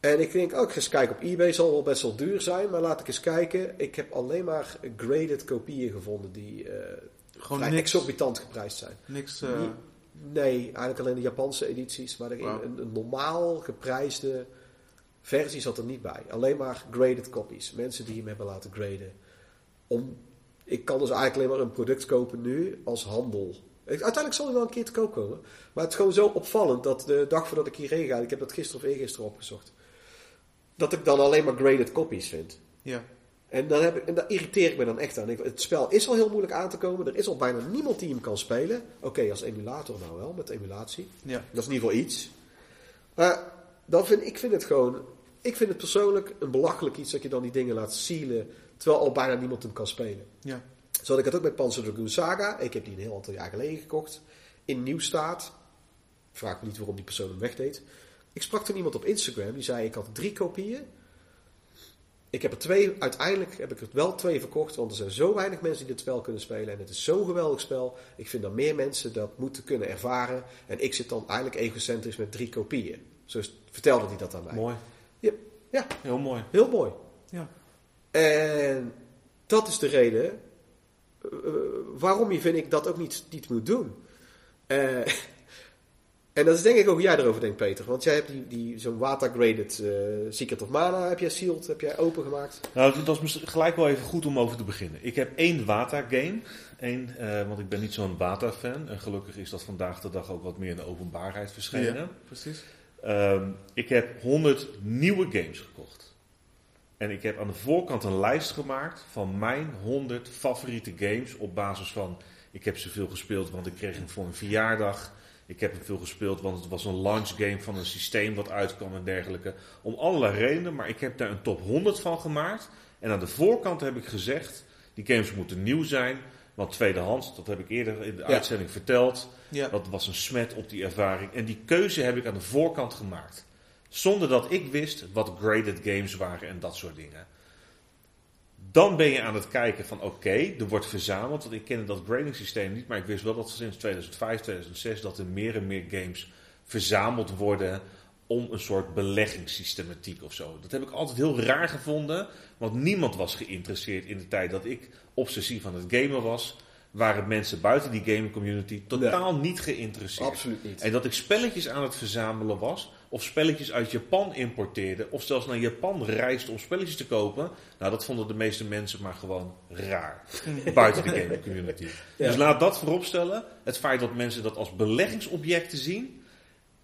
En ik denk, ook oh, eens kijken op eBay, zal wel best wel duur zijn, maar laat ik eens kijken. Ik heb alleen maar graded kopieën gevonden die uh, Gewoon niks, exorbitant geprijsd zijn. Niks... Nee, eigenlijk alleen de Japanse edities, maar een, een, normaal geprijsde versie zat er niet bij. Alleen maar graded copies. Mensen die hem hebben laten graden. Om, ik kan dus eigenlijk alleen maar een product kopen nu als handel. Uiteindelijk zal hij wel een keer te koop komen. Maar het is gewoon zo opvallend dat de dag voordat ik hierheen ga, ik heb dat gisteren of eergisteren opgezocht, dat ik dan alleen maar graded copies vind. Ja. En, dan heb ik, en daar irriteer ik me dan echt aan. het spel is al heel moeilijk aan te komen. Er is al bijna niemand die hem kan spelen. Oké, als emulator nou wel, met emulatie. Ja. Dat is in ieder geval iets. Maar dan vind, ik vind het gewoon... Ik vind het persoonlijk een belachelijk iets dat je dan die dingen laat sealen... terwijl al bijna niemand hem kan spelen. Ja. Zo had ik het ook met Panzer Dragoon Saga. Ik heb die een heel aantal jaar geleden gekocht. In nieuw staat. Vraag me niet waarom die persoon hem wegdeed. Ik sprak toen iemand op Instagram. Die zei, ik had drie kopieën ik heb er twee, uiteindelijk heb ik er wel twee verkocht, want er zijn zo weinig mensen die dit spel kunnen spelen. En het is zo'n geweldig spel. Ik vind dat meer mensen dat moeten kunnen ervaren. En ik zit dan eigenlijk egocentrisch met drie kopieën. Zo vertelde hij dat aan mij. Mooi. Ja, ja. Heel mooi. Heel mooi. Ja. En dat is de reden uh, waarom je vind ik dat ook niet, niet moet doen. Uh, en dat is denk ik ook hoe jij erover denkt, Peter. Want jij hebt die, die, zo'n watergraded uh, Secret of Mana, heb jij sealed, heb jij opengemaakt? Nou, dat is gelijk wel even goed om over te beginnen. Ik heb één Wata game. Één, uh, want ik ben niet zo'n Wata-fan. En gelukkig is dat vandaag de dag ook wat meer in de openbaarheid verschenen. Ja, precies. Um, ik heb 100 nieuwe games gekocht. En ik heb aan de voorkant een lijst gemaakt van mijn 100 favoriete games. Op basis van, ik heb ze veel gespeeld, want ik kreeg hem voor een verjaardag. Ik heb hem veel gespeeld, want het was een launch game van een systeem wat uitkwam en dergelijke. Om allerlei redenen, maar ik heb daar een top 100 van gemaakt. En aan de voorkant heb ik gezegd, die games moeten nieuw zijn. Want tweedehands, dat heb ik eerder in de uitzending verteld. Ja. Dat was een smet op die ervaring. En die keuze heb ik aan de voorkant gemaakt. Zonder dat ik wist wat graded games waren en dat soort dingen. Dan ben je aan het kijken van oké, er wordt verzameld. Want ik ken dat grading systeem niet, maar ik wist wel dat sinds 2005, 2006 dat er meer en meer games verzameld worden om een soort beleggingssystematiek of zo. Dat heb ik altijd heel raar gevonden, want niemand was geïnteresseerd in de tijd dat ik obsessief aan het gamen was. Waren mensen buiten die gaming community totaal niet geïnteresseerd. Absoluut niet. En dat ik spelletjes aan het verzamelen was, of spelletjes uit Japan importeerde, of zelfs naar Japan reisde om spelletjes te kopen. Nou, dat vonden de meeste mensen maar gewoon raar. Buiten de gaming community. Dus laat dat vooropstellen. Het feit dat mensen dat als beleggingsobjecten zien,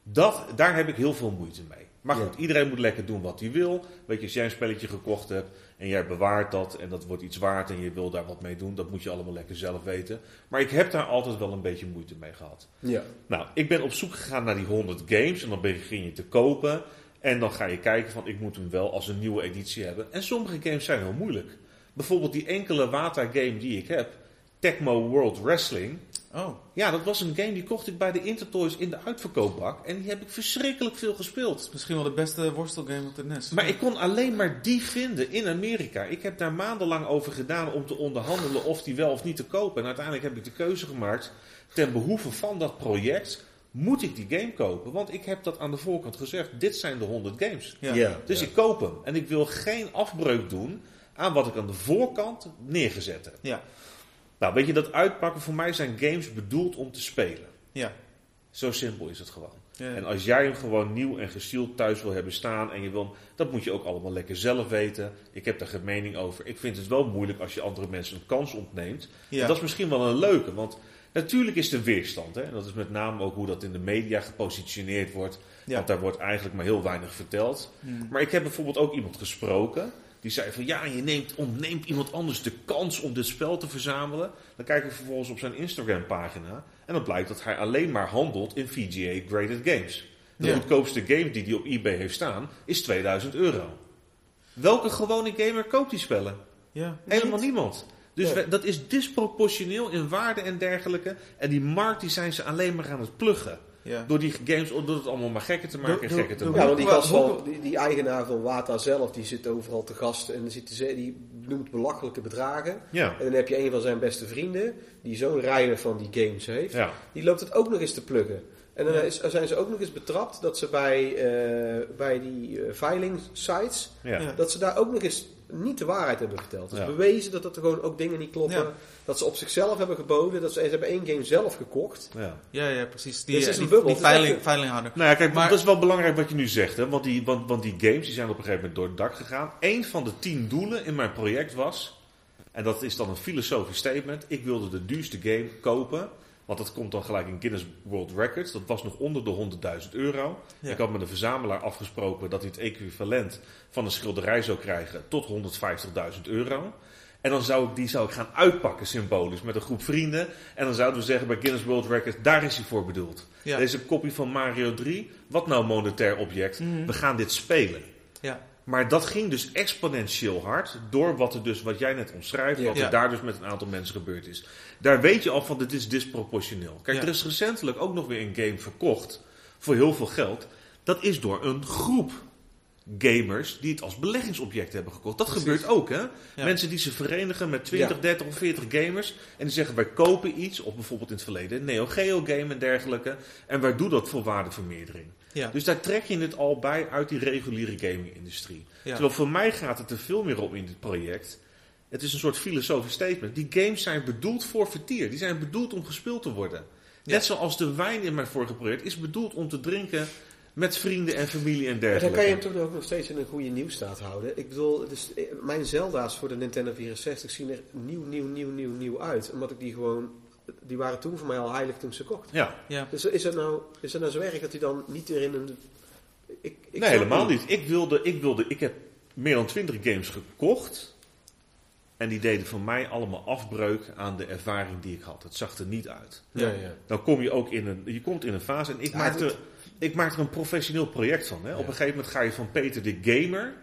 dat, daar heb ik heel veel moeite mee. Maar goed, iedereen moet lekker doen wat hij wil. Weet je, als jij een spelletje gekocht hebt en jij bewaart dat en dat wordt iets waard en je wil daar wat mee doen, dat moet je allemaal lekker zelf weten. Maar ik heb daar altijd wel een beetje moeite mee gehad. Ja. Nou, ik ben op zoek gegaan naar die 100 games en dan begin je te kopen. En dan ga je kijken van ik moet hem wel als een nieuwe editie hebben. En sommige games zijn heel moeilijk. Bijvoorbeeld die enkele Wata game die ik heb, Tecmo World Wrestling. Oh. Ja, dat was een game die kocht ik bij de Intertoys in de uitverkoopbak. En die heb ik verschrikkelijk veel gespeeld. Misschien wel de beste worstelgame op de NES. Maar ik kon alleen maar die vinden in Amerika. Ik heb daar maandenlang over gedaan om te onderhandelen of die wel of niet te kopen. En uiteindelijk heb ik de keuze gemaakt. Ten behoeve van dat project moet ik die game kopen. Want ik heb dat aan de voorkant gezegd. Dit zijn de 100 games. Ja. dus ik koop hem. En ik wil geen afbreuk doen aan wat ik aan de voorkant neergezet heb. Ja. Nou, weet je, dat uitpakken voor mij zijn games bedoeld om te spelen. Ja. Zo simpel is het gewoon. En als jij hem gewoon nieuw en gestield thuis wil hebben staan en je wil, dat moet je ook allemaal lekker zelf weten. Ik heb daar geen mening over. Ik vind het wel moeilijk als je andere mensen een kans ontneemt. Ja. dat is misschien wel een leuke, want natuurlijk is er weerstand. Hè? En dat is met name ook hoe dat in de media gepositioneerd wordt. Ja. Want daar wordt eigenlijk maar heel weinig verteld. Maar ik heb bijvoorbeeld ook iemand gesproken. Die zei van ja, je neemt, ontneemt iemand anders de kans om dit spel te verzamelen. Dan kijk ik vervolgens op zijn Instagram pagina. En dan blijkt dat hij alleen maar handelt in VGA Graded Games. De goedkoopste game die hij op eBay heeft staan is 2000 euro. Welke gewone gamer koopt die spellen? Ja, Helemaal niemand. Dus dat is disproportioneel in waarde en dergelijke. En die markt die zijn ze alleen maar aan het pluggen. Ja. Door die games, door het allemaal maar gekker te maken en gekker te maken. Ja, want die, gast van, die, die, eigenaar van Wata zelf, die zit overal te gast en zit, die noemt belachelijke bedragen. Ja. En dan heb je een van zijn beste vrienden, die zo'n rijder van die games heeft, ja. die loopt het ook nog eens te pluggen. En dan is, zijn ze ook nog eens betrapt dat ze bij, uh, bij die uh, veiling sites, dat ze daar ook nog eens niet de waarheid hebben verteld. Dus bewezen dat er gewoon ook dingen niet kloppen. Dat ze op zichzelf hebben geboden. Dat ze, ze hebben één game zelf gekocht. Ja, ja, ja precies. Die, dus is een bubbel. Die veiling, veiling hadden. Nou ja, kijk, maar, dat is wel belangrijk wat je nu zegt. Hè? Want, die, want, want die games die zijn op een gegeven moment door het dak gegaan. Eén van de tien doelen in mijn project was... En dat is dan een filosofisch statement. Ik wilde de duurste game kopen want dat komt dan gelijk in Guinness World Records. Dat was nog onder de 100.000 euro. Ik had met de verzamelaar afgesproken dat hij het equivalent van een schilderij zou krijgen tot 150.000 euro. En dan zou ik die zou ik gaan uitpakken symbolisch met een groep vrienden. En dan zouden we zeggen bij Guinness World Records, daar is hij voor bedoeld. Deze kopie van Mario 3, wat nou monetair object? Mhm. We gaan dit spelen. Ja. Maar dat ging dus exponentieel hard door wat, er dus, wat jij net omschrijft, wat er daar dus met een aantal mensen gebeurd is. Daar weet je al van, dit is disproportioneel. Kijk, er is recentelijk ook nog weer een game verkocht voor heel veel geld. Dat is door een groep gamers die het als beleggingsobject hebben gekocht. Dat gebeurt ook, hè? Mensen die ze verenigen met 20, 30 of 40 gamers. En die zeggen, wij kopen iets, of bijvoorbeeld in het verleden, Neo Geo game en dergelijke. En wij doen dat voor waardevermeerdering. Ja. Dus daar trek je het al bij uit die reguliere gaming-industrie. Terwijl voor mij gaat het er veel meer op in dit project. Het is een soort filosofisch statement. Die games zijn bedoeld voor vertier. Die zijn bedoeld om gespeeld te worden. Net zoals de wijn in mijn vorige project is bedoeld om te drinken met vrienden en familie en dergelijke. dan kan je hem toch ook nog steeds in een goede nieuwstaat houden. Ik bedoel, dus, mijn Zelda's voor de Nintendo 64 zien er nieuw, nieuw, nieuw, nieuw, nieuw uit. Omdat ik die gewoon die waren toen voor mij al heilig toen ze kocht. Ja. ja. Dus is het, nou, is het nou zo erg dat hij dan niet erin een... Ik, ik nee, helemaal niet. Ik wilde, ik wilde, ik heb meer dan twintig games gekocht. En die deden voor mij allemaal afbreuk aan de ervaring die ik had. Het zag er niet uit. Ja, ja. Dan kom je ook in een, je komt in een fase en ik ja, maakte, ik maak er een professioneel project van. Hè. Op een gegeven moment ga je van Peter de Gamer,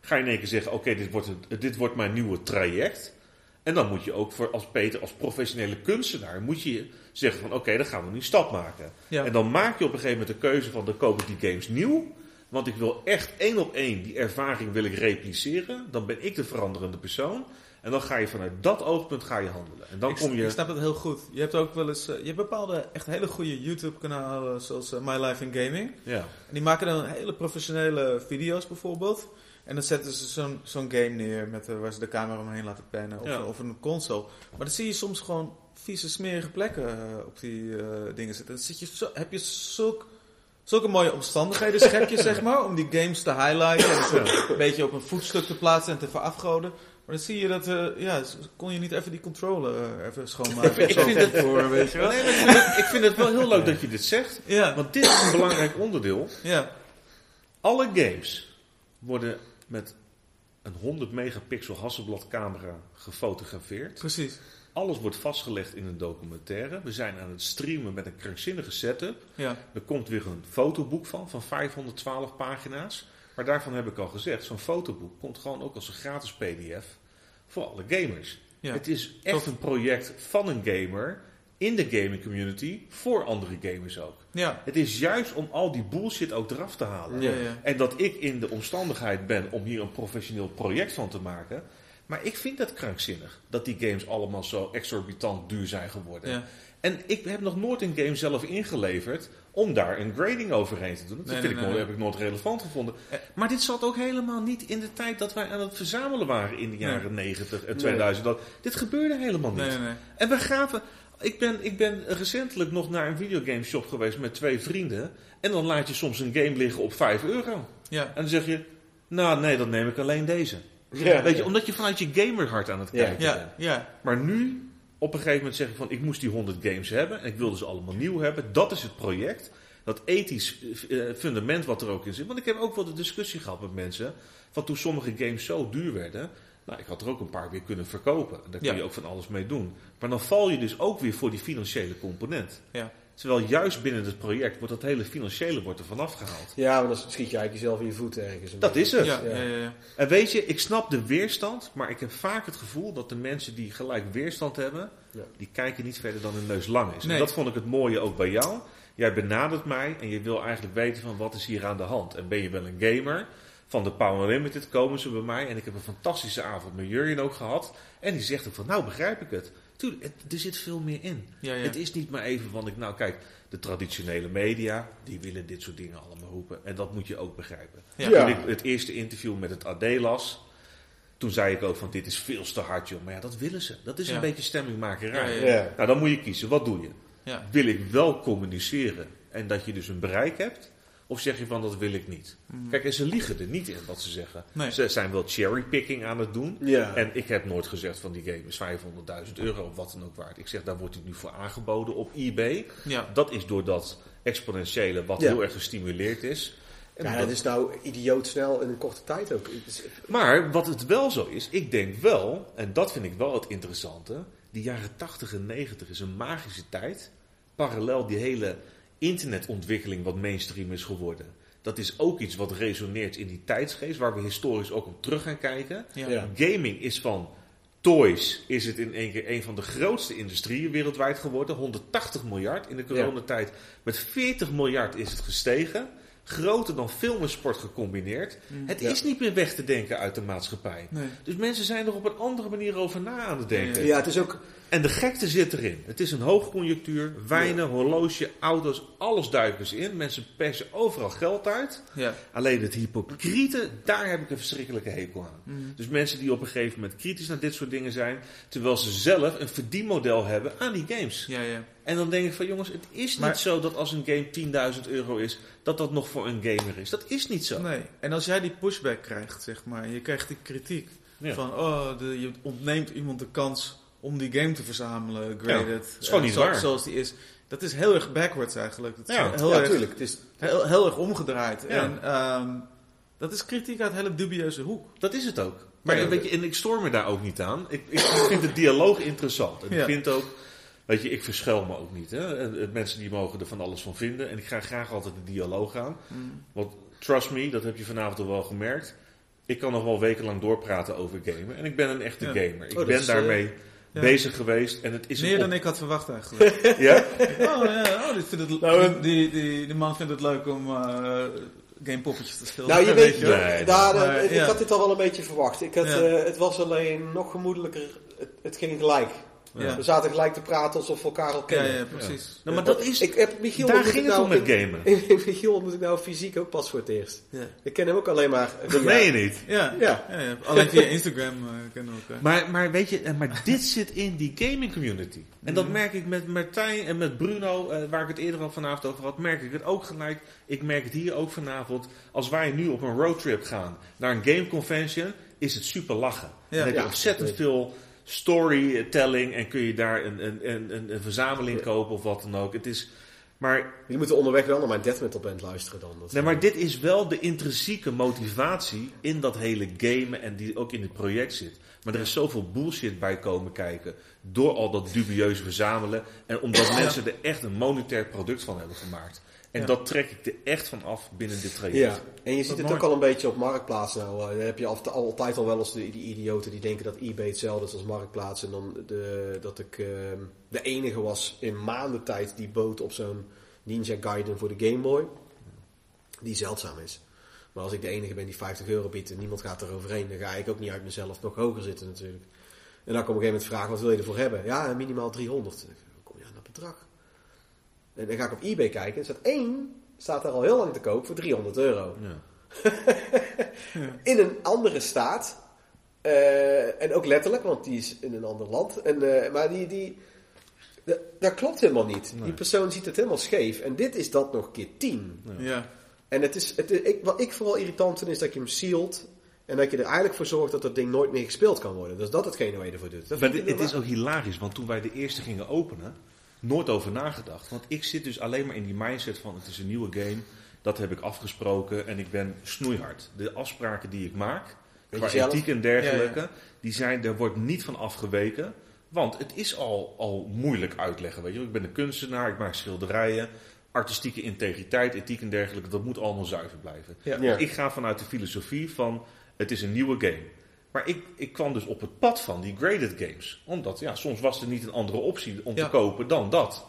ga je in één keer zeggen, oké, dit, wordt dit wordt mijn nieuwe traject. En dan moet je ook voor, als Peter, als professionele kunstenaar, moet je zeggen van oké, dan gaan we nu een stap maken. En dan maak je op een gegeven moment de keuze van dan koop ik die games nieuw. Want ik wil echt één op één die ervaring wil ik repliceren. Dan ben ik de veranderende persoon. En dan ga je vanuit dat oogpunt ga je handelen. En dan ik, kom je... ik snap het heel goed. Je hebt ook wel eens... Uh, je hebt bepaalde echt hele goede YouTube kanalen zoals uh, My Life in Gaming. Ja. En die maken dan hele professionele video's bijvoorbeeld. En dan zetten ze zo'n zo'n game neer met, uh, waar ze de camera omheen laten pennen of, of een console. Maar dan zie je soms gewoon vieze, smerige plekken op die dingen zitten. Dan zit je zo, heb je zulk, zulke mooie omstandigheden, schep je *laughs* zeg maar, om die games te highlighten. En een beetje op een voetstuk te plaatsen en te verafgoden. Maar dan zie je dat, ja, kon je niet even die controller even schoonmaken. *laughs* ik, vind het, voor, weet je wel. Nee, ik, vind het, ik vind het wel heel leuk dat je dit zegt. Ja. Want dit is een belangrijk onderdeel. Ja. Alle games worden met een 100 megapixel Hasselblad camera gefotografeerd. Precies. Alles wordt vastgelegd in een documentaire. We zijn aan het streamen met een krankzinnige setup. Ja. Er komt weer een fotoboek van, van 512 pagina's. Maar daarvan heb ik al gezegd, zo'n fotoboek komt gewoon ook als een gratis pdf voor alle gamers. Ja. Het is echt een project van een gamer in de gaming community voor andere gamers ook. Ja. Het is juist om al die bullshit ook eraf te halen. Ja, ja. En dat ik in de omstandigheid ben om hier een professioneel project van te maken. Maar ik vind dat krankzinnig. Dat die games allemaal zo exorbitant duur zijn geworden. En ik heb nog nooit een game zelf ingeleverd om daar een grading overheen te doen. Dat vind ik nooit, heb ik nooit relevant gevonden. Eh. Maar dit zat ook helemaal niet in de tijd dat wij aan het verzamelen waren in de jaren 90 en 2000. Dat, dit gebeurde helemaal niet. En we gaven ik ben, ik ben recentelijk nog naar een videogame shop geweest met twee vrienden. En dan laat je soms een game liggen op 5 euro. Ja. En dan zeg je, nou nee, dan neem ik alleen deze. Ja, Weet je, omdat je vanuit je gamerhart aan het kijken ja, bent. Ja. Maar nu, op een gegeven moment zeg ik van, ik moest die 100 games hebben. En ik wilde ze allemaal nieuw hebben. Dat is het project. Dat ethisch eh, fundament wat er ook in zit. Want ik heb ook wel de discussie gehad met mensen. Van toen sommige games zo duur werden nou, ik had er ook een paar weer kunnen verkopen. Daar kun je ook van alles mee doen. Maar dan val je dus ook weer voor die financiële component. Ja. Terwijl juist binnen het project wordt dat hele financiële wordt er vanaf gehaald. Ja, maar dan schiet je eigenlijk jezelf in je voet ergens. Dat is het. Ja, ja. Ja, en weet je, ik snap de weerstand, maar ik heb vaak het gevoel dat de mensen die gelijk weerstand hebben, die kijken niet verder dan hun neus lang is. En dat vond ik het mooie ook bij jou. Jij benadert mij en je wil eigenlijk weten van wat is hier aan de hand. En ben je wel een gamer? Van de Power Limited komen ze bij mij en ik heb een fantastische avond met Jurjen ook gehad. En die zegt ook van, nou begrijp ik het. Tuurlijk, er zit veel meer in. Het is niet maar even van ik, nou kijk, de traditionele media, die willen dit soort dingen allemaal roepen. En dat moet je ook begrijpen. Toen ik het eerste interview met het AD las, toen zei ik ook van dit is veel te hard joh. Maar ja, dat willen ze. Dat is een beetje stemmingmakerij. Nou, dan moet je kiezen. Wat doe je? Wil ik wel communiceren en dat je dus een bereik hebt? Of zeg je van dat wil ik niet? Mm. Kijk, en ze liegen er niet in wat ze zeggen. Ze zijn wel cherrypicking aan het doen. En ik heb nooit gezegd van die game is 500.000 euro of wat dan ook waard. Ik zeg daar wordt het nu voor aangeboden op eBay. Ja. Dat is door dat exponentiële wat heel erg gestimuleerd is. En ja, dat is nou idioot snel in een korte tijd ook. Maar wat het wel zo is, ik denk wel, en dat vind ik wel het interessante, die jaren 80 en 90 is een magische tijd. Parallel die hele internetontwikkeling wat mainstream is geworden. Dat is ook iets wat resoneert in die tijdsgeest, waar we historisch ook op terug gaan kijken. Gaming is van toys, is het in één keer een van de grootste industrieën wereldwijd geworden. 180 miljard in de coronatijd. Met 40 miljard is het gestegen groter dan film en sport gecombineerd. Mm. het is niet meer weg te denken uit de maatschappij. Dus mensen zijn er op een andere manier over na aan het denken. Ja, het is ook... En de gekte zit erin. Het is een hoogconjunctuur, wijnen, horloge, auto's, alles duiken ze in. Mensen persen overal geld uit. Ja. Alleen het hypocriete, daar heb ik een verschrikkelijke hekel aan. Mm. Dus mensen die op een gegeven moment kritisch naar dit soort dingen zijn, terwijl ze zelf een verdienmodel hebben aan die games. Ja, ja. En dan denk ik van jongens, het is niet zo dat als een game 10.000 euro is, dat dat nog voor een gamer is. Dat is niet zo. Nee. En als jij die pushback krijgt, zeg maar, je krijgt die kritiek van, oh, de, je ontneemt iemand de kans om die game te verzamelen, graded. Ja, is gewoon niet waar. Zoals die is. Dat is heel erg backwards eigenlijk. Dat is ja, heel erg, Het is heel, heel erg omgedraaid. En um, dat is kritiek uit een hele dubieuze hoek. Dat is het ook. Maar weet je, en ik stoor me daar ook niet aan. Ik, ik vind de dialoog interessant. En ik vind ook Weet je, ik verschuil me ook niet. Hè? Mensen die mogen er van alles van vinden. En ik ga graag altijd de dialoog aan. Mm. Want trust me, dat heb je vanavond al wel gemerkt. Ik kan nog wel wekenlang doorpraten over gamen. En ik ben een echte gamer. Ik oh, ben daarmee bezig geweest. En het is Meer dan ik had verwacht eigenlijk. *laughs* ja? Oh ja, oh, die, vindt het, nou, die, die, die, man vindt het leuk om... Uh, gamepoppetjes te spelen. Nou, je weet, je, nee, daar, maar, ik had dit al wel een beetje verwacht. Ik had, uh, het was alleen nog gemoedelijker. Het, het ging gelijk. Ja. We zaten gelijk te praten alsof we elkaar al kennen. Ja, ja precies. Nou, maar dat is, ik heb Michiel daar ging het nou, om met gamen. Michiel moet ik nou fysiek ook pas voor het eerst. Ik ken hem ook alleen maar... Dat meen je niet? Ja, ja. alleen via Instagram uh, kennen we elkaar. Maar, maar weet je, maar dit zit in die gaming community. En dat mhm. merk ik met Martijn en met Bruno, uh, waar ik het eerder al vanavond over had, merk ik het ook gelijk. Ik merk het hier ook vanavond. Als wij nu op een roadtrip gaan naar een game convention, is het super lachen. Ja. Dan heb je ontzettend veel storytelling en kun je daar een, een, een, een verzameling kopen of wat dan ook. Het is, maar, je moet onderweg wel naar mijn death metal band luisteren dan. Dat nee, maar dit is wel de intrinsieke motivatie in dat hele gamen en die ook in het project zit. Maar er is zoveel bullshit bij komen kijken door al dat dubieuze verzamelen en omdat mensen er echt een monetair product van hebben gemaakt. En dat trek ik er echt van af binnen dit traject. Ja, en je ziet het ook al een beetje op Marktplaats nou. Uh, dan heb je altijd al wel eens die, die, idioten die denken dat eBay hetzelfde is als Marktplaats. En dan de, dat ik uh, de enige was in maanden tijd die boot op zo'n Ninja Gaiden voor de Game Boy. Die zeldzaam is. Maar als ik de enige ben die 50 euro biedt en niemand gaat er overheen, dan ga ik ook niet uit mezelf nog hoger zitten natuurlijk. En dan kom ik op een gegeven moment vragen, wat wil je ervoor hebben? Ja, minimaal 300. Dan kom je aan dat bedrag. En dan ga ik op eBay kijken. Er staat één, staat er al heel lang te koop voor 300 euro. Ja. *laughs* in een andere staat. Uh, en ook letterlijk, want die is in een ander land. En, uh, maar die, die, dat klopt helemaal niet. Die persoon ziet het helemaal scheef. En dit is dat nog keer 10. Ja. En het is, het, ik, wat ik vooral irritant vind, is dat je hem sealt. En dat je er eigenlijk voor zorgt dat dat ding nooit meer gespeeld kan worden. Dus dat hetgene waar je ervoor doet. maar het is ook hilarisch, want toen wij de eerste gingen openen nooit over nagedacht. Want ik zit dus alleen maar in die mindset van het is een nieuwe game. Dat heb ik afgesproken en ik ben snoeihard. De afspraken die ik maak, qua ethiek en dergelijke, die zijn, er wordt niet van afgeweken. Want het is al, al moeilijk uitleggen. Weet je? Ik ben een kunstenaar, ik maak schilderijen. Artistieke integriteit, ethiek en dergelijke, dat moet allemaal zuiver blijven. Dus ik ga vanuit de filosofie van het is een nieuwe game. Maar ik, ik kwam dus op het pad van die graded games. Omdat ja, soms was er niet een andere optie om te kopen dan dat.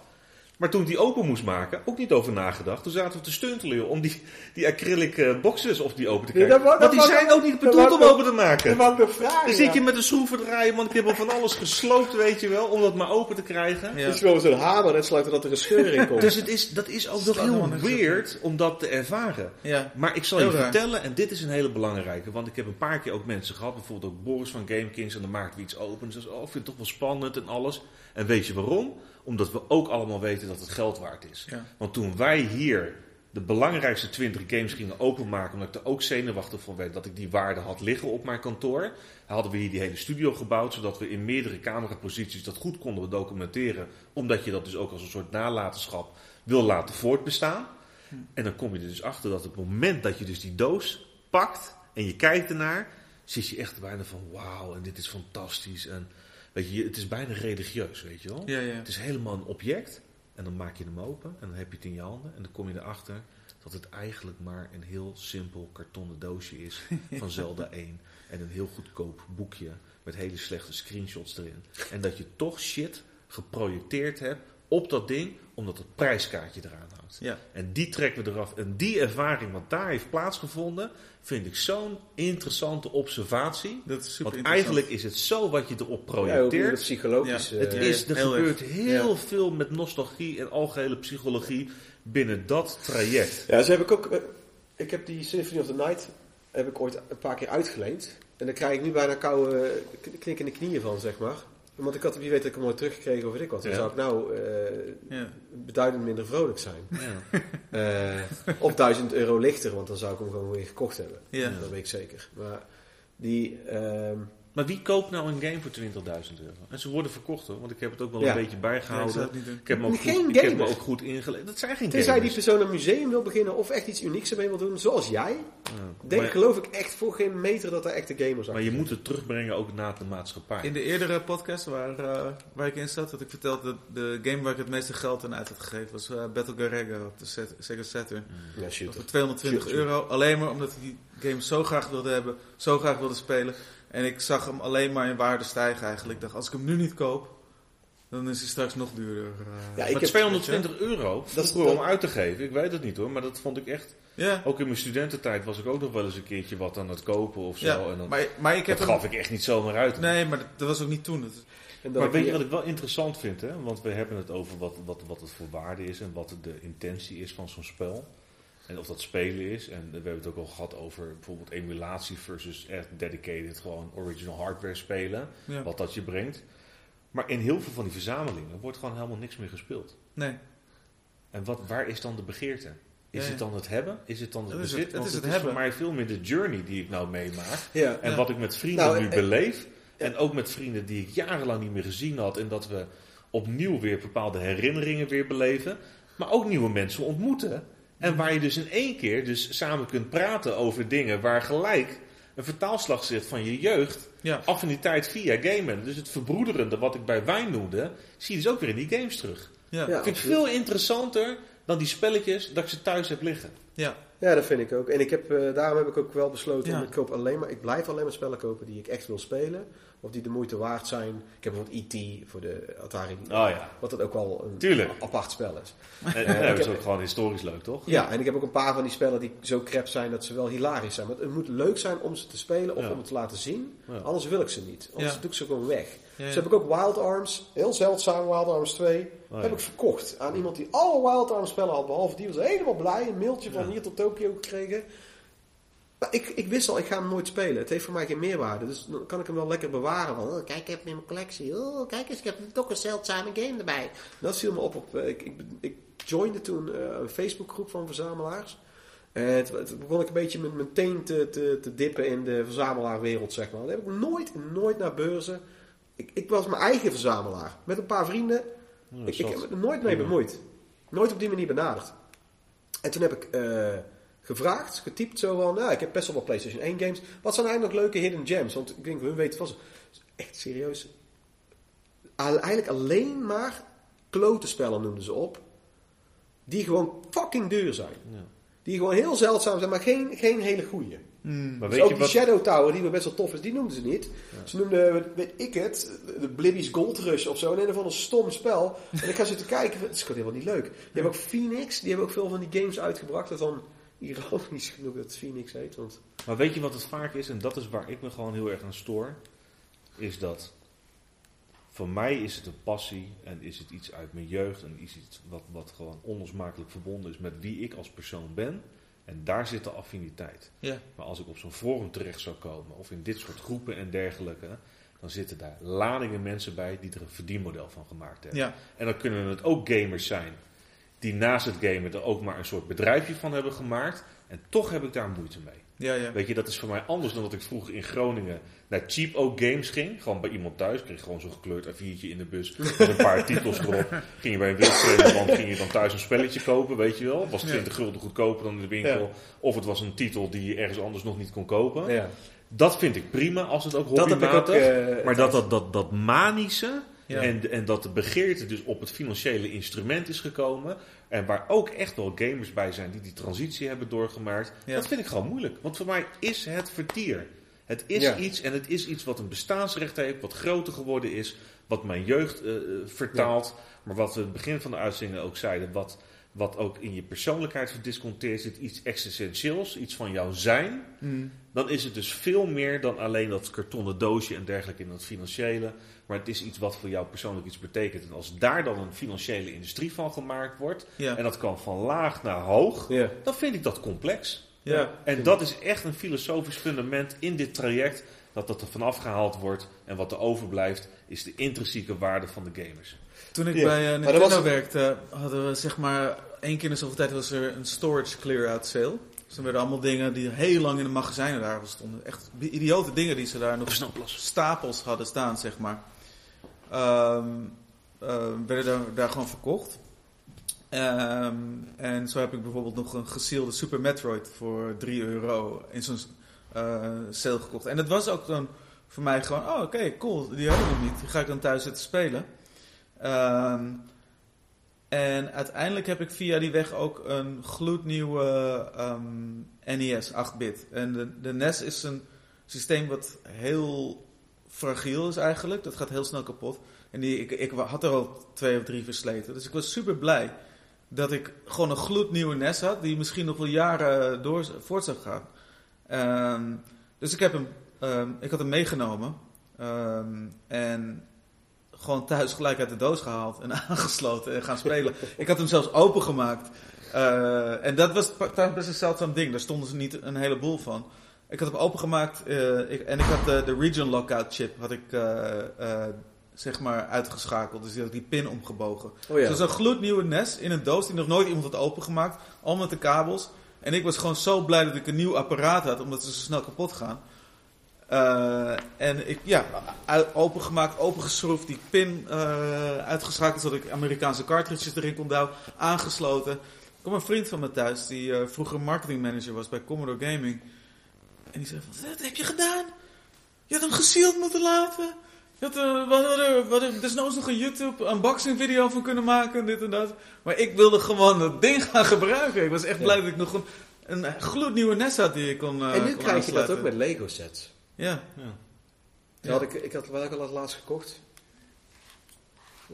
Maar toen ik die open moest maken, ook niet over nagedacht. Toen zaten we te stuntelen om die, die acrylic uh, boxes of die open te krijgen. want die zijn ook niet bedoeld om open te maken. Dat ik vragen. Dan zit je met een schroeven draaien, want ik heb al van alles gesloopt, weet je wel, om dat maar open te krijgen. Ja. Het is gewoon zo'n hamer en sluiten dat er een scheur in komt. *laughs* dus het is, dat is ook nog heel weird om dat te ervaren. Ja. Maar ik zal je vertellen, en dit is een hele belangrijke, want ik heb een paar keer ook mensen gehad, bijvoorbeeld ook Boris van GameKings, en dan maakten we iets open. En ze oh, ik vind het toch wel spannend en alles. En weet je waarom? Omdat we ook allemaal weten dat het geld waard is. Want toen wij hier de belangrijkste 20 games gingen openmaken, omdat ik er ook zenuwachtig van werd dat ik die waarde had liggen op mijn kantoor, hadden we hier die hele studio gebouwd, zodat we in meerdere cameraposities dat goed konden documenteren. Omdat je dat dus ook als een soort nalatenschap wil laten voortbestaan. Hm. En dan kom je er dus achter dat op het moment dat je dus die doos pakt en je kijkt ernaar, zie je echt bijna van wauw en dit is fantastisch. En Weet je, het is bijna religieus, weet je wel. Ja, ja. Het is helemaal een object. En dan maak je hem open en dan heb je het in je handen. En dan kom je erachter dat het eigenlijk maar een heel simpel kartonnen doosje is *laughs* van Zelda 1. En een heel goedkoop boekje met hele slechte screenshots erin. En dat je toch shit geprojecteerd hebt op dat ding, omdat het prijskaartje eraan hangt. Ja. En die trekken we eraf. En die ervaring wat daar heeft plaatsgevonden, vind ik zo'n interessante observatie. Dat is super Want eigenlijk is het zo wat je erop projecteert. Ja, psychologisch. Ja. Het is, er gebeurt heel veel met nostalgie en algehele psychologie binnen dat traject. Ja, ze heb ik ook. Eh, ik heb die Symphony of the Night heb ik ooit een paar keer uitgeleend. En daar krijg ik nu bijna koude knikkende knieën van, zeg maar. Want ik had, wie weet, dat ik hem ooit teruggekregen of weet ik wat. Dan zou ik nou uh, ja. beduidend minder vrolijk zijn. Ja. uh, *laughs* of duizend euro lichter, want dan zou ik hem gewoon weer gekocht hebben. Ja. Dat weet ik zeker. Maar die... Uh, maar wie koopt nou een game voor 20.000 euro? En ze worden verkocht hoor, want ik heb het ook wel een beetje bijgehouden. ik heb me ook goed, ik heb me ook goed ingelezen. Dat zijn geen Tenzij die persoon een museum wil beginnen of echt iets unieks ermee wil doen, zoals jij. denk, geloof ik echt voor geen meter dat er echte gamers zijn. Maar je moet het terugbrengen ook naar de maatschappij. In de eerdere podcast waar, uh, waar ik in zat, had ik verteld dat de game waar ik het meeste geld aan uit had gegeven was uh, Battle Garega op de set, Sega Saturn. Ja, shoot. Voor 220 euro. Alleen maar omdat ik die game zo graag wilde hebben, zo graag wilde spelen. En ik zag hem alleen maar in waarde stijgen eigenlijk. Ik dacht, als ik hem nu niet koop, dan is hij straks nog duurder. Uh, ja, ik heb 220 euro dat is om uit te geven. Ik weet het niet hoor, maar dat vond ik echt... Ja. Ook in mijn studententijd was ik ook nog wel eens een keertje wat aan het kopen of zo. Ja, en dan, maar, maar ik heb dat gaf ik echt niet zomaar uit. Nee, maar dat, was ook niet toen. maar weet je wat ik wel interessant vind? Hè? Want we hebben het over wat, wat, wat het voor waarde is en wat de intentie is van zo'n spel. En of dat spelen is. En we hebben het ook al gehad over bijvoorbeeld emulatie versus echt dedicated, gewoon original hardware spelen. Wat dat je brengt. Maar in heel veel van die verzamelingen wordt gewoon helemaal niks meer gespeeld. Nee. En wat, waar is dan de begeerte? Is het dan het hebben? Is het dan het, bezit? Het, het, is, het, het is voor mij veel meer de journey die ik nou meemaak. Ja, en wat ik met vrienden nou, nu beleef. En ook met vrienden die ik jarenlang niet meer gezien had. En dat we opnieuw weer bepaalde herinneringen weer beleven. Maar ook nieuwe mensen ontmoeten. En waar je dus in één keer dus samen kunt praten over dingen waar gelijk een vertaalslag zit van je jeugd. Ja. Affiniteit via gamen. Dus het verbroederende wat ik bij wijn noemde, zie je dus ook weer in die games terug. Ja. ik vind het veel interessanter dan die spelletjes dat ik ze thuis heb liggen. Ja, ja dat vind ik ook. En ik heb, uh, daarom heb ik ook wel besloten, om ik koop alleen maar, ik blijf alleen maar spellen kopen die ik echt wil spelen of die de moeite waard zijn. Ik heb bijvoorbeeld E.T. voor de Atari. Oh, ja. Wat dat ook wel een Tuurlijk. apart spel is. En, uh, dat is ook gewoon historisch leuk, toch? Ja, en ik heb ook een paar van die spellen die zo crap zijn dat ze wel hilarisch zijn. Maar het moet leuk zijn om ze te spelen of om het te laten zien. Anders wil ik ze niet. Anders doe ik ze gewoon weg. Dus heb ik ook Wild Arms, heel zeldzaam Wild Arms 2, heb ik verkocht aan iemand die alle Wild Arms spellen had, behalve die was helemaal blij. Een mailtje van hier tot Tokio gekregen ik, ik wist al, ik ga hem nooit spelen. Het heeft voor mij geen meerwaarde. Dus dan kan ik hem wel lekker bewaren. Van, oh, kijk, ik heb hem in mijn collectie. Oh, kijk eens, ik heb toch een zeldzame game erbij. Dat viel me op. op eh, ik, ik, ik joinde toen uh, een Facebookgroep van verzamelaars. En het, begon ik een beetje met mijn teen te, te, te dippen in de verzamelaarwereld, zeg maar. Dan heb ik nooit, nooit naar beurzen. Ik, ik was mijn eigen verzamelaar. Met een paar vrienden. ik, ik, heb er nooit mee bemoeid. Nooit op die manier benaderd. En toen heb ik... Uh, gevraagd, getypt zo van, nou, ik heb best wel wat PlayStation 1 games. Wat zijn eigenlijk leuke hidden gems? Want ik denk, we weten vast, echt serieus, eigenlijk alleen maar klote spellen noemden ze op. Die gewoon fucking duur zijn. Ja. Die gewoon heel zeldzaam zijn, maar geen, geen hele goede. Mm. Maar dus weet ook je die Shadow Tower, die wel best wel tof is, die noemden ze niet. Ze noemden, weet ik het, de Blibby's Gold Rush of zo. En een van een stom spel. En ik ga zitten kijken, het is gewoon helemaal niet leuk. Je hebt ook Phoenix, die hebben ook veel van die games uitgebracht. Dat dan ironisch genoeg dat het Phoenix heet. Want... Maar weet je wat het vaak is, en dat is waar ik me gewoon heel erg aan stoor, is dat voor mij is het een passie en is het iets uit mijn jeugd en is iets wat, wat gewoon onlosmakelijk verbonden is met wie ik als persoon ben. En daar zit de affiniteit. Ja. Maar als ik op zo'n forum terecht zou komen, of in dit soort groepen en dergelijke, dan zitten daar ladingen mensen bij die er een verdienmodel van gemaakt hebben. Ja. En dan kunnen het ook gamers zijn die naast het gamen er ook maar een soort bedrijfje van hebben gemaakt. En toch heb ik daar moeite mee. Ja, ja. Weet je, dat is voor mij anders dan dat ik vroeger in Groningen naar Cheap Oak Games ging. Gewoon bij iemand thuis. Kreeg gewoon zo'n gekleurd A4'tje in de bus. Met een paar titels erop. *laughs* Ging je bij een winkelman, ging je dan thuis een spelletje kopen, weet je wel. Was 20 gulden goedkoper dan in de winkel. Of het was een titel die je ergens anders nog niet kon kopen. Ja. Dat vind ik prima als het ook hobbymatig. Uh, maar dat, dat, dat, dat manische... En, en dat de begeerte dus op het financiële instrument is gekomen. En waar ook echt wel gamers bij zijn die die transitie hebben doorgemaakt. Dat vind ik gewoon moeilijk. Want voor mij is het vertier. Het is iets en het is iets wat een bestaansrecht heeft, wat groter geworden is, wat mijn jeugd uh, vertaalt. Maar wat we in het begin van de uitzending ook zeiden, wat, wat ook in je persoonlijkheid verdisconteerd zit, iets existentieels, iets van jouw zijn. Mm. Dan is het dus veel meer dan alleen dat kartonnen doosje en dergelijke in het financiële. Maar het is iets wat voor jou persoonlijk iets betekent. En als daar dan een financiële industrie van gemaakt wordt, en dat kan van laag naar hoog, dan vind ik dat complex. Ja. En dat is echt een filosofisch fundament in dit traject, dat dat er vanaf gehaald wordt. En wat er overblijft, is de intrinsieke waarde van de gamers. Toen ik bij uh, Nintendo werkte, hadden we zeg maar één keer in de zoveel tijd was er een storage clear-out sale. Dus dan werden allemaal dingen die heel lang in de magazijnen daar stonden. Echt idiote dingen die ze daar nog stapels hadden staan, zeg maar. Um, werden daar, daar gewoon verkocht. Ehm, en zo heb ik bijvoorbeeld nog een gesielde Super Metroid voor 3 euro in zo'n uh, sale gekocht. En dat was ook dan voor mij gewoon, oh oké, cool, die heb ik nog niet. Die ga ik dan thuis zitten spelen. Um, en uiteindelijk heb ik via die weg ook een gloednieuwe um, NES 8-bit. En de, NES is een systeem wat heel fragiel is eigenlijk. Dat gaat heel snel kapot. En die, ik, ik had er al twee of drie versleten. Dus ik was super blij dat ik gewoon een gloednieuwe NES had. Die misschien nog wel jaren door, voort zou gaan. Um, dus ik, heb hem, ik had hem meegenomen. En gewoon thuis gelijk uit de doos gehaald en *laughs* aangesloten en gaan spelen. ik had hem zelfs opengemaakt. Uh, en dat was best een zeldzaam ding. Daar stonden ze niet een heleboel van. Ik had hem opengemaakt uh, ik, en ik had de, de region lockout chip had ik, uh, zeg maar uitgeschakeld. Dus die had die pin omgebogen. Oh ja. Dus een gloednieuwe NES in een doos die nog nooit iemand had opengemaakt. Al met de kabels. En ik was gewoon zo blij dat ik een nieuw apparaat had, omdat ze zo snel kapot gaan. Uh, en ik, ja, opengemaakt, opengeschroefd, die pin uh, uitgeschakeld zodat ik Amerikaanse cartridges erin kon douwen, aangesloten. Er kwam een vriend van me thuis, die uh, vroeger marketingmanager was bij Commodore Gaming. En die zei van, wat heb je gedaan? Je had hem gesealed moeten laten. Je had, hadden, we hadden desnoods nog een YouTube unboxing video van kunnen maken, dit en dat. Maar ik wilde gewoon dat ding *laughs* gaan gebruiken. Ik was echt blij dat ik nog een, een gloednieuwe NES had die ik kon En nu krijg je dat ook met Lego sets. Ja. ja. Had ik, ik had ik al laatst gekocht.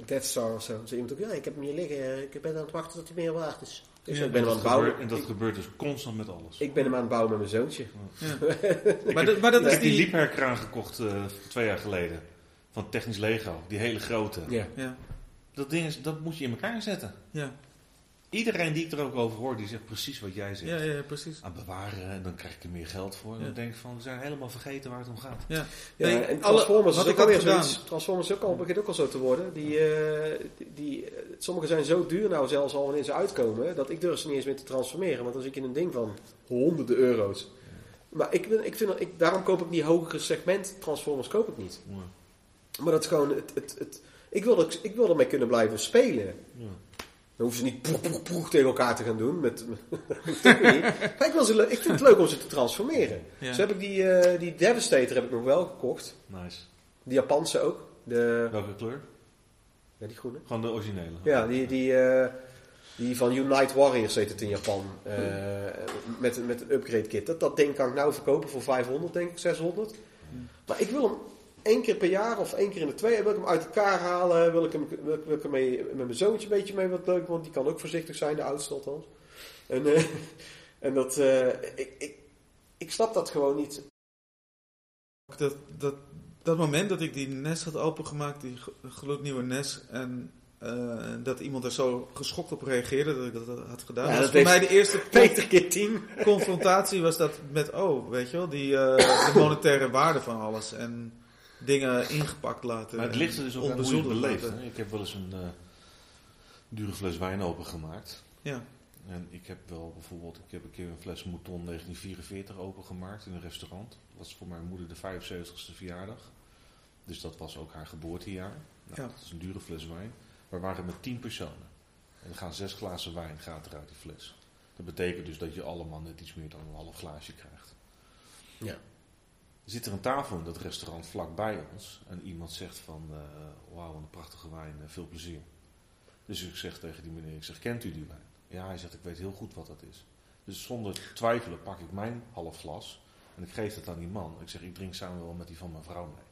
Death Star of zo. Zei iemand ook, ja, ik heb hem hier liggen. Ik ben aan het wachten tot hij meer waard is. Dus ja, ik ben hem aan het bouwen. en dat gebeurt dus constant met alles. Ik ben hem aan het bouwen met mijn zoontje. Ja. *laughs* maar, dat, maar dat is die... die liepherkraan gekocht uh, twee jaar geleden. Van Technisch Lego. Die hele grote. Ja. ja. Dat ding is, dat moet je in elkaar zetten. Ja. Iedereen die ik er ook over hoor, die zegt precies wat jij zegt. Ja, ja, precies. Aan bewaren en dan krijg ik er meer geld voor. En dan denk ik van, we zijn helemaal vergeten waar het om gaat. Ja, ja en Transformers alle, is ook alweer zoiets. Transformers ook al, begint ook al zo te worden. Die, uh, die, die, sommige zijn zo duur nou zelfs al wanneer ze uitkomen, dat ik durf ze niet eens meer te transformeren. Want dan zit je in een ding van honderden euro's. Maar ik, ik vind, ik, daarom koop ik die hogere segment Transformers koop ik niet. Maar dat is gewoon, het, het, het, ik, wil er, ik wil ermee kunnen blijven spelen. Ja. Dan hoeven ze niet poeg, poeg, poeg tegen elkaar te gaan doen. Met, *laughs* ik, wil ze, ik vind het leuk om ze te transformeren. Ja. Zo heb ik die, uh, die Devastator heb ik nog wel gekocht. Nice. Die Japanse ook. De, Welke kleur? Ja, die groene. Gewoon de originele. Ja, die, die, uh, die van Unite Warriors heet het in Japan. Uh, met, met een upgrade kit. Dat, dat ding kan ik nou verkopen voor 500, denk ik, 600. Maar ik wil hem één keer per jaar of één keer in de twee wil ik hem uit elkaar halen. Wil ik hem, wil ik, wil ik hem mee, met mijn zoontje een beetje mee wat leuk, want die kan ook voorzichtig zijn, de oudste althans. En, uh, *laughs* en dat, uh, ik, ik, ik snap dat gewoon niet. Dat, dat, dat moment dat ik die NES had opengemaakt, die gloednieuwe NES, en uh, dat iemand er zo geschokt op reageerde dat ik dat had gedaan. Ja, dat was voor mij de eerste *laughs* Peter keer tien. confrontatie was dat met, oh, weet je wel, die, uh, de monetaire waarde van alles. En dingen ingepakt laten. Maar het ligt er dus ook onbezoeld beleefd. Hè? Ik heb wel eens een uh, dure fles wijn opengemaakt. Ja. En ik heb wel bijvoorbeeld, ik heb een keer een fles Mouton 1944 opengemaakt in een restaurant. Dat was voor mijn moeder de 75ste verjaardag. Dus dat was ook haar geboortejaar. Nou, ja. Dat is een dure fles wijn. We waren met tien personen. En er gaan zes glazen wijn gaat eruit die fles. Dat betekent dus dat je allemaal net iets meer dan een half glaasje krijgt. Ja. Er zit er een tafel in dat restaurant vlakbij ons. En iemand zegt van, uh, wauw, een prachtige wijn, uh, veel plezier. Dus ik zeg tegen die meneer, ik zeg, kent u die wijn? Ja, hij zegt, ik weet heel goed wat dat is. Dus zonder twijfelen pak ik mijn half glas en ik geef het aan die man. Ik zeg, ik drink samen wel met die van mijn vrouw mee.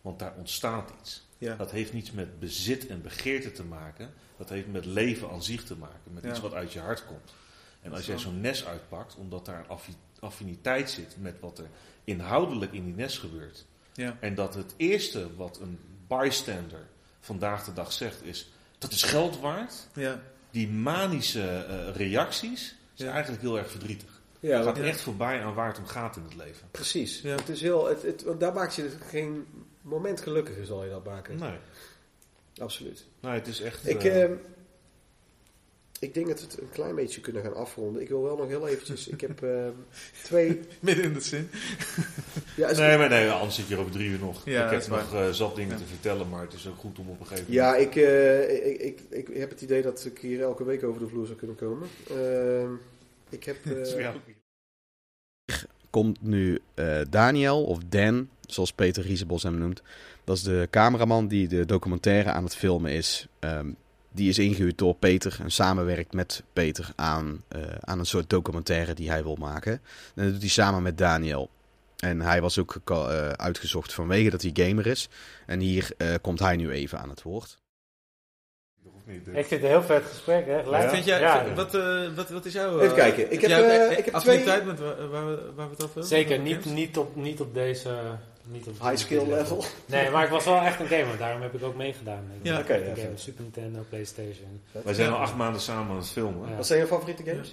Want daar ontstaat iets. Ja. Dat heeft niets met bezit en begeerte te maken. Dat heeft met leven aan zich te maken. Met iets wat uit je hart komt. En als jij zo'n nes uitpakt, omdat daar een affiniteit zit met wat er inhoudelijk in die nes gebeurt. Ja. En dat het eerste wat een bystander vandaag de dag zegt is, dat is geld waard. Ja. Die manische uh, reacties zijn eigenlijk heel erg verdrietig. Ja, het gaat echt voorbij aan waar het om gaat in het leven. Precies. Ja. Het is heel, het, het, daar maak je geen moment gelukkiger, zal je dat maken. Nee. Absoluut. Nee, het is echt... Ik, uh, ik denk dat we het een klein beetje kunnen gaan afronden. Ik wil wel nog heel eventjes... Ik heb uh, twee... *laughs* Midden in de zin. ja, nee, maar nee, anders zit je er over drie uur nog. Ja, ik heb nog uh, zat dingen ja. te vertellen, maar het is ook goed om op een gegeven moment... Ja, ik, uh, ik, ik, ik, heb het idee dat ik hier elke week over de vloer zou kunnen komen. Ehm, ik heb... *laughs* Komt nu Daniel, of Dan, zoals Peter Riesebos hem noemt. Dat is de cameraman die de documentaire aan het filmen is... Um, die is ingehuurd door Peter en samenwerkt met Peter aan, uh, aan een soort documentaire die hij wil maken. En dat doet hij samen met Daniel. En hij was ook uh, uitgezocht vanwege dat hij gamer is. En hier uh, komt hij nu even aan het woord. Ik vind het een heel vet gesprek, hè? Ja. Vind jij, ja. wat, uh, wat, wat is jouw... Even kijken. Ik heb, uh, ik heb twee... met waar, waar, we, waar we het over Zeker, niet, niet, op, niet op deze niet op high skill level. Nee, maar ik was wel echt een gamer. Daarom heb ik ook meegedaan. Ik ja, oké. Okay, ja, Super Nintendo, Playstation. Wij zijn al acht maanden samen aan het filmen. Ja. Wat zijn je favoriete games?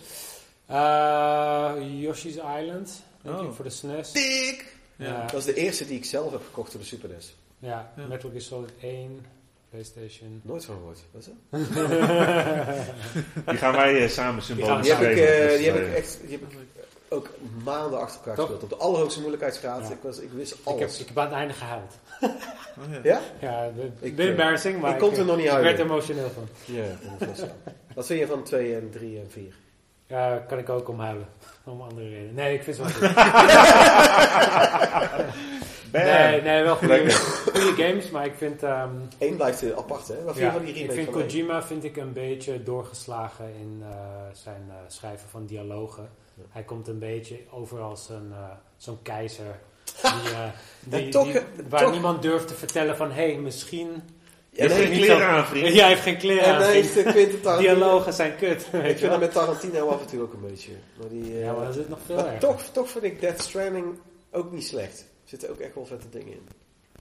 Uh, Yoshi's Island. Denk oh. ik, voor de SNES. Dik! Ja. Dat is de eerste die ik zelf heb gekocht voor de Super NES. Ja, ja. Metal Gear Solid 1. PlayStation. Nooit van gehoord. Wat is dat? *laughs* die gaan wij uh, samen symbolisch die, heb ik, uh, die heb ik echt die heb ik ook maanden achter elkaar gespeeld. Op de allerhoogste moeilijkheidsgraad. Ik, was, ik wist alles. Ik heb, ik heb aan het einde gehuild. *laughs* Oh, ja? Ja, ik, ben embarrassing, maar ik, kon er nog niet huilen. Ik werd emotioneel van. Ja, *laughs* Wat vind je van 2 en 3 en 4? Ja, kan ik ook om huilen. Om andere redenen. Nee, ik vind het wel goed. *laughs* nee, nee, wel goede, goede games, maar ik vind... Um, Eén blijft apart, hè? Wat vind je van die remake Ik vind Kojima vind ik een beetje doorgeslagen in uh, zijn uh, schrijven van dialogen. Hij komt een beetje over als een, uh, zo'n keizer. *laughs* Die, uh, die, toch, die, waar toch. niemand durft te vertellen van... Hé, hey, misschien... Je heeft geen kleren aan, vriend. Ja, hij heeft geen kleren aan, vriend. Dialogen zijn kut. Ik vind dat met Tarantino af en toe ook een beetje. Maar die, ja, maar er zit nog veel maar toch, toch vind ik Death Stranding ook niet slecht. Er zitten ook echt wel vette dingen in.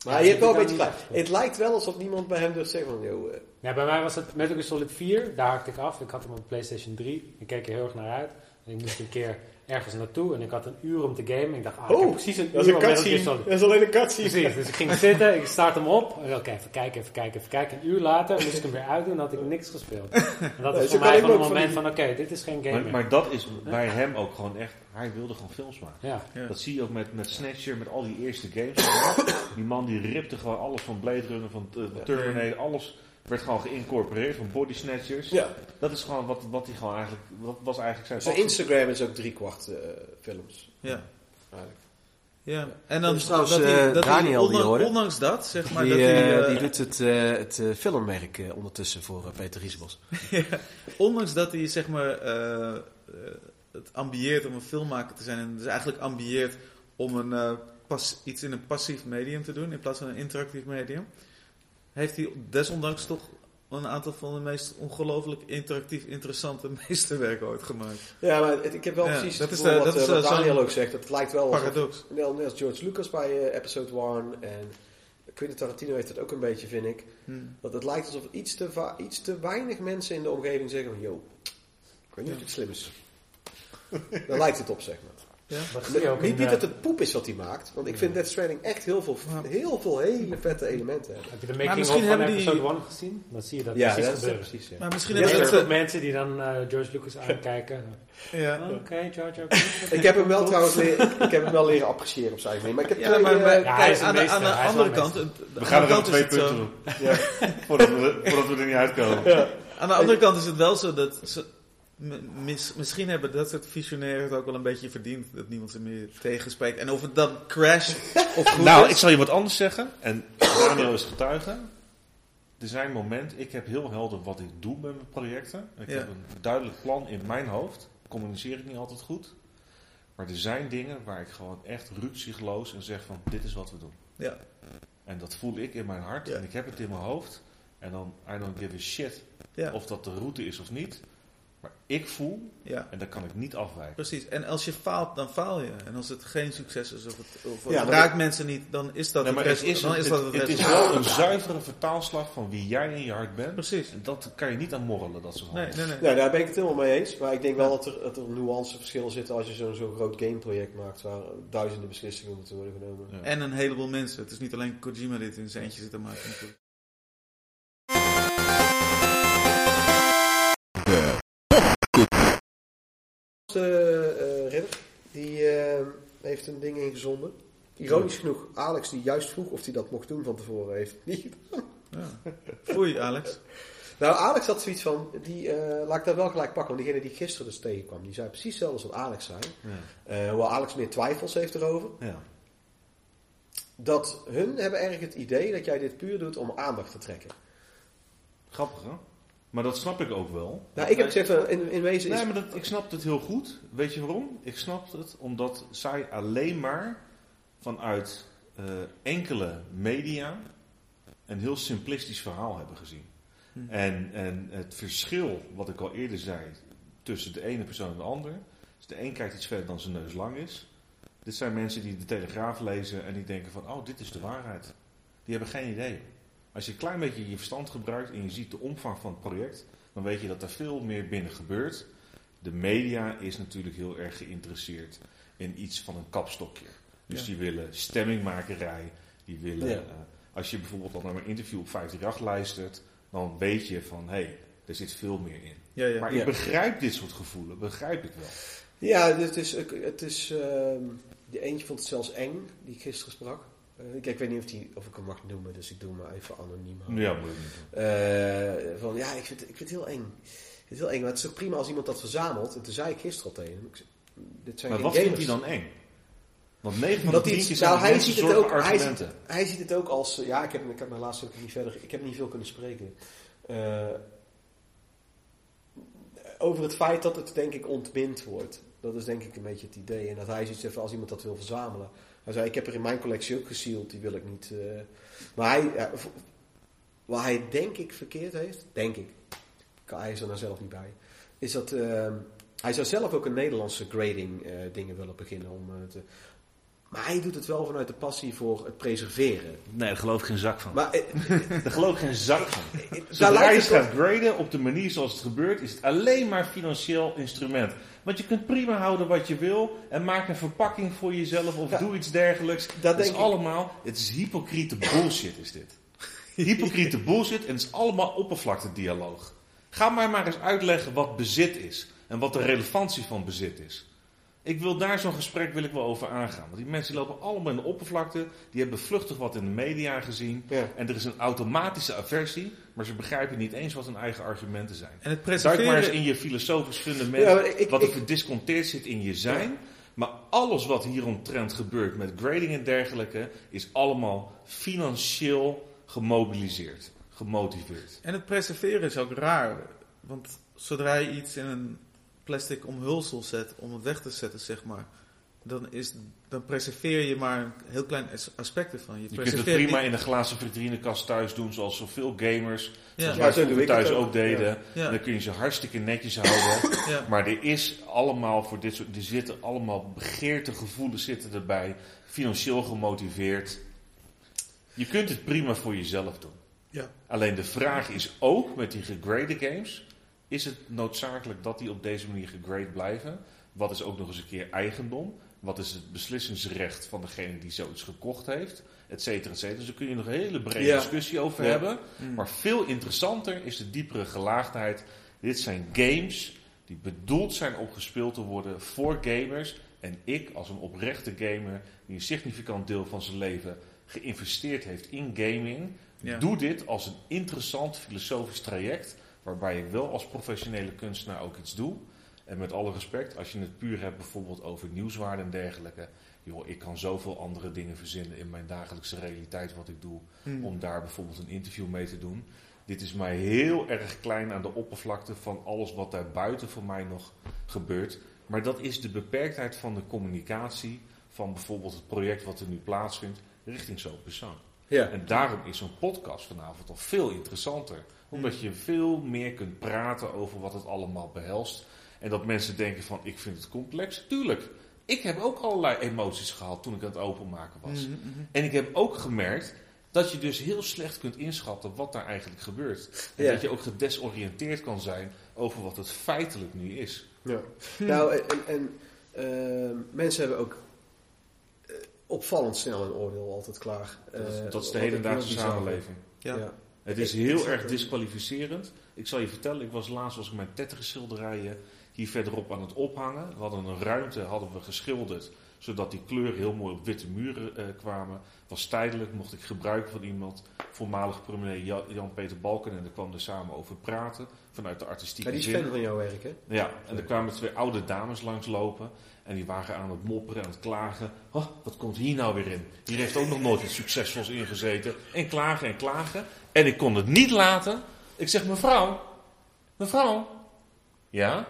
Maar ja, je hebt wel een beetje gelijk. Het lijkt wel alsof niemand bij hem durft zeggen van... Yo, uh, ja, bij mij was het Metal Gear Solid 4. Daar hakte ik af. Ik had hem op PlayStation 3. Ik keek er heel erg naar uit. En ik moest een keer ergens naartoe en ik had een uur om te gamen. Ik dacht, ah, oh, precies een dat uur is een cutscene. Dat is alleen een cutscene. Precies, dus ik ging zitten, ik start hem op. Oké, okay, even kijken, even kijken, even kijken. Een uur later moest ik hem weer uitdoen en had ik niks gespeeld. En dat *laughs* is voor mij gewoon een moment van, oké, dit is geen game maar, maar, dat is bij hem ook gewoon echt, hij wilde gewoon films maken. Ja. ja. Dat zie je ook met, met Snatcher, met al die eerste games. die man die ripte gewoon alles van Blade Runner, van uh, Terminator, alles werd gewoon geïncorporeerd van body snatchers. Ja. Dat is gewoon wat, wat hij gewoon eigenlijk, wat was eigenlijk zijn... Zijn Instagram is ook driekwart uh, films. Ja. Eigenlijk. Ja, en dan dus trouwens, dat hij, dat Daniel ondanks, die ondanks dat, zeg maar, die, dat hij, die doet het, het filmwerk ondertussen voor Peter Riesebos. *laughs* ja, ondanks dat hij, zeg maar, het ambieert om een filmmaker te zijn en dus eigenlijk ambieert om een, pas, iets in een passief medium te doen in plaats van een interactief medium, heeft hij desondanks toch een aantal van de meest ongelooflijk interactief interessante *laughs* meesterwerken ooit gemaakt. Ja, maar ik heb wel precies dat is de, wat, dat is, wat Daniel ook zegt. Het lijkt wel paradox. Net als George Lucas bij uh, episode 1 en Quentin Tarantino heeft het ook een beetje, vind ik. Hmm. Dat het lijkt alsof iets te, iets te weinig mensen in de omgeving zeggen van, yo, ik weet niet of het slim is. *laughs* Daar lijkt het op, zeg maar. Ja. Niet, niet dat het poep is wat hij maakt. Want ik vind Death Stranding echt heel veel, heel veel hele vette elementen hebben. Heb je de making of van episode 1 gezien? Dan zie je dat ja, precies dat gebeuren. Precies, ja. Maar misschien hebben er ook mensen die dan uh, George Lucas aankijken. ja. Oké, okay, George, *laughs* ik heb hem wel trouwens leren, ik heb hem wel leren appreciëren op zijn manier. Maar ik heb ja, twee, maar, uh, ja, kijk, aan, de, aan de andere kant... We gaan er nog twee punten doen. *laughs* voordat we er niet uitkomen. Aan de andere kant is het wel zo dat misschien hebben dat soort visionairen het ook wel een beetje verdiend dat niemand ze meer tegenspreekt. En of het dan crash of goed Nou, ik zal je wat anders zeggen. En Daniel is getuige. Er zijn momenten, ik heb heel helder wat ik doe met mijn projecten. Ik heb een duidelijk plan in mijn hoofd. Communiceer ik niet altijd goed. Maar er zijn dingen waar ik gewoon echt ruksigloos en zeg van dit is wat we doen. Ja. En dat voel ik in mijn hart en ik heb het in mijn hoofd. En dan, I don't give a shit of dat de route is of niet. Maar ik voel, ja. en daar kan ik niet afwijken. Precies, en als je faalt, dan faal je. En als het geen succes is, of het, of het raakt mensen niet, dan is dat nee, maar het, is, dan is dat het, het is wel een zuivere vertaalslag van wie jij in je hart bent. Precies. En dat kan je niet aan morrelen, dat soort nee, nee, nee. Ja, daar ben ik het helemaal mee eens. Maar ik denk wel dat er, dat er nuanceverschillen zitten als je zo'n zo groot gameproject maakt waar duizenden beslissingen moeten worden genomen. Ja. En een heleboel mensen. Het is niet alleen Kojima dit in zijn eentje zit te maken natuurlijk. Ridder, die uh, heeft een ding ingezonden. Ironisch genoeg, Alex die juist vroeg of hij dat mocht doen van tevoren, heeft niet gedaan. Ja. Foei, Alex. *laughs* Nou, Alex had zoiets van, die, uh, laat ik dat wel gelijk pakken, want diegene die gisteren dus tegenkwam, die zei precies hetzelfde wat Alex zei. Ja. hoewel Alex meer twijfels heeft erover. Ja. Dat hun hebben erg het idee dat jij dit puur doet om aandacht te trekken. Grappig, hè? Maar dat snap ik ook wel. Nou, ik heb gezegd, eh, in, in wezen is... Nee, maar dat, ik snap het heel goed. Weet je waarom? Ik snap het omdat zij alleen maar vanuit uh, enkele media een heel simplistisch verhaal hebben gezien. Hm. En, en het verschil, wat ik al eerder zei, tussen de ene persoon en de ander... is de een kijkt iets verder dan zijn neus lang is. Dit zijn mensen die de Telegraaf lezen en die denken van... oh, dit is de waarheid. Die hebben geen idee. Als je een klein beetje je verstand gebruikt en je ziet de omvang van het project, dan weet je dat er veel meer binnen gebeurt. De media is natuurlijk heel erg geïnteresseerd in iets van een kapstokje. Dus die willen stemmingmakerij, die willen... Eh, als je bijvoorbeeld al naar een interview op 538 luistert, dan weet je van, hé, hey, er zit veel meer in. Ja, ja. Maar ik begrijp dit soort gevoelens, begrijp ik wel. Ja, het is, het is uh, die eentje vond het zelfs eng, die ik gisteren sprak. Uh, ik, ik, weet niet of, die, of ik hem mag noemen, dus ik doe hem even anoniem. Ja, moet uh, van, ja, ik vind, ik vind het heel eng. Ik vind het heel eng, maar het is toch prima als iemand dat verzamelt. En toen zei ik gisteren al tegen hem. dit zijn maar wat vindt hij dan eng? Want 9 van de 10 keer nou, hij ziet het ook, hij ziet, hij ziet, het ook als... Uh, ja, ik heb, ik heb mijn laatste ook niet verder... Ik heb niet veel kunnen spreken. Uh, over het feit dat het denk ik ontbind wordt. Dat is denk ik een beetje het idee. En dat hij ziet even als iemand dat wil verzamelen hij zei, ik heb er in mijn collectie ook gesealed, die wil ik niet. Uh... maar hij, wat hij denk ik verkeerd heeft, denk ik, hij is er nou zelf niet bij, is dat uh, hij zou zelf ook een Nederlandse grading uh, dingen willen beginnen om te... Maar hij doet het wel vanuit de passie voor het preserveren. Nee, daar geloof ik geen zak van. Maar, daar geloof ik geen zak van. Zodra je gaat graden op de manier zoals het gebeurt, is het alleen maar financieel instrument. Want je kunt prima houden wat je wil en maak een verpakking voor jezelf of doe iets dergelijks. Dat, is allemaal, het is hypocriete bullshit is dit. *laughs* Hypocriete bullshit en het is allemaal oppervlaktedialoog. Ga mij maar eens uitleggen wat bezit is en wat de relevantie van bezit is. Ik wil daar zo'n gesprek wil ik wel over aangaan. Want die mensen lopen allemaal in de oppervlakte. Die hebben vluchtig wat in de media gezien. En er is een automatische aversie. Maar ze begrijpen niet eens wat hun eigen argumenten zijn. En het preserveren... Maar eens in je filosofisch fundament. Ja, ik, wat er gedisconteerd zit in je zijn. Maar alles wat hieromtrent gebeurt met grading en dergelijke, is allemaal financieel gemobiliseerd, gemotiveerd. En het preserveren is ook raar. Want zodra je iets in een plastic omhulsel zet om het weg te zetten, zeg maar dan, is, dan preserveer je maar een heel klein aspect ervan. Je, je kunt het prima in een glazen vitrinekast thuis doen, zoals zoveel gamers. Ja. Zoals wij thuis ook deden. Dan kun je ze hartstikke netjes houden. *coughs* Maar er is allemaal voor dit soort... Er zitten allemaal begeertegevoelens zitten erbij. Financieel gemotiveerd. Je kunt het prima voor jezelf doen. Ja. Alleen de vraag is ook met die gegrade games... Is het noodzakelijk dat die op deze manier gegrade blijven? Wat is ook nog eens een keer eigendom? Wat is het beslissingsrecht van degene die zoiets gekocht heeft? Et cetera, et cetera. Dus daar kun je nog een hele brede discussie over hebben. Mm. Maar veel interessanter is de diepere gelaagdheid. Dit zijn games die bedoeld zijn om gespeeld te worden voor gamers. En ik, als een oprechte gamer, die een significant deel van zijn leven geïnvesteerd heeft in gaming, doe dit als een interessant filosofisch traject. Waarbij ik wel als professionele kunstenaar ook iets doe. En met alle respect, als je het puur hebt bijvoorbeeld over nieuwswaarde en dergelijke. Joh, ik kan zoveel andere dingen verzinnen in mijn dagelijkse realiteit wat ik doe. Hmm. Om daar bijvoorbeeld een interview mee te doen. Dit is mij heel erg klein aan de oppervlakte van alles wat daar buiten voor mij nog gebeurt. Maar dat is de beperktheid van de communicatie van bijvoorbeeld het project wat er nu plaatsvindt richting zo'n persoon. Ja. En daarom is zo'n podcast vanavond al veel interessanter. Omdat hmm. je veel meer kunt praten over wat het allemaal behelst. En dat mensen denken van ik vind het complex. Tuurlijk, ik heb ook allerlei emoties gehad toen ik aan het openmaken was. Mhm, mhm. En ik heb ook gemerkt dat je dus heel slecht kunt inschatten wat daar eigenlijk gebeurt. En dat je ook gedesoriënteerd kan zijn over wat het feitelijk nu is. Ja. Nou, en, en uh, mensen hebben ook uh, opvallend snel een oordeel altijd klaar. dat is, dat is de hedendaagse samenleving. Ja. ja. Het is heel erg disqualificerend. Ik zal je vertellen, ik was laatst was ik mijn Tetris schilderijen hier verderop aan het ophangen. We hadden een ruimte hadden we geschilderd, zodat die kleuren heel mooi op witte muren uh, kwamen. Was tijdelijk, mocht ik gebruik van iemand, voormalig premier Jan-Peter Balken. En daar kwam er samen over praten, vanuit de artistieke Maar die is fan van jouw werk, hè? Ja, en er kwamen twee oude dames langslopen. En die waren aan het mopperen, aan het klagen. Oh, wat komt hier nou weer in? Hier heeft ook nog nooit iets succesvols ingezeten. En klagen en klagen. En ik kon het niet laten. Ik zeg, mevrouw, mevrouw, ja?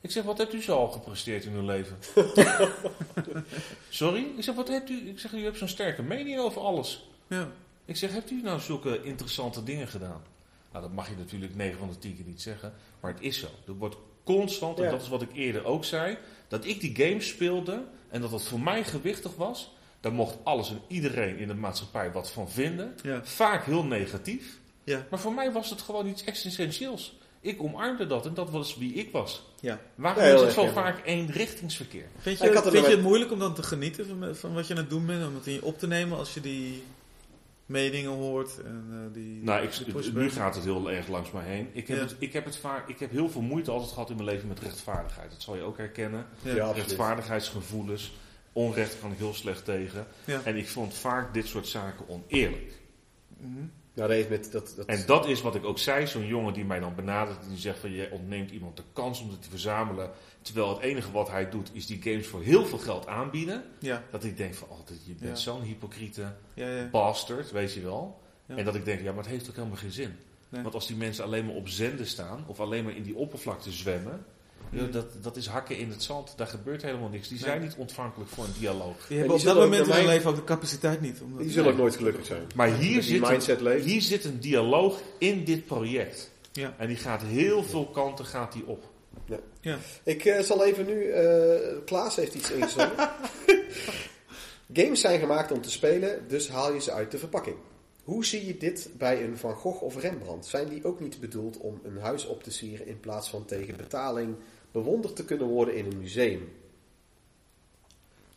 Ik zeg, wat hebt u zo al gepresteerd in uw leven? *laughs* Sorry? Ik zeg, wat hebt u? Ik zeg, u hebt zo'n sterke mening over alles. Ja. Ik zeg, hebt u nou zulke interessante dingen gedaan? Nou, dat mag je natuurlijk 9 van de 10 keer niet zeggen. Maar het is zo. Er wordt constant, en dat is wat ik eerder ook zei, dat ik die games speelde en dat het voor mij gewichtig was. Daar mocht alles en iedereen in de maatschappij wat van vinden. Vaak heel negatief. Ja. Maar voor mij was het gewoon iets existentieels. Ik omarmde dat en dat was wie ik was. Ja. Waarom is het zo vaak eenrichtingsverkeer? Vind je, vind je het moeilijk om dan te genieten van, van, wat je aan het doen bent? Om het in je op te nemen als je die meningen hoort? En, uh, die, nou, ik, nu gaat het heel erg langs mij heen. Ik heb, het, ik, heb het vaak, ik heb heel veel moeite altijd gehad in mijn leven met rechtvaardigheid. Dat zal je ook herkennen. Ja, Rechtvaardigheidsgevoelens. Onrecht kan ik heel slecht tegen. En ik vond vaak dit soort zaken oneerlijk. Mm nou, dat met, dat, dat... En dat is wat ik ook zei, zo'n jongen die mij dan benadert, die zegt van je ontneemt iemand de kans om het te verzamelen, terwijl het enige wat hij doet is die games voor heel veel geld aanbieden. Ja. Dat ik denk van, oh, je bent zo'n hypocriete ja, bastard, weet je wel. En dat ik denk, ja, maar het heeft ook helemaal geen zin. Want als die mensen alleen maar op zenden staan, of alleen maar in die oppervlakte zwemmen, dat, dat is hakken in het zand. Daar gebeurt helemaal niks. Die zijn niet ontvankelijk voor een dialoog. Die hebben op dat moment in hun leven ook de capaciteit niet. Omdat die zullen ook nooit gelukkig zijn. Maar hier zit, een, hier zit een dialoog in dit project. Ja. En die gaat heel veel kanten gaat die op. Ja. ja. Ik uh, zal even nu... Uh, Klaas heeft iets ingezonden. *laughs* Games zijn gemaakt om te spelen, dus haal je ze uit de verpakking. Hoe zie je dit bij een Van Gogh of Rembrandt? Zijn die ook niet bedoeld om een huis op te sieren in plaats van tegen betaling bewonderd te kunnen worden in een museum?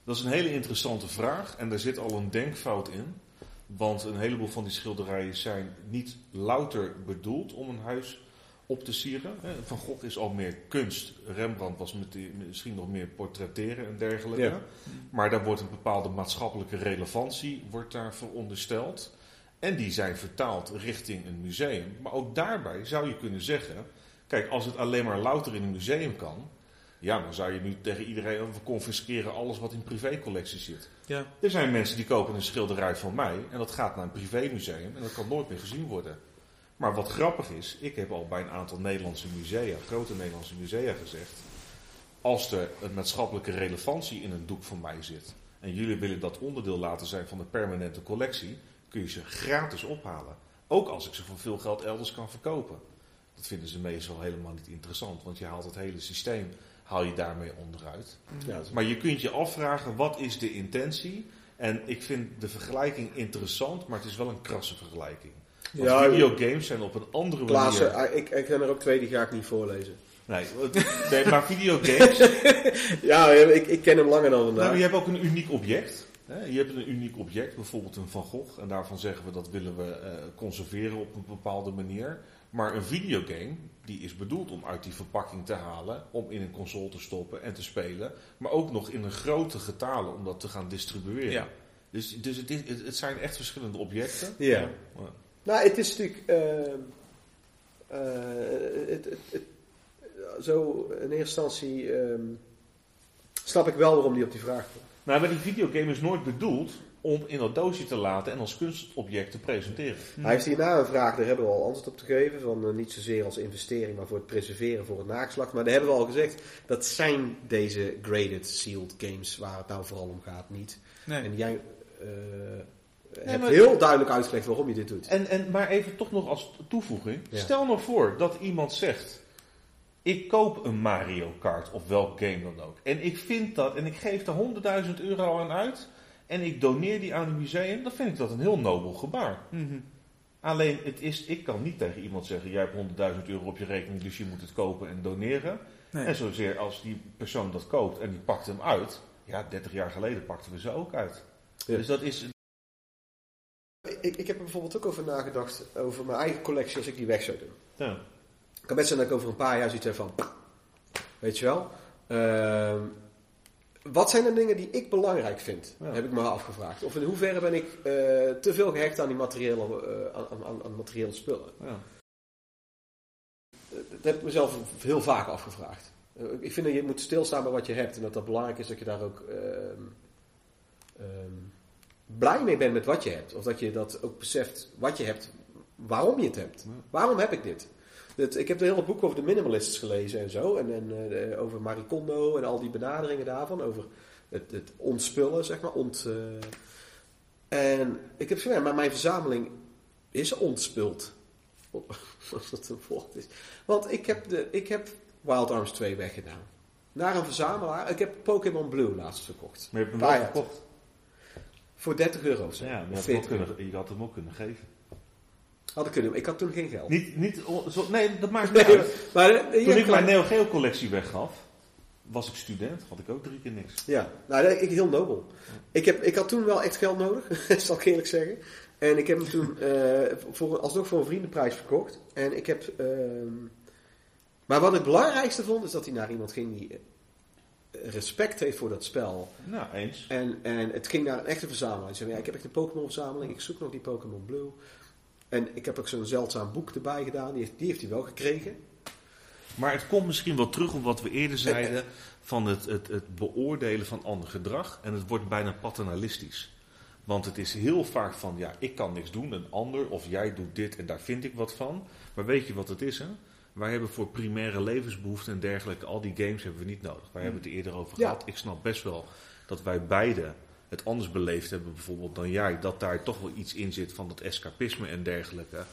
Dat is een hele interessante vraag en daar zit al een denkfout in. Want een heleboel van die schilderijen zijn niet louter bedoeld om een huis op te sieren. Van Gogh is al meer kunst. Rembrandt was misschien nog meer portretteren en dergelijke. Maar daar wordt een bepaalde maatschappelijke relevantie wordt daar verondersteld. En die zijn vertaald richting een museum. Maar ook daarbij zou je kunnen zeggen: kijk, als het alleen maar louter in een museum kan, Ja, dan zou je nu tegen iedereen over confisceren alles wat in privécollectie zit. Ja. Er zijn mensen die kopen een schilderij van mij en dat gaat naar een privémuseum en dat kan nooit meer gezien worden. Maar wat grappig is, ik heb al bij een aantal Nederlandse musea, grote Nederlandse musea gezegd, als er een maatschappelijke relevantie in een doek van mij zit en jullie willen dat onderdeel laten zijn van de permanente collectie, kun je ze gratis ophalen. Ook als ik ze voor veel geld elders kan verkopen. Dat vinden ze meestal helemaal niet interessant, want je haalt het hele systeem haal je daarmee onderuit. Ja, maar je kunt je afvragen, wat is de intentie? En ik vind de vergelijking interessant, maar het is wel een krasse vergelijking. Want ja, videogames zijn op een andere manier... Ah, ik, ik ken er ook twee, die ga ik niet voorlezen. Nee, nee maar videogames... *laughs* ja, ik, ik ken hem langer dan vandaag. Nou, je hebt ook een uniek object. Hè? Je hebt een uniek object, bijvoorbeeld een Van Gogh. En daarvan zeggen we dat willen we uh, conserveren op een bepaalde manier. Maar een videogame, die is bedoeld om uit die verpakking te halen, om in een console te stoppen en te spelen. Maar ook nog in een grote getalen om dat te gaan distribueren. Ja. Dus, dus het, het, zijn echt verschillende objecten. Ja. ja. Nou, het is natuurlijk... Uh, het, zo in eerste instantie ehm, snap ik wel waarom die op die vraag komt. Nou, maar die videogame is nooit bedoeld om in dat doosje te laten en als kunstobject te presenteren. Hij heeft hierna een vraag, daar hebben we al antwoord op te geven. Van, uh, niet zozeer als investering, maar voor het preserveren voor het naakslag. Maar daar hebben we al gezegd, dat zijn deze graded, sealed games waar het nou vooral om gaat niet. Nee. En jij uh, hebt heel duidelijk uitgelegd waarom je dit doet. En, en, maar even toch nog als toevoeging. Stel nou voor dat iemand zegt... Ik koop een Mario Kart of welk game dan ook. En ik vind dat, en ik geef er 100.000 euro aan uit en ik doneer die aan een museum, dan vind ik dat een heel nobel gebaar. Mhm. Alleen, het is, ik kan niet tegen iemand zeggen: jij hebt 100.000 euro op je rekening, dus je moet het kopen en doneren. En zozeer als die persoon dat koopt en die pakt hem uit, ja, 30 jaar geleden pakten we ze ook uit. Dus dat is. Ik, ik heb er bijvoorbeeld ook over nagedacht, over mijn eigen collectie als ik die weg zou doen. Ja. Ik kan best zijn dat ik over een paar jaar zoiets heb van, weet je wel. Uh, wat zijn de dingen die ik belangrijk vind? Heb ik me afgevraagd. Of in hoeverre ben ik uh, te veel gehecht aan die materiële, uh, aan, aan, aan, materiële spullen? Ja. Dat heb ik mezelf heel vaak afgevraagd. Ik vind dat je moet stilstaan bij wat je hebt. En dat dat belangrijk is dat je daar ook ehm, ehm, blij mee bent met wat je hebt. Of dat je dat ook beseft wat je hebt, waarom je het hebt. Waarom heb ik dit? Ik heb een hele boek over de minimalists gelezen en zo. En, en uh, over Maricondo en al die benaderingen daarvan. Over het, het ontspullen, zeg maar. Ont, uh, en ik heb gezegd, maar mijn verzameling is ontspuld. *laughs* Als dat een woord is. Want ik heb, de, ik heb Wild Arms 2 weggedaan. Naar een verzamelaar. Ik heb Pokémon Blue laatst verkocht. Maar je hebt hem wel verkocht? Voor 30 euro. Ja, maar je had, kunnen, je had hem ook kunnen geven. Had ik kunnen Ik had toen geen geld. Niet, niet, zo, nee, dat maakt niet uit. *laughs* Maar, uh, toen ik mijn Neo Geo collectie weggaf, was ik student, had ik ook drie keer niks. Ja, nou, ik heel nobel. Ik, heb, ik had toen wel echt geld nodig, *laughs* zal ik eerlijk zeggen. En ik heb hem toen uh, *laughs* voor, alsnog voor een vriendenprijs verkocht. En ik heb... Uh, maar wat ik het belangrijkste vond, is dat hij naar iemand ging die eh, respect heeft voor dat spel. Nou, eens. En, en het ging naar een echte verzamelaar. Hij zei, ja, ik heb echt een Pokémon verzameling, ik zoek nog die Pokémon Blue. En ik heb ook zo'n zeldzaam boek erbij gedaan. Die heeft, die heeft hij wel gekregen. Maar het komt misschien wel terug op wat we eerder zeiden. Van het, het, het beoordelen van ander gedrag. En het wordt bijna paternalistisch. Want het is heel vaak van, ja, ik kan niks doen, een ander, of jij doet dit en daar vind ik wat van. Maar weet je wat het is, hè? Wij hebben voor primaire levensbehoeften en dergelijke, al die games hebben we niet nodig. Wij hebben het er eerder over gehad. Ik snap best wel dat wij beide het anders beleefd hebben bijvoorbeeld dan jij. Dat daar toch wel iets in zit van dat escapisme en dergelijke.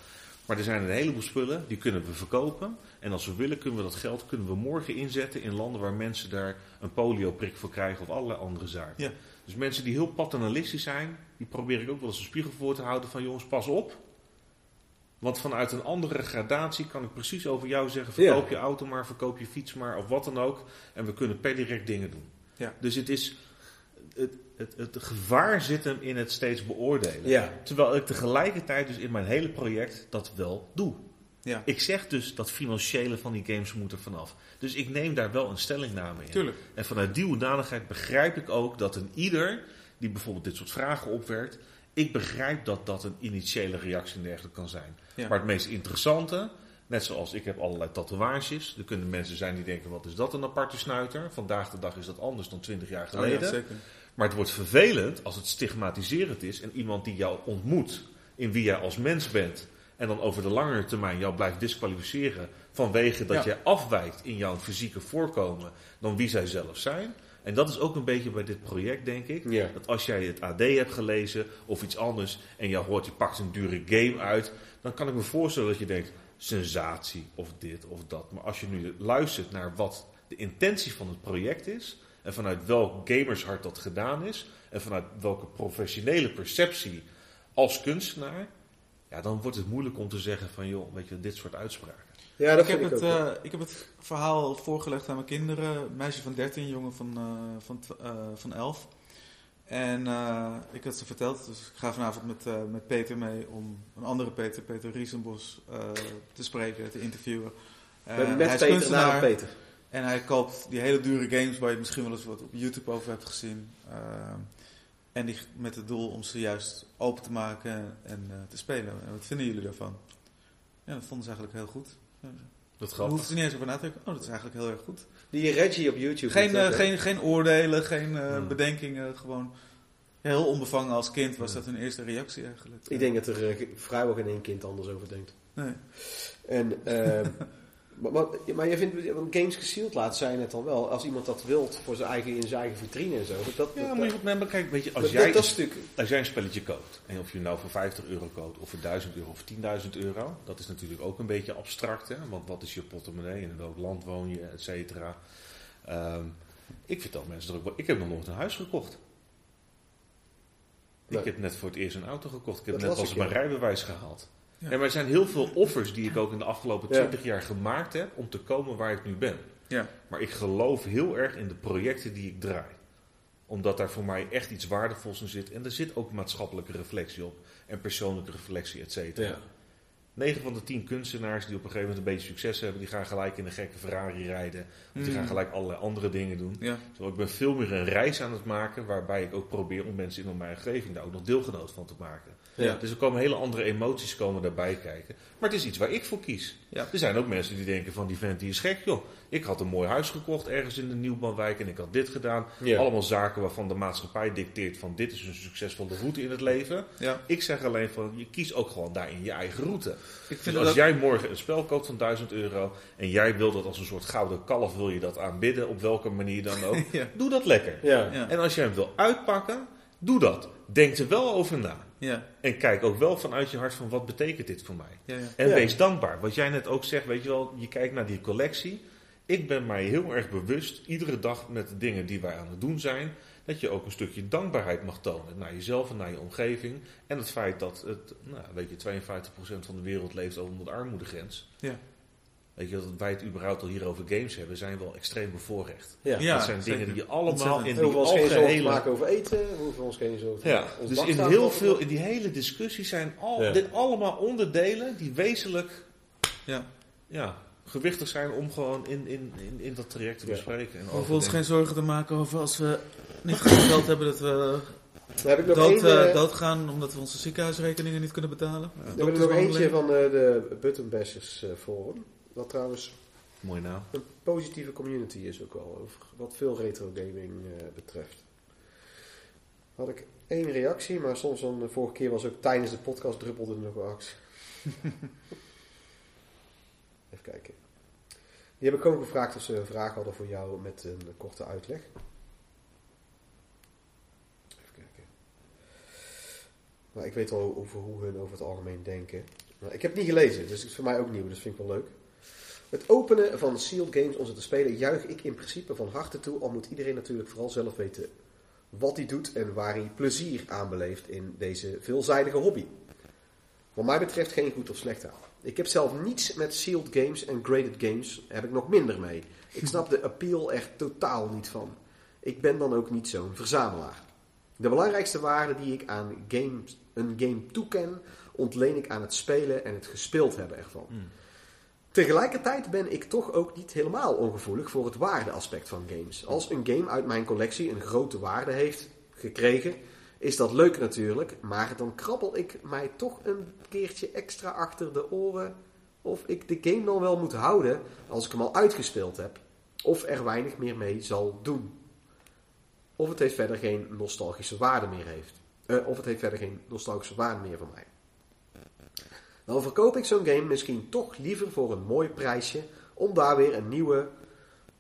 Maar er zijn een heleboel spullen, die kunnen we verkopen. En als we willen, kunnen we dat geld kunnen we morgen inzetten in landen waar mensen daar een polioprik voor krijgen of allerlei andere zaken. Ja. Dus mensen die heel paternalistisch zijn, die probeer ik ook wel eens een spiegel voor te houden van jongens, pas op. Want vanuit een andere gradatie kan ik precies over jou zeggen: verkoop je auto maar, verkoop je fiets maar of wat dan ook. En we kunnen per direct dingen doen. Ja. Dus het is het, het, het gevaar zit hem in het steeds beoordelen. Ja. Terwijl ik tegelijkertijd dus in mijn hele project dat wel doe. Ja. Ik zeg dus dat financiële van die games moet er vanaf. Dus ik neem daar wel een stellingname in. Tuurlijk. En vanuit die hoedanigheid begrijp ik ook dat een ieder die bijvoorbeeld dit soort vragen opwerkt, ik begrijp dat dat een initiële reactie en dergelijke kan zijn. Maar het meest interessante, Net zoals ik heb allerlei tatoeages. Er kunnen mensen zijn die denken, wat is dat een aparte snuiter? Vandaag de dag is dat anders dan 20 jaar geleden. Oh ja, zeker. Maar het wordt vervelend als het stigmatiserend is en iemand die jou ontmoet in wie jij als mens bent en dan over de langere termijn jou blijft disqualificeren vanwege dat je afwijkt in jouw fysieke voorkomen dan wie zij zelf zijn. En dat is ook een beetje bij dit project, denk ik. Dat als jij het AD hebt gelezen of iets anders en je hoort, je pakt een dure game uit, dan kan ik me voorstellen dat je denkt, sensatie of dit of dat. Maar als je nu luistert naar wat de intentie van het project is en vanuit welk gamershart dat gedaan is en vanuit welke professionele perceptie als kunstenaar, ja, dan wordt het moeilijk om te zeggen van joh, weet je, dit soort uitspraken. Ja, dat ik, heb ik, het, uh, ik heb het verhaal voorgelegd aan mijn kinderen. Een meisje van 13, jongen van, uh, van, uh, van 11. En ik had ze verteld, dus ik ga vanavond met, met Peter mee om een andere Peter, Peter Riesenbos, te spreken, te interviewen. met met hij Peter, naar Peter. En hij koopt die hele dure games waar je misschien wel eens wat op YouTube over hebt gezien. en die, met het doel om ze juist open te maken en te spelen. En wat vinden jullie daarvan? Ja, dat vonden ze eigenlijk heel goed. Dat grappig. hoeft er niet eens over na te denken. Oh, dat is eigenlijk heel erg goed. Die Reggie op YouTube. Geen, uh, geen, geen oordelen, geen uh, bedenkingen. Gewoon heel onbevangen als kind was dat hun eerste reactie eigenlijk. Ik denk dat er vrijwel geen één kind anders over denkt. Nee. En ehm, *laughs* Maar, maar, maar je vindt games gesealed laten zijn het dan wel. Als iemand dat wilt voor zijn eigen, in zijn eigen vitrine en zo. Dat, ja, dat, maar, kijk, weet je, als, jij, dat, stuk... als jij een spelletje koopt. En of je nou voor 50 euro koopt of voor 1000 euro of 10.000 euro. Dat is natuurlijk ook een beetje abstract. Hè? Want wat is je portemonnee en in welk land woon je, et cetera. Um, ik vertel mensen er ook wel. Ik heb nog nooit een huis gekocht. Ik heb net voor het eerst een auto gekocht. Ik heb net pas mijn rijbewijs gehaald. Ja. Er zijn heel veel offers die ik ook in de afgelopen 20 jaar gemaakt heb om te komen waar ik nu ben. Ja. Maar ik geloof heel erg in de projecten die ik draai. Omdat daar voor mij echt iets waardevols in zit. En er zit ook maatschappelijke reflectie op. En persoonlijke reflectie, et cetera. Ja. 9 van de 10 kunstenaars die op een gegeven moment een beetje succes hebben, die gaan gelijk in een gekke Ferrari rijden. Of die gaan mm. gelijk allerlei andere dingen doen. Ja. Terwijl ik ben veel meer een reis aan het maken, waarbij ik ook probeer om mensen in mijn omgeving daar ook nog deelgenoot van te maken. Ja. Dus er komen hele andere emoties komen daarbij kijken. Maar het is iets waar ik voor kies. Ja. Er zijn ook mensen die denken van die vent die is gek joh. Ik had een mooi huis gekocht ergens in de Nieuwbouwwijk en ik had dit gedaan. Allemaal zaken waarvan de maatschappij dicteert van dit is een succesvolle route in het leven. Ik zeg alleen van je kiest ook gewoon daarin je eigen route. Ik vind dus als jij morgen een spel koopt van 1000 euro en jij wil dat als een soort gouden kalf wil je dat aanbidden op welke manier dan ook. *laughs* Doe dat lekker. En als jij hem wil uitpakken, doe dat. Denk er wel over na. Ja. En kijk ook wel vanuit je hart van wat betekent dit voor mij. Ja, ja. En wees dankbaar. Wat jij net ook zegt, weet je wel, je kijkt naar die collectie. Ik ben mij heel erg bewust, iedere dag met de dingen die wij aan het doen zijn, dat je ook een stukje dankbaarheid mag tonen naar jezelf en naar je omgeving. En het feit dat het, nou, weet je, 52% van de wereld leeft onder de armoedegrens. Ja. Weet je, dat wij het überhaupt al hier over games hebben, zijn wel extreem bevoorrecht. Ja, dat zijn dingen die je allemaal in die algehele... maken over eten, we hoeven ons geen zorgen ja, Dus in heel veel, in die hele discussie zijn al, dit allemaal onderdelen die wezenlijk ja. Ja, gewichtig zijn om gewoon in, in, in, in dat traject te bespreken. En we hoeven ons geen zorgen te maken over als we niet genoeg geld hebben dat we heb ik nog dood, een, uh, doodgaan omdat we onze ziekenhuisrekeningen niet kunnen betalen. Ja, we hebben nog eentje van uh, de Buttonbashers uh, Forum. Wat trouwens Mooi naam. een positieve community is ook wel, over wat veel retro gaming uh, betreft. Had ik één reactie, maar soms dan, de vorige keer was ook tijdens de podcast druppelde er nog wel actie. *laughs* Even kijken. Die heb ik ook gevraagd of ze een vraag hadden voor jou met een korte uitleg. Even kijken. Maar ik weet al over hoe hun over het algemeen denken. Maar ik heb het niet gelezen, dus het is voor mij ook nieuw, dus vind ik wel leuk. Het openen van Sealed Games om ze te spelen juich ik in principe van harte toe. Al moet iedereen natuurlijk vooral zelf weten wat hij doet en waar hij plezier aan beleeft in deze veelzijdige hobby. Wat mij betreft geen goed of slecht aan. Ik heb zelf niets met sealed games en graded games, heb ik nog minder mee. Ik snap de appeal er totaal niet van. Ik ben dan ook niet zo'n verzamelaar. De belangrijkste waarde die ik aan games, een game toeken, ontleen ik aan het spelen en het gespeeld hebben ervan. Hmm. Tegelijkertijd ben ik toch ook niet helemaal ongevoelig voor het waardeaspect van games. Als een game uit mijn collectie een grote waarde heeft gekregen, is dat leuk natuurlijk, maar dan krabbel ik mij toch een keertje extra achter de oren of ik de game dan wel moet houden als ik hem al uitgespeeld heb. Of er weinig meer mee zal doen. Of het heeft verder geen nostalgische waarde meer heeft. Uh, of het heeft verder geen nostalgische waarde meer voor mij. Dan verkoop ik zo'n game misschien toch liever voor een mooi prijsje om daar weer een nieuwe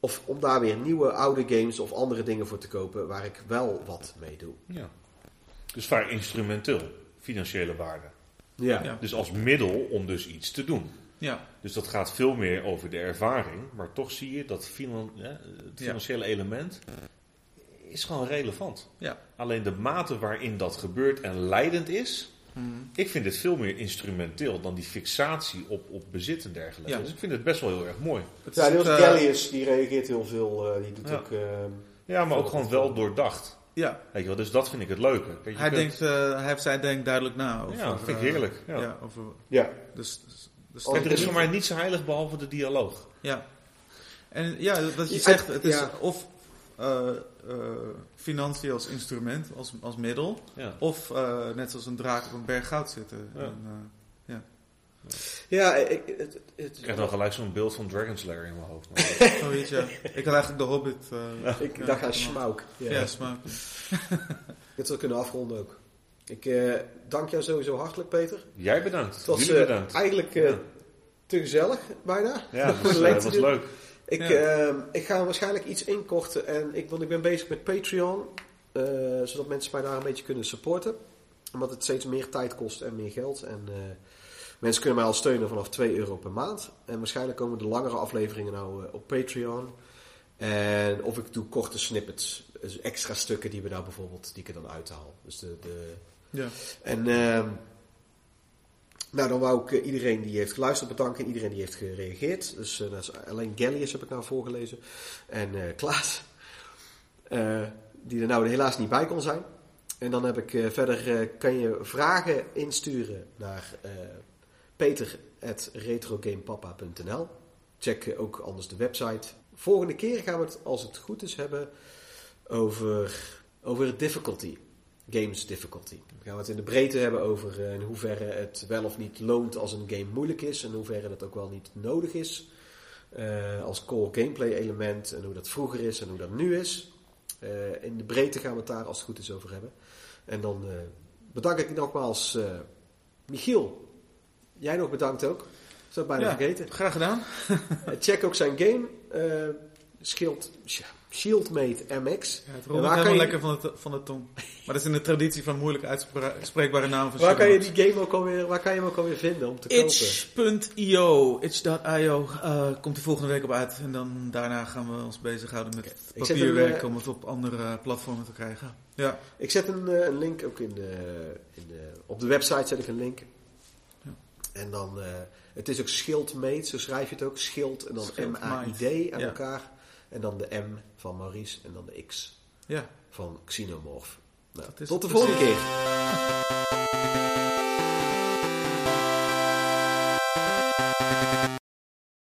of om daar weer nieuwe oude games of andere dingen voor te kopen waar ik wel wat mee doe. Ja. Dus vaak instrumenteel, financiële waarde. Ja. Dus als middel om dus iets te doen. Ja. Dus dat gaat veel meer over de ervaring, maar toch zie je dat het financiële element is gewoon relevant. Ja. Alleen de mate waarin dat gebeurt en leidend is, hmm. ik vind het veel meer instrumenteel dan die fixatie op, op bezit en dergelijke. Ja. Dus ik vind het best wel heel erg mooi. Ja, die uh, Gallius, die reageert heel veel, uh, die doet ook... Uh, ja, maar ook gewoon wel doordacht. Ja. Weet je wel, dus dat vind ik het leuke. hij, kunt... denkt, hij heeft zijn denk duidelijk na. Over, ja, dat vind ik heerlijk. Ja. ja, over, ja. Dus, dus, dus er is voor mij niets zo heilig behalve de dialoog. Ja. En ja, wat je zegt, het is of uh, financiën als instrument, als, als middel. Ja. Of uh, net zoals een draak op een berg goud zitten. Ja. En, ja. Ja, ik, het, het, ik heb dan gelijk zo'n beeld van Dragon Slayer in mijn hoofd. *laughs* oh, weet je, ik had eigenlijk de Hobbit. Uh, ik dacht aan Smaug. Ja, Smaug. *laughs* Dit zou kunnen afronden ook. Ik uh, dank jou sowieso hartelijk, Peter. Jij bedankt. Het was bedankt. eigenlijk ja. te gezellig, bijna. Ja, *laughs* dat was, dat was leuk. Ik, ja. uh, ik ga waarschijnlijk iets inkorten. En ik, want ik ben bezig met Patreon. Uh, zodat mensen mij daar een beetje kunnen supporten. Omdat het steeds meer tijd kost en meer geld. En uh, mensen kunnen mij al steunen vanaf 2 euro per maand. En waarschijnlijk komen de langere afleveringen nou op Patreon. En of ik doe korte snippets. Dus extra stukken die we daar bijvoorbeeld, die ik er dan uithaal. Dus de, de ja. En ehm, nou, dan wou ik iedereen die heeft geluisterd bedanken en iedereen die heeft gereageerd. Dus uh, alleen Gallius heb ik nou voorgelezen. En uh, Klaas, die er nou helaas niet bij kon zijn. En dan heb ik verder, kan je vragen insturen naar peter.retrogamepapa.nl Check ook anders de website. Volgende keer gaan we het, als het goed is, hebben over, over difficulty games difficulty. Dan gaan we het in de breedte hebben over uh, in hoeverre het wel of niet loont als een game moeilijk is. En hoeverre het ook wel niet nodig is. Uh, als core gameplay element. En hoe dat vroeger is en hoe dat nu is. Uh, in de breedte gaan we het daar als het goed is over hebben. En dan bedank ik nogmaals Michiel. Jij nog bedankt ook. Is dat bijna ja, vergeten. Graag gedaan. check ook zijn game. Schild, Shieldmate MX. Ja, het rolt helemaal je... lekker van de, van de tong. Maar dat is in de traditie van moeilijk uitspreekbare namen van Waar kan je die game ook alweer, waar kan je hem ook alweer vinden om te kopen? Itch.io, itch.io uh, komt die volgende week op uit. En dan daarna gaan we ons bezighouden met okay. papierwerk een, om het op andere platformen te krijgen. Ja. Ik zet een, uh, een link ook in de, in de, op de website zet ik een link. Ja. En dan, het is ook Schildmate, zo schrijf je het ook. Schild en dan M-A-I-D aan ja. elkaar. En dan de M van Maurice en dan de X ja. van Xenomorph. Nou, tot de volgende keer. *laughs*